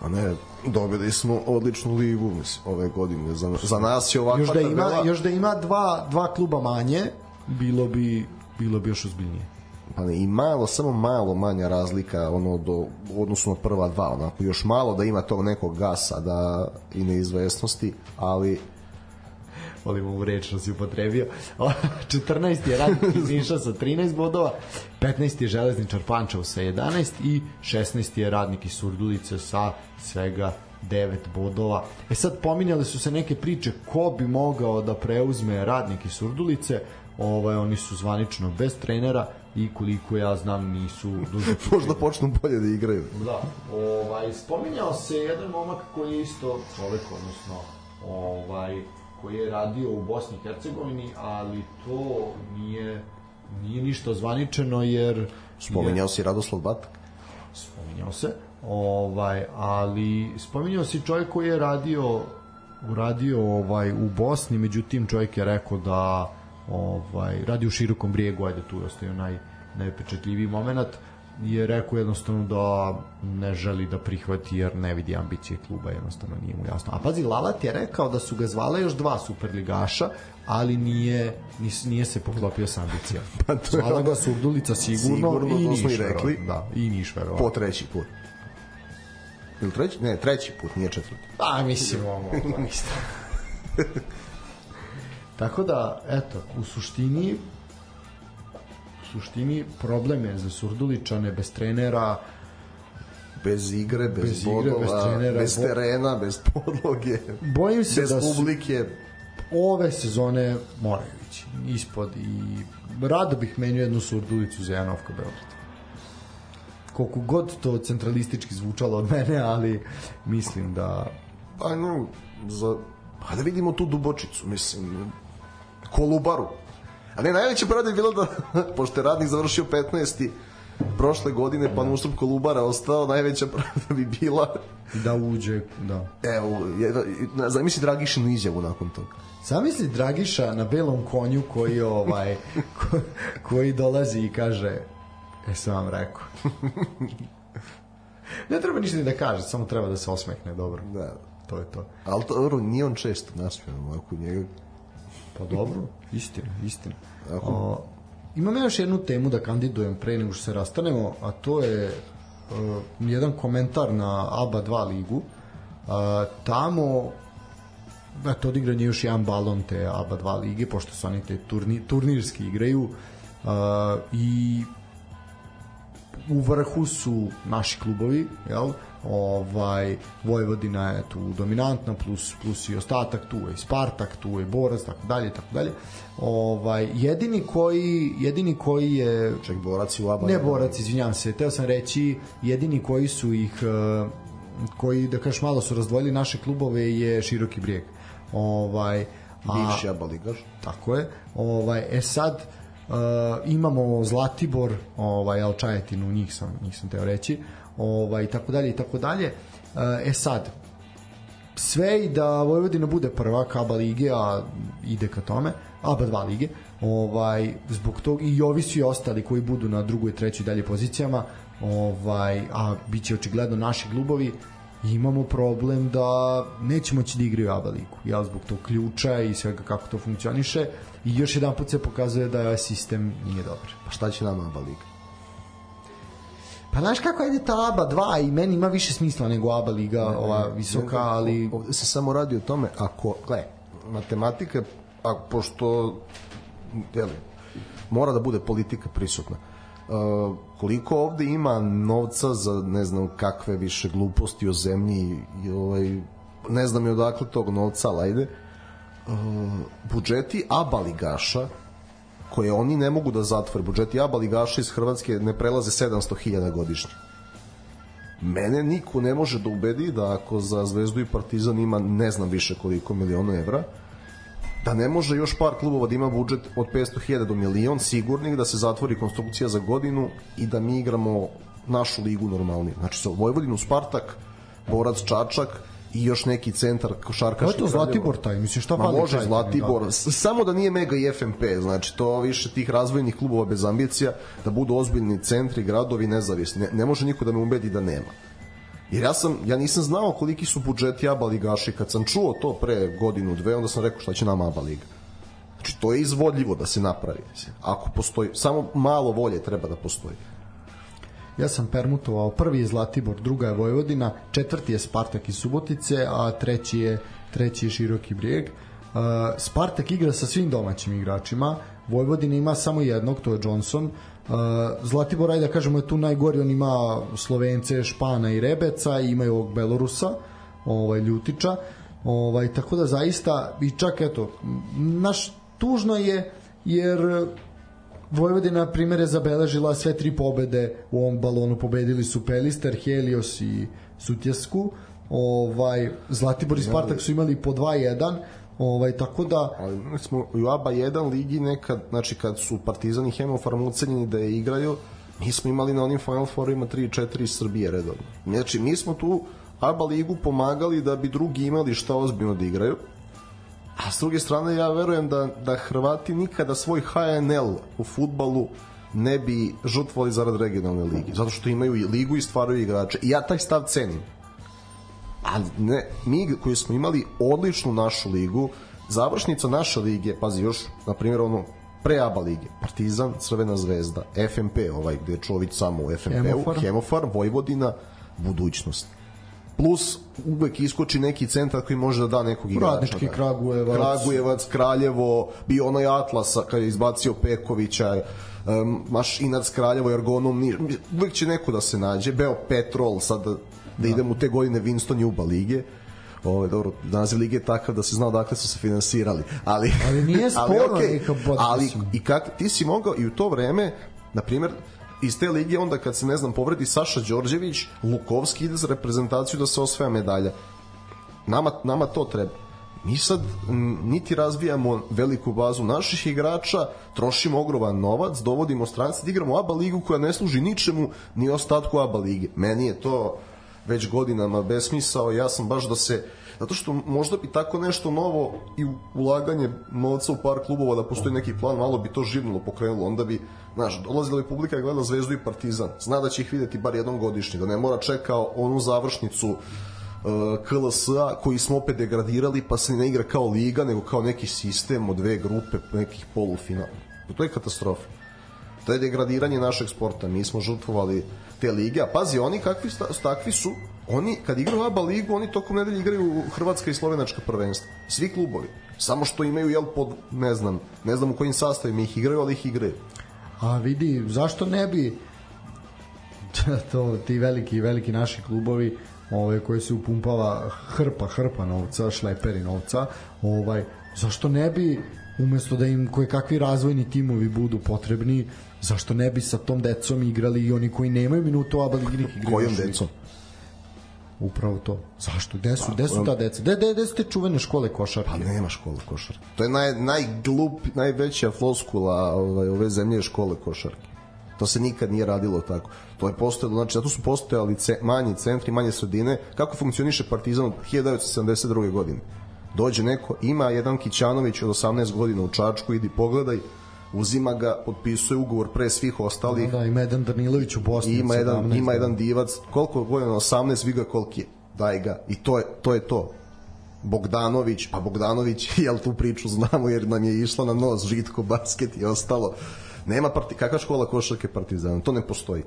D: A ne, dobili smo odličnu ligu mislim, ove godine. Za, za nas je ovakva
C: još da ima
D: tabela-
C: još da ima dva dva kluba manje bilo bi bilo bi još ozbiljnije
D: pa ne, i malo, samo malo manja razlika ono do, odnosu na prva dva, onako, još malo da ima tog nekog gasa da, i neizvesnosti, ali
C: volim ovu reč što si upotrebio 14 je Radnik iz Niša sa 13 bodova 15 je Železničar Pančevo sa 11 i 16 je Radnik iz Surdulice sa svega 9 bodova. E sad pominjale su se neke priče ko bi mogao da preuzme Radnik iz Surdulice ovaj, oni su zvanično bez trenera i koliko ja znam nisu duže
D: Možda počnu bolje da igraju.
C: Da, ovaj, spominjao se jedan momak koji je isto čovek, odnosno ovaj, koji je radio u Bosni i Hercegovini, ali to nije nije ništa zvaničeno jer
D: Spominjao si Radoslav Batak.
C: spominjao se ovaj ali spominjao se čovjek koji je radio uradio ovaj u Bosni međutim čovjek je rekao da ovaj radi u širokom brijegu ajde tu je ostao naj najpečatljiviji momenat je rekao jednostavno da ne želi da prihvati jer ne vidi ambicije kluba, jednostavno nije mu jasno. A pazi, Lalat je rekao da su ga zvale još dva superligaša, ali nije, nije, nije se poklopio sa ambicijom.
D: Pa to je
C: Zvala ga Surdulica sigurno,
D: Sigurno,
C: i Niš,
D: rekli.
C: Da, i Niš, verovatno.
D: Po treći put. Ili treći? Ne, treći put, nije četvrti.
C: Pa, mislim, ovo, isto. Tako da, eto, u suštini u suštini problem je za Surduličane bez trenera
D: Bez igre, bez,
C: Bez igre,
D: bodova,
C: bez trenera,
D: bez terena, bez podloge,
C: bojim se
D: bez
C: da
D: publike.
C: ove sezone moraju ići ispod i rado bih menio jednu Surdulicu za Janovka Beograd koliko god to centralistički zvučalo od mene, ali mislim da
D: Pa, no, za, pa da vidimo tu dubočicu, mislim, Kolubaru. A ne, najveća pravda je bilo da, pošto je radnik završio 15. prošle godine, pa na ustup Kolubara ostao, najveća pravda bi bila
C: da uđe, da.
D: Evo, jedna, zamisli Dragišinu izjavu nakon toga.
C: Zamisli Dragiša na belom konju koji ovaj ko, koji dolazi i kaže e sam vam rekao. ne treba ništa ni da kaže, samo treba da se osmehne dobro.
D: Da.
C: To je to.
D: Ali to, nije on često nasmijan ovako njega.
C: Pa dobro, istina, istina.
D: Ako-
C: O, imam još jednu temu da kandidujem pre nego što se rastanemo, a to je uh, jedan komentar na ABA 2 ligu. Uh, tamo eto, odigran je još jedan balon te ABA 2 lige, pošto su oni te turni, turnirski igraju uh, i u vrhu su naši klubovi, jel? Ovaj Vojvodina je tu dominantna plus plus i ostatak tu je Spartak, tu je Borac, tako dalje, tako dalje. Ovaj jedini koji jedini koji je
D: Ček, borac i u ABA.
C: ne borac, izvinjavam se, teo sam reći jedini koji su ih eh, koji da kažeš malo su razdvojili naše klubove je Široki brijeg. Ovaj a-
D: Bivši ABA ligaš.
C: Tako je. Ovaj e sad uh, imamo Zlatibor, ovaj al Čajetinu, njih sam njih sam teo reći. Ovaj tako dalje i tako dalje. Uh, e sad sve i da Vojvodina bude prva ABA lige, a ide ka tome, ABA 2 lige, ovaj, zbog tog i ovi svi ostali koji budu na drugoj, trećoj dalje pozicijama, ovaj, a bit će očigledno naši klubovi, imamo problem da neće moći da igraju ABA ligu, jel, zbog tog ključa i svega kako to funkcioniše i još jedan put se pokazuje da ovaj sistem nije dobar.
D: Pa šta će nama ABA liga?
C: Pa znaš kako ide ta ABA 2 i meni ima više smisla nego ABA liga, ova visoka, ali...
D: Ovde se samo radi o tome, ako, gle, matematika, a pošto, jeli, mora da bude politika prisutna, Uh, koliko ovde ima novca za ne znam kakve više gluposti o zemlji i, ovaj ne znam i odakle tog novca, ali ajde uh, budžeti ABA ligaša koje oni ne mogu da zatvore budžeti ABA ligaša iz Hrvatske ne prelaze 700.000 godišnje mene niko ne može da ubedi da ako za Zvezdu i Partizan ima ne znam više koliko miliona evra, da ne može još par klubova da ima budžet od 500.000 do milion sigurnih da se zatvori konstrukcija za godinu i da mi igramo našu ligu normalnije. Znači sa Vojvodinu Spartak, Borac Čačak i još neki centar košarkaški.
C: Ko je to Zlatibor taj? Mislim, šta
D: Ma
C: fali
D: može
C: Čajetinu,
D: Zlatibor,
C: da.
D: Samo da nije Mega i FMP, znači to više tih razvojnih klubova bez ambicija, da budu ozbiljni centri, gradovi nezavisni. Ne, ne može niko da me ubedi da nema. Jer ja sam ja nisam znao koliki su budžeti ABA ligaši kad sam čuo to pre godinu dve onda sam rekao šta će nama ABA liga. Znači to je izvodljivo da se napravi. Ako postoji samo malo volje treba da postoji.
C: Ja sam permutovao, prvi je Zlatibor, druga je Vojvodina, četvrti je Spartak iz Subotice, a treći je, treći je Široki brijeg. Uh, Spartak igra sa svim domaćim igračima, Vojvodina ima samo jednog, to je Johnson. Uh, Zlatibor, ajde da kažemo, je tu najgori, on ima Slovence, Špana i Rebeca, i imaju ovog Belorusa, ovaj, Ljutiča. Ovaj, tako da zaista, i čak eto, naš tužno je, jer Vojvodina, na primjer, je zabeležila sve tri pobede u ovom balonu. Pobedili su Pelister, Helios i Sutjesku. Ovaj, Zlatibor i Spartak su imali po 2-1. Ovaj, tako da...
D: Ali smo u ABA 1 ligi nekad, znači kad su Partizan i Hemofarm ucenjeni da je igraju, mi smo imali na onim Final Fourima 3 i 4 iz Srbije redovno. Znači, mi smo tu ABA ligu pomagali da bi drugi imali šta ozbiljno da igraju, a s druge strane ja verujem da, da Hrvati nikada svoj HNL u futbalu ne bi žutvali zarad regionalne ligi, zato što imaju i ligu i stvaraju igrače. I ja taj stav cenim. Ali ne, mi koji smo imali odličnu našu ligu, završnica naše lige, pazi još, na primjer, ono, pre ABA lige, Partizan, Crvena zvezda, FMP, ovaj gde je Čović samo u FMP-u,
C: Hemofarm.
D: Hemofar, Vojvodina, budućnost. Plus uvek iskoči neki centar koji može da da nekog igrača.
C: Radnički
D: da.
C: Kragujevac.
D: Kragujevac, Kraljevo, bio onaj Atlasa kad je izbacio Pekovića, um, Mašinac, Kraljevo, Ergonom, Niš. Uvek će neko da se nađe. Beo Petrol, sad da, da idem u te godine Winston Juba lige. Ovo, dobro, naziv lige je takav da se zna odakle su se finansirali. Ali,
C: Ali nije sporno
D: okej,
C: neka bod-
D: ali i kak, ti si mogao i u to vreme, na primjer, iz te lige onda kad se ne znam povredi Saša Đorđević, Lukovski ide za reprezentaciju da se osvaja medalja. Nama, nama to treba. Mi sad niti razvijamo veliku bazu naših igrača, trošimo ogroman novac, dovodimo strance, da igramo ABA ligu koja ne služi ničemu ni ostatku ABA lige. Meni je to već godinama besmisao, ja sam baš da se zato što možda bi tako nešto novo i ulaganje novca u par klubova da postoji neki plan, malo bi to živnulo, pokrenulo, onda bi, znaš, dolazila bi publika i gleda Zvezdu i Partizan, zna da će ih videti bar jednom godišnje, da ne mora čekao onu završnicu uh, KLS-a koji smo opet degradirali pa se ne igra kao liga nego kao neki sistem od dve grupe nekih polufinala. To je katastrofa. To je degradiranje našeg sporta. Mi smo žrtvovali te lige. A pazi, oni kakvi takvi su, oni kad igraju ABA ligu, oni tokom nedelje igraju Hrvatska i Slovenačka prvenstva. Svi klubovi. Samo što imaju, jel, pod, ne znam, ne znam u kojim sastavima ih igraju, ali ih igraju.
C: A vidi, zašto ne bi to ti veliki veliki naši klubovi ove koji se upumpava hrpa hrpa novca, šleperi novca, ovaj zašto ne bi umesto da im koje kakvi razvojni timovi budu potrebni, zašto ne bi sa tom decom igrali i oni koji nemaju minutu ABA ligi igraju
D: Kojom decom?
C: Upravo to. Zašto? Gde su, gde su ta deca? Gde, gde, gde su te čuvene škole košarke?
D: Pa nema škole košarke. To je naj, najglup, najveća floskula ovaj, ove zemlje je škole košarke. To se nikad nije radilo tako. To je postojalo, znači zato su postojali ce, manji centri, manje sredine. Kako funkcioniše Partizan od 1972. godine? Dođe neko, ima jedan Kićanović od 18 godina u Čačku, idi pogledaj, uzima ga, potpisuje ugovor pre svih ostalih,
C: Da, ima jedan Danilović u Bosni.
D: Ima jedan
C: 17,
D: ima jedan divac koliko godina 18 viga koliki je daj ga i to je to je to Bogdanović pa Bogdanović jel tu priču znamo jer nam je išla na nos žitko basket i ostalo nema parti kakva škola košarke Partizana to ne postoji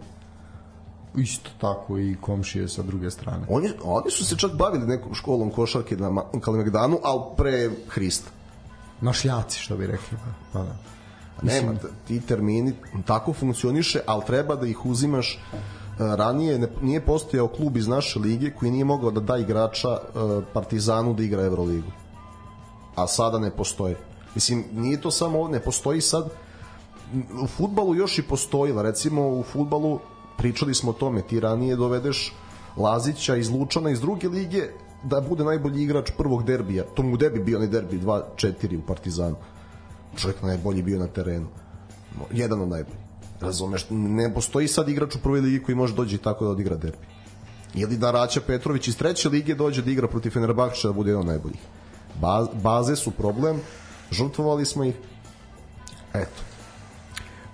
C: Isto tako i komšije sa druge strane.
D: oni oni su se čak bavili nekom školom košarke na Kalemegdanu al pre Hrista
C: Našljaci, što bi rekli. Pa da.
D: Nema t- ti termini tako funkcioniše ali treba da ih uzimaš e, ranije ne, nije postojao klub iz naše lige koji nije mogao da da igrača e, Partizanu da igra Euroligu. A sada ne postoje mislim nije to samo ne postoji sad u futbalu još i postojila recimo u futbalu pričali smo o tome ti ranije dovedeš Lazića iz Lučana iz druge lige da bude najbolji igrač prvog derbija. To mu debi bio onaj derbi 2-4 u Partizanu čovjek najbolji bio na terenu. Jedan od najboljih. Razumeš, ne postoji sad igrač u prvoj ligi koji može dođe i tako da odigra derbi. Ili da Raća Petrović iz treće lige dođe da igra protiv Fenerbahča da bude jedan od najboljih? Baz, baze su problem žrtvovali smo ih. Eto.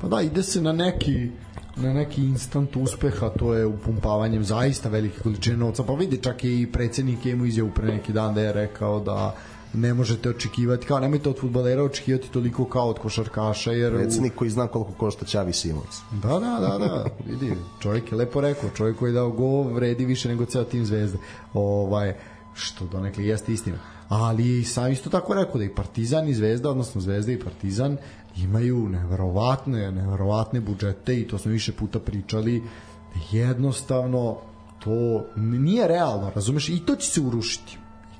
C: Pa da, ide se na neki na neki instant uspeha, to je upumpavanjem zaista velike količine novca. Pa vidi, čak i predsednik je imao izjavu pre neki dan da je rekao da ne možete očekivati, kao nemojte od futbalera očekivati toliko kao od košarkaša, jer...
D: predsednik koji zna koliko košta Ćavi Simović
C: Da, da, da, da, vidi, čovjek je lepo rekao, čovjek koji je dao go vredi više nego ceo tim zvezde. Ovaj, što donekle jeste istina. Ali sam isto tako rekao da i Partizan i Zvezda, odnosno Zvezda i Partizan imaju neverovatne, neverovatne budžete i to smo više puta pričali jednostavno to nije realno, razumeš? I to će se urušiti.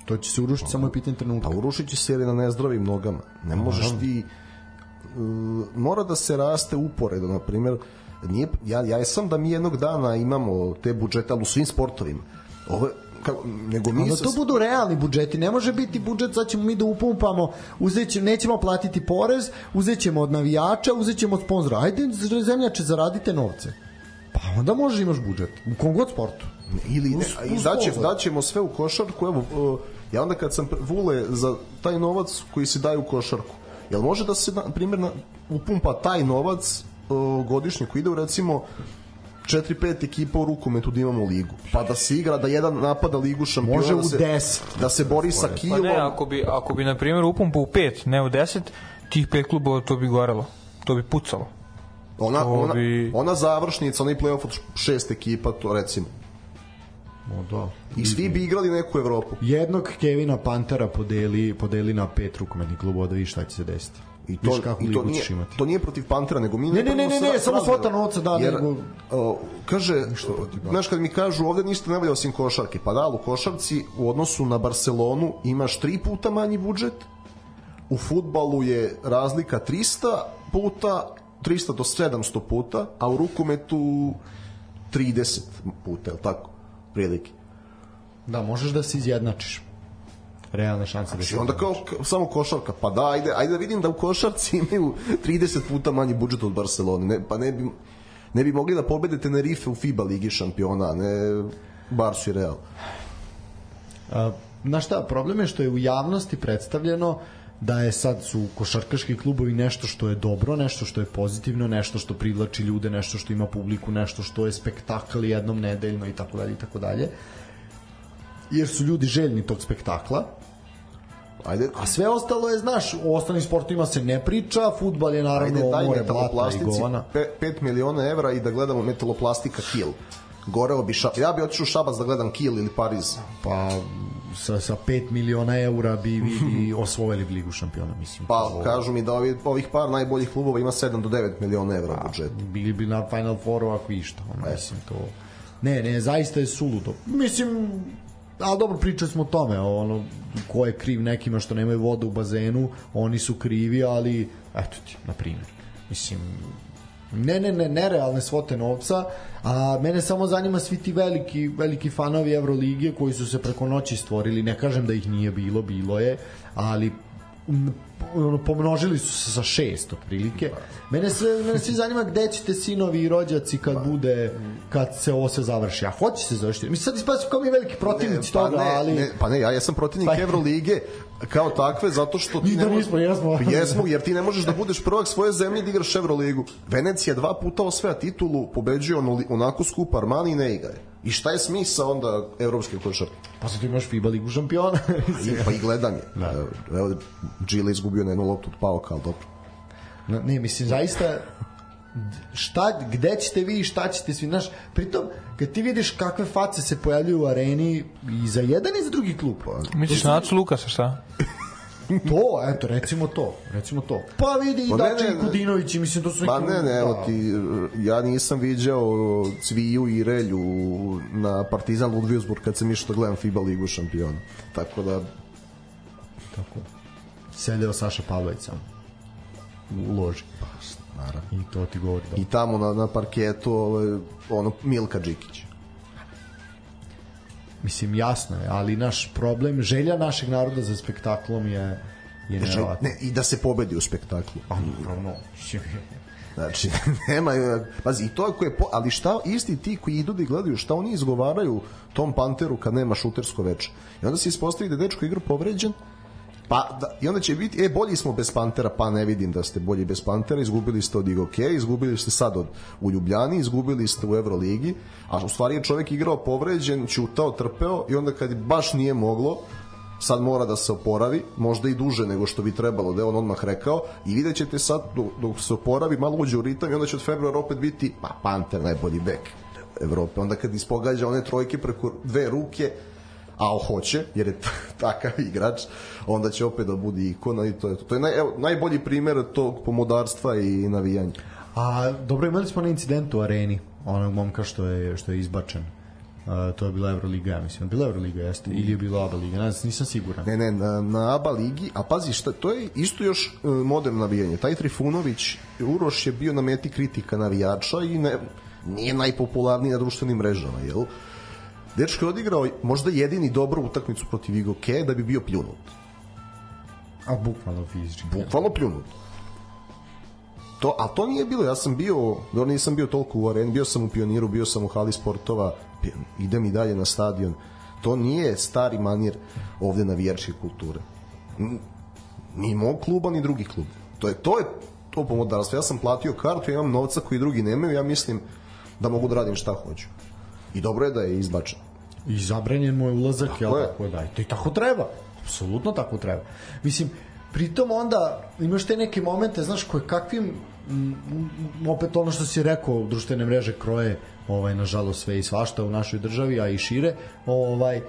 C: To će se urušiti, samo je pitanje trenutka.
D: pa urušit će se jer je na nezdravim nogama ne možeš ti mora da se raste uporedo, na primjer, nije, ja, ja sam da mi jednog dana imamo te budžete, ali u svim sportovima. Ovo, kao, nego mi
C: Onda to budu realni budžeti, ne može biti budžet, sad ćemo mi da upumpamo, uzet ćemo, nećemo platiti porez, uzet ćemo od navijača, uzet ćemo od sponzora. Ajde, zemljače, zaradite novce. Pa onda može imaš budžet, u kom god sportu.
D: ili ne,
C: Uz-
D: i daće, daćemo sve u košarku evo uh, ja onda kad sam vule za taj novac koji se daje u košarku jel može da se na primjer na, upumpa taj novac uh, godišnje koji ide u recimo 4-5 ekipa u rukometu da imamo ligu pa da se igra da jedan napada ligu šampiona
C: Može
D: da
C: u
D: se,
C: 10.
D: da se bori sa
E: Pa
D: Kijevom
E: ne, ako bi, ako bi na primjer upumpa u pet, ne u deset, tih pet klubova to bi gorelo. To bi pucalo.
D: ona,
E: to
D: ona,
E: bi-
D: ona završnica onaj playoff od šest ekipa to recimo
C: O, da.
D: i svi bi igrali neku Evropu
C: Jednog Kevina Pantera podeli, podeli na pet rukometnih klubova da vidiš šta će se desiti.
D: I to,
C: Viš kako
D: i to nije,
C: imati.
D: to nije protiv Pantera, nego mi
C: Ne, ne, ne, ne, ne, samo svota novca, da,
D: Jer,
C: nego-
D: o, kaže, znaš kad mi kažu ovde ništa ne valja osim košarke, pa da, u košarci u odnosu na Barcelonu imaš tri puta manji budžet, u futbalu je razlika 300 puta, 300 do 700 puta, a u rukometu 30 puta, je li tako? Prilike.
C: Da, možeš da se izjednačiš. Realne šanse da
D: Znači
C: se
D: onda kao samo košarka, pa da, ajde, ajde da vidim da u košarci imaju 30 puta manji budžet od Barcelone, ne, pa ne bi, ne bi mogli da pobede Tenerife u FIBA ligi šampiona, ne Barsu i Real.
C: A, Znaš šta, problem je što je u javnosti predstavljeno da je sad su košarkaški klubovi nešto što je dobro, nešto što je pozitivno, nešto što privlači ljude, nešto što ima publiku, nešto što je spektakl jednom nedeljno i tako dalje i tako dalje. Jer su ljudi željni tog spektakla.
D: Ajde,
C: A sve ostalo je, znaš, u ostalim sportovima se ne priča, futbal je naravno
D: ajde daj
C: more blata i govana.
D: 5 miliona evra i da gledamo metaloplastika Kiel. Goreo bi ša... Ja bi otišao u Šabac da gledam Kiel ili Pariz.
C: Pa sa, sa 5 miliona eura bi, bi osvojili Ligu šampiona, mislim.
D: Pa
C: To-
D: kažu mi da ovi, ovih par najboljih klubova ima 7 do 9 miliona evra
C: Pa,
D: u budžetu.
C: bili bi na Final Fouru ako išta ono, mislim to ne, ne, zaista je suludo mislim, ali dobro pričali smo o tome ono, ko je kriv nekima što nemaju vodu u bazenu oni su krivi, ali eto ti, na primjer mislim ne, ne, ne, nerealne svote novca, a mene samo zanima svi ti veliki, veliki fanovi Evrolige koji su se preko noći stvorili, ne kažem da ih nije bilo, bilo je, ali ono, pomnožili su se sa šest otprilike. Mene sve, mene svi zanima gde ćete sinovi i rođaci kad bude, kad se ovo sve završi. A hoće se završiti. Mislim, sad ispaći kao mi veliki protivnici
D: pa
C: toga,
D: ne,
C: ali...
D: ne, pa ne, ja jesam protivnik
C: Pa-
D: Evrolige kao takve zato što ti
C: Mi
D: ne
C: da
D: možeš-
C: nismo, jesmo.
D: Pa jesmo, jer ti ne možeš da budeš prvak svoje zemlje da igraš Evroligu. Venecija dva puta osvaja titulu, pobeđuje onako skup Armani i ne igra je. I šta je smisa onda evropske košarke?
C: Pa sad imaš FIBA ligu šampiona.
D: I, pa i gledam je. Evo, Evo, Gile izgubio na jednu loptu od Pauka, ali dobro.
C: Ne, mislim, zaista šta, gde ćete vi i šta ćete svi, znaš, pritom, kad ti vidiš kakve face se pojavljuju u areni i za jedan i za drugi klub,
E: Misliš na Acu Lukasa, šta?
C: to, eto, recimo to, recimo to. Pa vidi i
D: Pa ne.
C: Kudinović, mislim, to su
D: Ma
C: neki...
D: ne, ne, evo
C: da.
D: ti, ja nisam viđao Cviju i Relju na Partizan Ludwigsburg kad sam išao da gledam FIBA ligu šampiona. Tako da,
C: Tako. Sedeo Saša Pavlović samo. U loži.
D: Naravno.
C: I to ti govori da.
D: I tamo na, na parketu ovaj, ono Milka Đikić.
C: Mislim, jasno je, ali naš problem, želja našeg naroda za spektaklom je, je nevjerovatna.
D: ne, I da se pobedi u spektaklu.
C: Pa, naravno.
D: Znači, nema, pazi, i to ako je, po, ali šta isti ti koji idu da gledaju, šta oni izgovaraju tom Panteru kad nema šutersko veče. I onda se ispostavi da je dečko igra povređen, Pa, da, I onda će biti, e, bolji smo bez Pantera, pa ne vidim da ste bolji bez Pantera, izgubili ste od Igoke, izgubili ste sad od, u Ljubljani, izgubili ste u Euroligi, a u stvari je čovjek igrao povređen, ćutao, trpeo i onda kad baš nije moglo, sad mora da se oporavi, možda i duže nego što bi trebalo, da je on odmah rekao, i vidjet ćete sad, dok, dok se oporavi, malo uđe u ritam i onda će od februara opet biti, ma, Panter, najbolji bek Evrope. Onda kad ispogađa one trojke preko dve ruke, a hoće, jer je takav igrač, onda će opet da bude ikona i to je to. To je naj, evo, najbolji primer tog pomodarstva i navijanja.
C: A dobro, imali smo na incidentu u areni, onog momka što je, što je izbačen. Uh, to je bila Euroliga, ja mislim. Bila Euroliga, jeste? Ili je bila ABA liga, ne nisam siguran.
D: Ne, ne, na, na ABA ligi, a pazi, šta, to je isto još e, moderno navijanje. Taj Trifunović, Uroš je bio na meti kritika navijača i ne, nije najpopularniji na društvenim mrežama, jel? Dečko je odigrao možda jedini dobru utakmicu protiv Igoke da bi bio pljunut.
C: A bukvalno fizički.
D: Bukvalno pljunut. To, a to nije bilo, ja sam bio, dobro nisam bio toliko u areni, bio sam u pioniru, bio sam u hali sportova, idem i dalje na stadion. To nije stari manir ovde navijačke kulture. Ni mog kluba, ni drugi klub. To je to je to pomodarstvo. Ja sam platio kartu, ja imam novca koji drugi nemaju, ja mislim da mogu da radim šta hoću. I dobro je da je izbačen.
C: I zabranjen mu je ulazak, jel
D: je.
C: tako da. I to i tako treba. Apsolutno tako treba. Mislim, pritom onda imaš te neke momente, znaš, koje kakvim m, m, opet ono što si rekao, društvene mreže kroje ovaj nažalost sve i svašta u našoj državi, a i šire, ovaj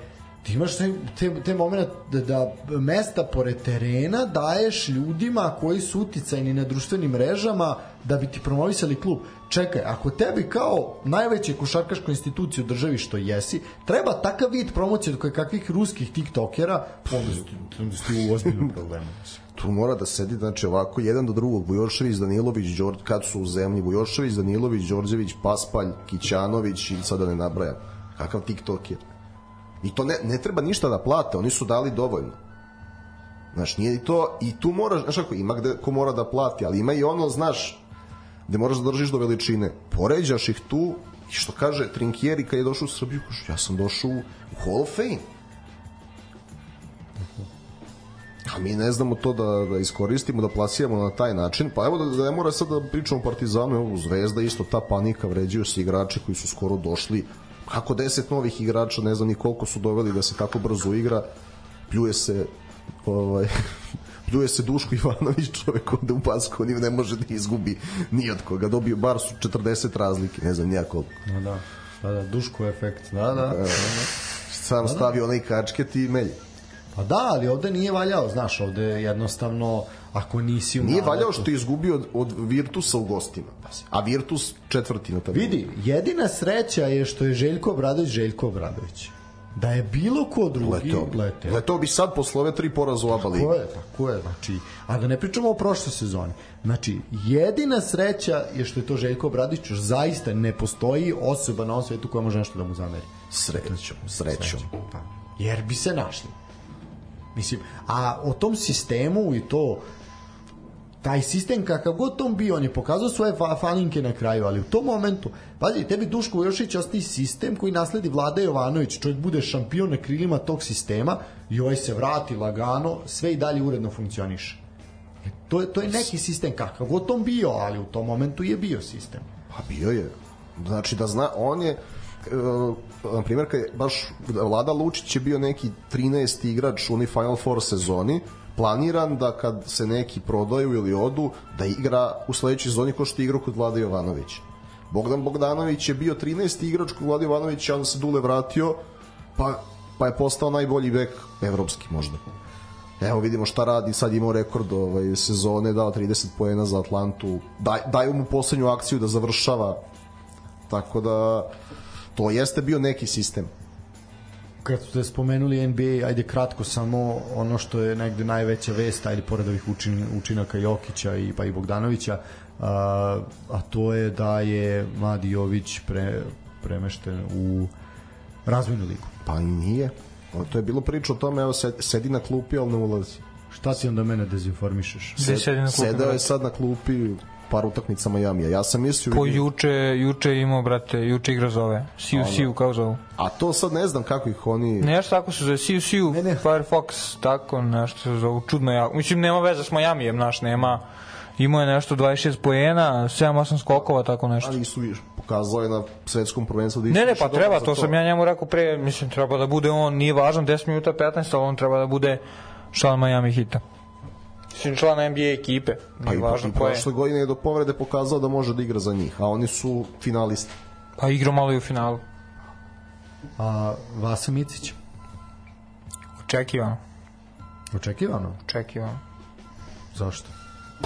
C: ti imaš te, te, te momente da, da mesta pored terena daješ ljudima koji su uticajni na društvenim mrežama da bi ti promovisali klub. Čekaj, ako tebi kao najveće košarkaškoj instituciji u državi što jesi, treba takav vid promocije od koje kakvih ruskih tiktokera, onda si, onda si u ozbiljnom problemu.
D: tu mora da sedi znači ovako jedan do drugog Bujošević, Danilović, Đorđ, kad su u zemlji Bujošević, Danilović, Đorđević, Paspalj, Kićanović i sada ne nabrajam. Kakav TikTok je. I to ne, ne treba ništa da plate, oni su dali dovoljno. Znaš, nije i to, i tu moraš, znaš kako, ima gde ko mora da plati, ali ima i ono, znaš, gde moraš da držiš do veličine. Poređaš ih tu, i što kaže Trinkieri kad je došao u Srbiju, kaže, ja sam došao u, Hall of Fame. A mi ne znamo to da, da iskoristimo, da plasiramo na taj način. Pa evo da, da ne mora sad da pričamo o Partizanu, evo Zvezda isto ta panika, vređaju se igrači koji su skoro došli. Kako deset novih igrača, ne znam ni koliko su doveli da se tako brzo igra. Pljuje se ovaj, pljuje se Duško Ivanović, čovek ovde u Baskoniju ne može da izgubi ni od koga. Dobio bar su 40 razlike, ne znam nija koliko.
C: Da, da. Da, da, Duško efekt. Da, da.
D: Sam stavio onaj kačket i melj.
C: Pa da, ali ovde nije valjao, znaš, ovde jednostavno, ako nisi u
D: Nije valjao što je izgubio od, od Virtusa u gostima. A Virtus četvrti na tabeli.
C: Vidi, jedina sreća je što je Željko Obradović Željko Obradović. Da je bilo ko drugi
D: Leteo bi.
C: leteo.
D: Leteo bi sad posle ove tri poraza u ABA ligi.
C: Tako je, tako je, znači, a da ne pričamo o prošloj sezoni. Znači, jedina sreća je što je to Željko Obradović, još zaista ne postoji osoba na ovom svetu koja može nešto da mu zameri.
D: Srećom, srećom.
C: Pa, jer bi se našli. Mislim, a o tom sistemu i to taj sistem kakav god on bio, on je pokazao svoje fa falinke na kraju, ali u tom momentu, pazi, tebi Duško Vujošić ostaje sistem koji nasledi Vlada Jovanović, čovjek bude šampion na krilima tog sistema i ovaj se vrati lagano, sve i dalje uredno funkcioniše. E, to, je, to je neki sistem kakav god on bio, ali u tom momentu je bio sistem.
D: Pa bio je. Znači da zna, on je e, na primjer kad je baš Vlada Lučić je bio neki 13. igrač u Final Four sezoni planiran da kad se neki prodaju ili odu da igra u sledećoj sezoni ko što je igrao kod Vlada Jovanovića Bogdan Bogdanović je bio 13. igrač kod Vlada Jovanovića onda se Dule vratio pa, pa je postao najbolji bek evropski možda Evo vidimo šta radi, sad imao rekord ovaj, sezone, dao 30 poena za Atlantu, daj, daju mu poslednju akciju da završava, tako da to jeste bio neki sistem.
C: Kad ste spomenuli NBA, ajde kratko samo ono što je negde najveća vest, ajde pored ovih učin, učinaka Jokića i pa i Bogdanovića, a, a to je da je Mladi Jović pre, premešten u razvojnu ligu.
D: Pa nije. O, to je bilo priča o tome, evo sed, sedi na klupi, ali ne ulazi.
C: Šta ti onda mene dezinformišeš?
E: Gde sedi na klupi?
D: Sedeo je sad na klupi par utakmica Majamija. Ja sam mislio...
E: Po juče, juče je imao, brate, juče igra zove. Siu, Siu, kao zovu.
D: A to sad ne znam kako ih oni...
E: Nešto tako se zove, Siu, Siu,
C: Ne, ne.
E: Firefox, tako nešto se zove, čudno jako. Mislim, nema veze s Majamijem, naš, nema. Imao je nešto 26 poena, 7-8 skokova, tako nešto.
D: Ali su viš, pokazao je na svetskom prvenstvu da
E: Ne, ne, pa treba,
D: za
E: to sam ja njemu rekao pre, mislim, treba da bude on, nije važan 10 minuta 15, ali on treba da bude član Miami Hita. Mislim, član NBA ekipe,
D: Pa i,
E: važno
D: i
E: je.
D: prošle godine je do povrede pokazao da može da igra za njih, a oni su finalisti.
E: Pa igrao malo i u finalu.
C: A Vasa Micić?
E: Očekivano,
C: Očekivano.
E: očekivano.
C: Zašto?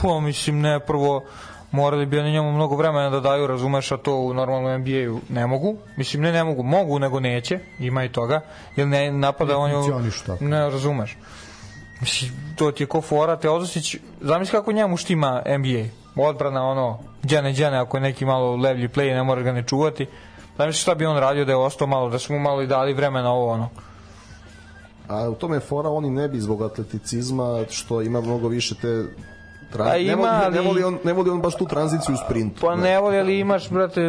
E: Pa, mislim, ne, prvo, morali bi oni njemu mnogo vremena da daju, razumeš, a to u normalnom NBA-u ne mogu. Mislim, ne ne mogu, mogu, nego neće, ima i toga, jer ne napada on...
C: funkcionišu tako.
E: Ne razumeš. Mislim, to ti je ko fora, Teodosić, zamisli kako njemu štima NBA. Odbrana, ono, džene, džene, ako je neki malo levlji play, ne mora ga ne čuvati. Zamisli šta bi on radio da je ostao malo, da su mu malo i dali vremena ovo, ono.
D: A u tome fora, oni ne bi zbog atleticizma, što ima mnogo više te Tra...
E: Pa
D: ne,
E: ima,
D: voli, ne, voli on, ne voli on baš tu tranziciju u sprintu.
E: Pa ne voli, ali imaš, brate,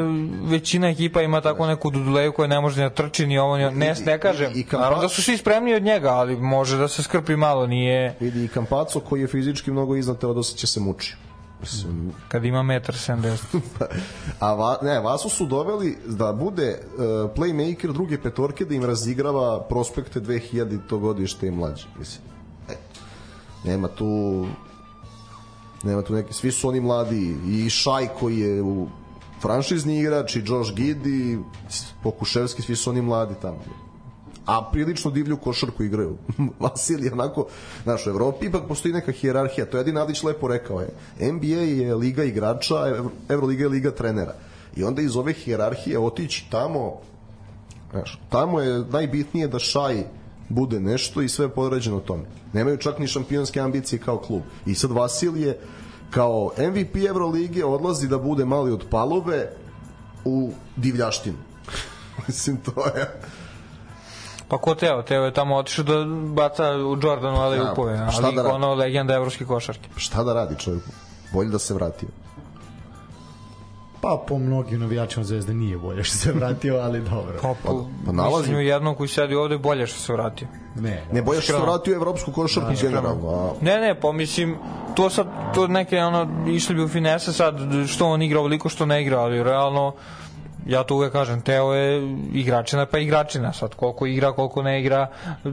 E: većina ekipa ima tako neku duduleju koja ne može da trči ni ovo, ni ono. ne, ne kažem.
D: i- i kampa-
E: Naravno da su svi spremni od njega, ali može da se skrpi malo, nije
D: Vidi i Kampaco koji je fizički mnogo iznad Teodosića se muči. Mislim,
E: kad ima 1,70 m.
D: A va, ne, Vasu su doveli da bude uh, playmaker druge petorke da im razigrava prospekte 2000 to godište i mlađe. Mislim, eto. Nema tu nema tu neki, svi su oni mladi i Šaj koji je u franšizni igrač i Josh Giddy Pokuševski, svi su oni mladi tamo a prilično divlju košarku igraju. Vasilij onako, znaš, u Evropi ipak postoji neka hijerarhija, to je Edin Adić lepo rekao je. NBA je liga igrača, Evroliga je liga trenera. I onda iz ove hijerarhije otići tamo, znaš, tamo je najbitnije da Šaj bude nešto i sve je podređeno tome. Nemaju čak ni šampionske ambicije kao klub. I sad Vasilije kao MVP Evrolige odlazi da bude mali od palove u divljaštinu. Mislim, to je...
E: Pa ko Teo? Teo je tamo otišao da baca u Jordanu, ali
D: Ja,
E: upove.
D: šta
E: Ali
D: da radi?
E: ono legenda evropske košarke.
D: šta da radi čovjek? Bolje da se vratio.
C: Pa po mnogim navijačima Zvezde nije bolje što se vratio, ali dobro.
E: Pa, pa,
D: pa nalazi-
E: Mislim, jednom koji sedi ovde bolje što se vratio.
C: Ne,
D: Ne bolje što se vratio u evropsku košarku generalno. A,
E: Ne, ne, pa mislim, to sad, to neke, ono, išli bi u finese sad, što on igra ovoliko, što ne igra, ali realno, ja to uvek kažem, Teo je igračina, pa igračina, sad koliko igra, koliko ne igra,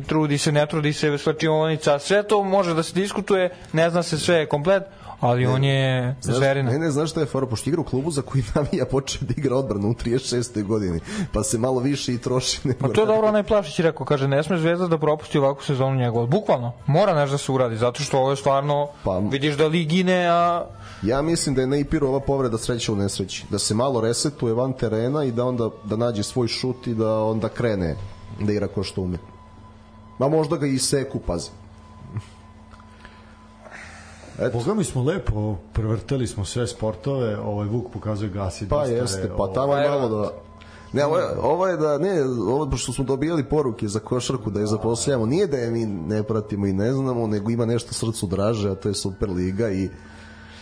E: trudi se, ne trudi se, slačionica, sve to može da se diskutuje, ne zna se sve komplet, ali on je
D: znaš,
E: zverina.
D: ne, ne, znaš šta je fora? Pošto igra u klubu za koji navija počeo da igra odbranu u 36. godini, pa se malo više i troši. Nego
E: Pa to je dobro, onaj Plavšić je rekao, kaže, ne sme Zvezda da propusti ovakvu sezonu njegov. Bukvalno, mora nešto da se uradi, zato što ovo je stvarno,
D: Pa-
E: vidiš da lig gine, a
D: Ja mislim da je Neipiru ova povreda sreća u nesreći. Da se malo resetuje van terena i da onda da nađe svoj šut i da onda krene da igra ko što ume. Ma možda ga i seku, pazi.
C: Boga mi smo lepo prevrtali smo sve sportove, ovaj Vuk pokazuje gasi
D: Pa jeste, pa
C: ovaj,
D: tamo je
E: Pa
D: malo da... Ne, ovo je, ovo je da, ne, ovo što smo dobijali poruke za košarku da je zaposlujemo, nije da je mi ne pratimo i ne znamo, nego ima nešto srcu draže, a to je Superliga i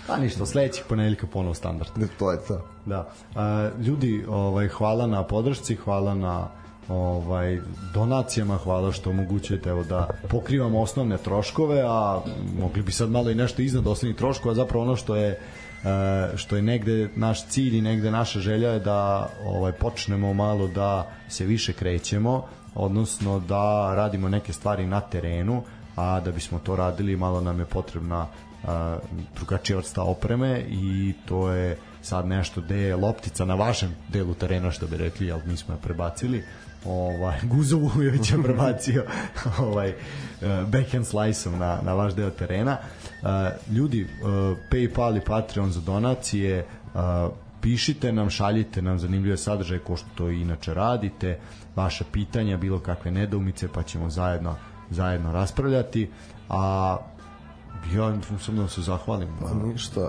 C: Pa ništa, sledećih ponedeljka ponovo standard.
D: to je to.
C: Da. A, ljudi, ovaj hvala na podršci, hvala na ovaj donacijama, hvala što omogućujete evo da pokrivamo osnovne troškove, a mogli bi sad malo i nešto iznad osnovnih troškova, zapravo ono što je e, što je negde naš cilj i negde naša želja je da ovaj počnemo malo da se više krećemo, odnosno da radimo neke stvari na terenu, a da bismo to radili malo nam je potrebna a, drugačija vrsta opreme i to je sad nešto gde je loptica na vašem delu terena što bi rekli, ali mi smo je prebacili ovaj, Guzo Vujović je prebacio ovaj, eh, backhand slice-om na, na vaš deo terena. Eh, ljudi, eh, Paypal i Patreon za donacije pišite nam, šaljite nam zanimljive sadržaje ko što to inače radite vaša pitanja, bilo kakve nedoumice pa ćemo zajedno zajedno raspravljati. A ja samo da se zahvalim na
D: Ništa,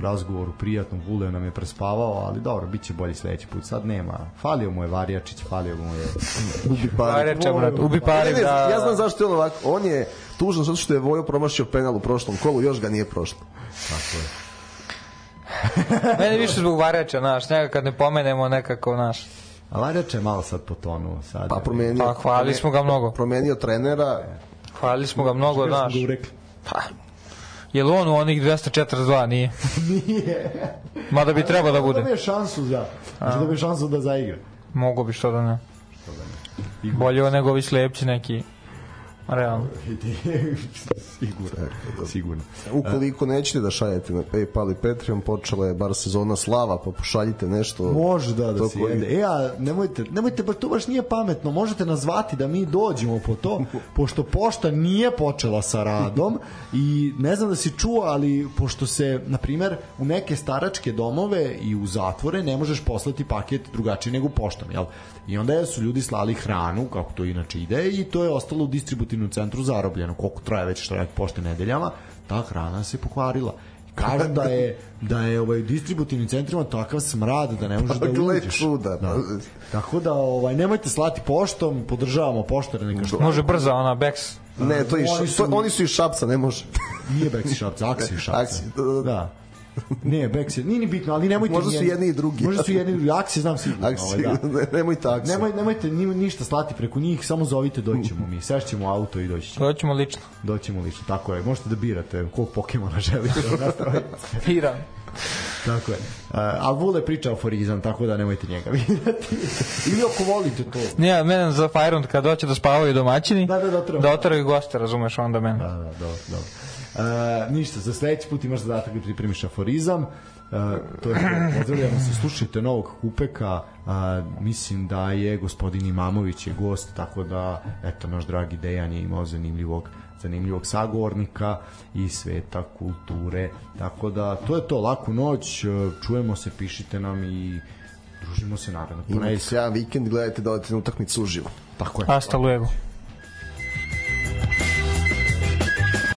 C: razgovoru prijatnom, Vule nam je prespavao, ali dobro, bit će bolji sledeći put. Sad nema. Falio mu je Varjačić, falio mu je...
D: ubi pare.
E: Brat, ubi pare,
D: Ne, ne,
E: da...
D: Ja znam zašto je on ovako. On je tužan zato što je Vojo promašio penal u prošlom kolu, još ga nije prošlo.
C: Tako je.
E: Meni više zbog Vareča, znaš, nekako kad ne pomenemo nekako, znaš.
C: A Varjač je malo sad potonuo. Sad.
D: Pa promenio,
E: Pa hvalili smo ga mnogo.
D: promenio trenera,
E: Hvalili smo ga mnogo, znaš.
C: urekli?
E: Pa, je li on u onih 242, nije?
C: Nije.
E: Mada bi trebao da
C: Da
E: bude.
C: bi je šansu za... Znači da bi je šansu da zaigra.
E: Mogu bi što da ne. Bolje od nego ovi slepci neki. Realno.
C: sigurno, sigurno.
D: Ukoliko nećete da šaljete na Paypal i Patreon, počela je bar sezona slava, pa pošaljite nešto.
C: Može da, da se
D: koji-
C: jede. E, a nemojte, nemojte, baš to baš nije pametno. Možete nas zvati da mi dođemo po to, pošto pošta nije počela sa radom i ne znam da si čuo, ali pošto se, na primer, u neke staračke domove i u zatvore ne možeš poslati paket drugačije nego poštom, jel? I onda su ljudi slali hranu, kako to inače ide, i to je ostalo u distributivnom centru zarobljeno. Koliko traje već štrajk pošte nedeljama, ta hrana se pokvarila. Kažu da je da je ovaj distributivnim centrima takav smrad da ne možeš da
D: Gle
C: uđeš.
D: čuda.
C: Da. Tako da ovaj nemojte slati poštom, podržavamo poštare neka što
E: Može brza ona Bex.
D: Ne, to je
C: Oni su-
D: to, oni su iz Šapca, ne može.
C: nije Beksi Šapca, Aksi Šapca.
D: Aksi, da, da, da.
C: Da. Ne, Beksi, nije ni bitno, ali nemojte
D: Možda su jedni i drugi.
C: Možda su jedni i drugi, Aksi znam sigurno.
D: Aksi,
C: ovaj, da.
D: ne, nemoj taksi.
C: Nemoj, nemojte ni, ništa slati preko njih, samo zovite, doćemo mi. Sešćemo u auto i doći ćemo.
E: Doćemo lično.
C: Doćemo lično, tako je. Možete da birate kog Pokemona želite. da nastavite.
E: Iran.
C: Tako je. Uh, a Vule priča aforizam, tako da nemojte njega vidjeti. Ili ako volite to.
E: Ne, mene za Fajrund kad doće da spavaju domaćini,
C: Da, da, da,
E: da otaraju goste, razumeš, onda mene.
C: Da, da, dobro, dobro. Uh, ništa, za sledeći put imaš zadatak da pripremiš aforizam. Uh, to je. Pozdravljamo se, slušajte novog Kupeka. Uh, mislim da je gospodin Imamović je gost, tako da, eto, naš dragi Dejan je imao zanimljivog zanimljivog sagovornika i sveta kulture. Tako da, to je to, laku noć, čujemo se, pišite nam i družimo se naravno.
D: Imate
C: Ponedjeljak.
D: sjajan vikend, gledajte da odete na utakmicu uživo.
C: Tako je.
E: Hasta luego.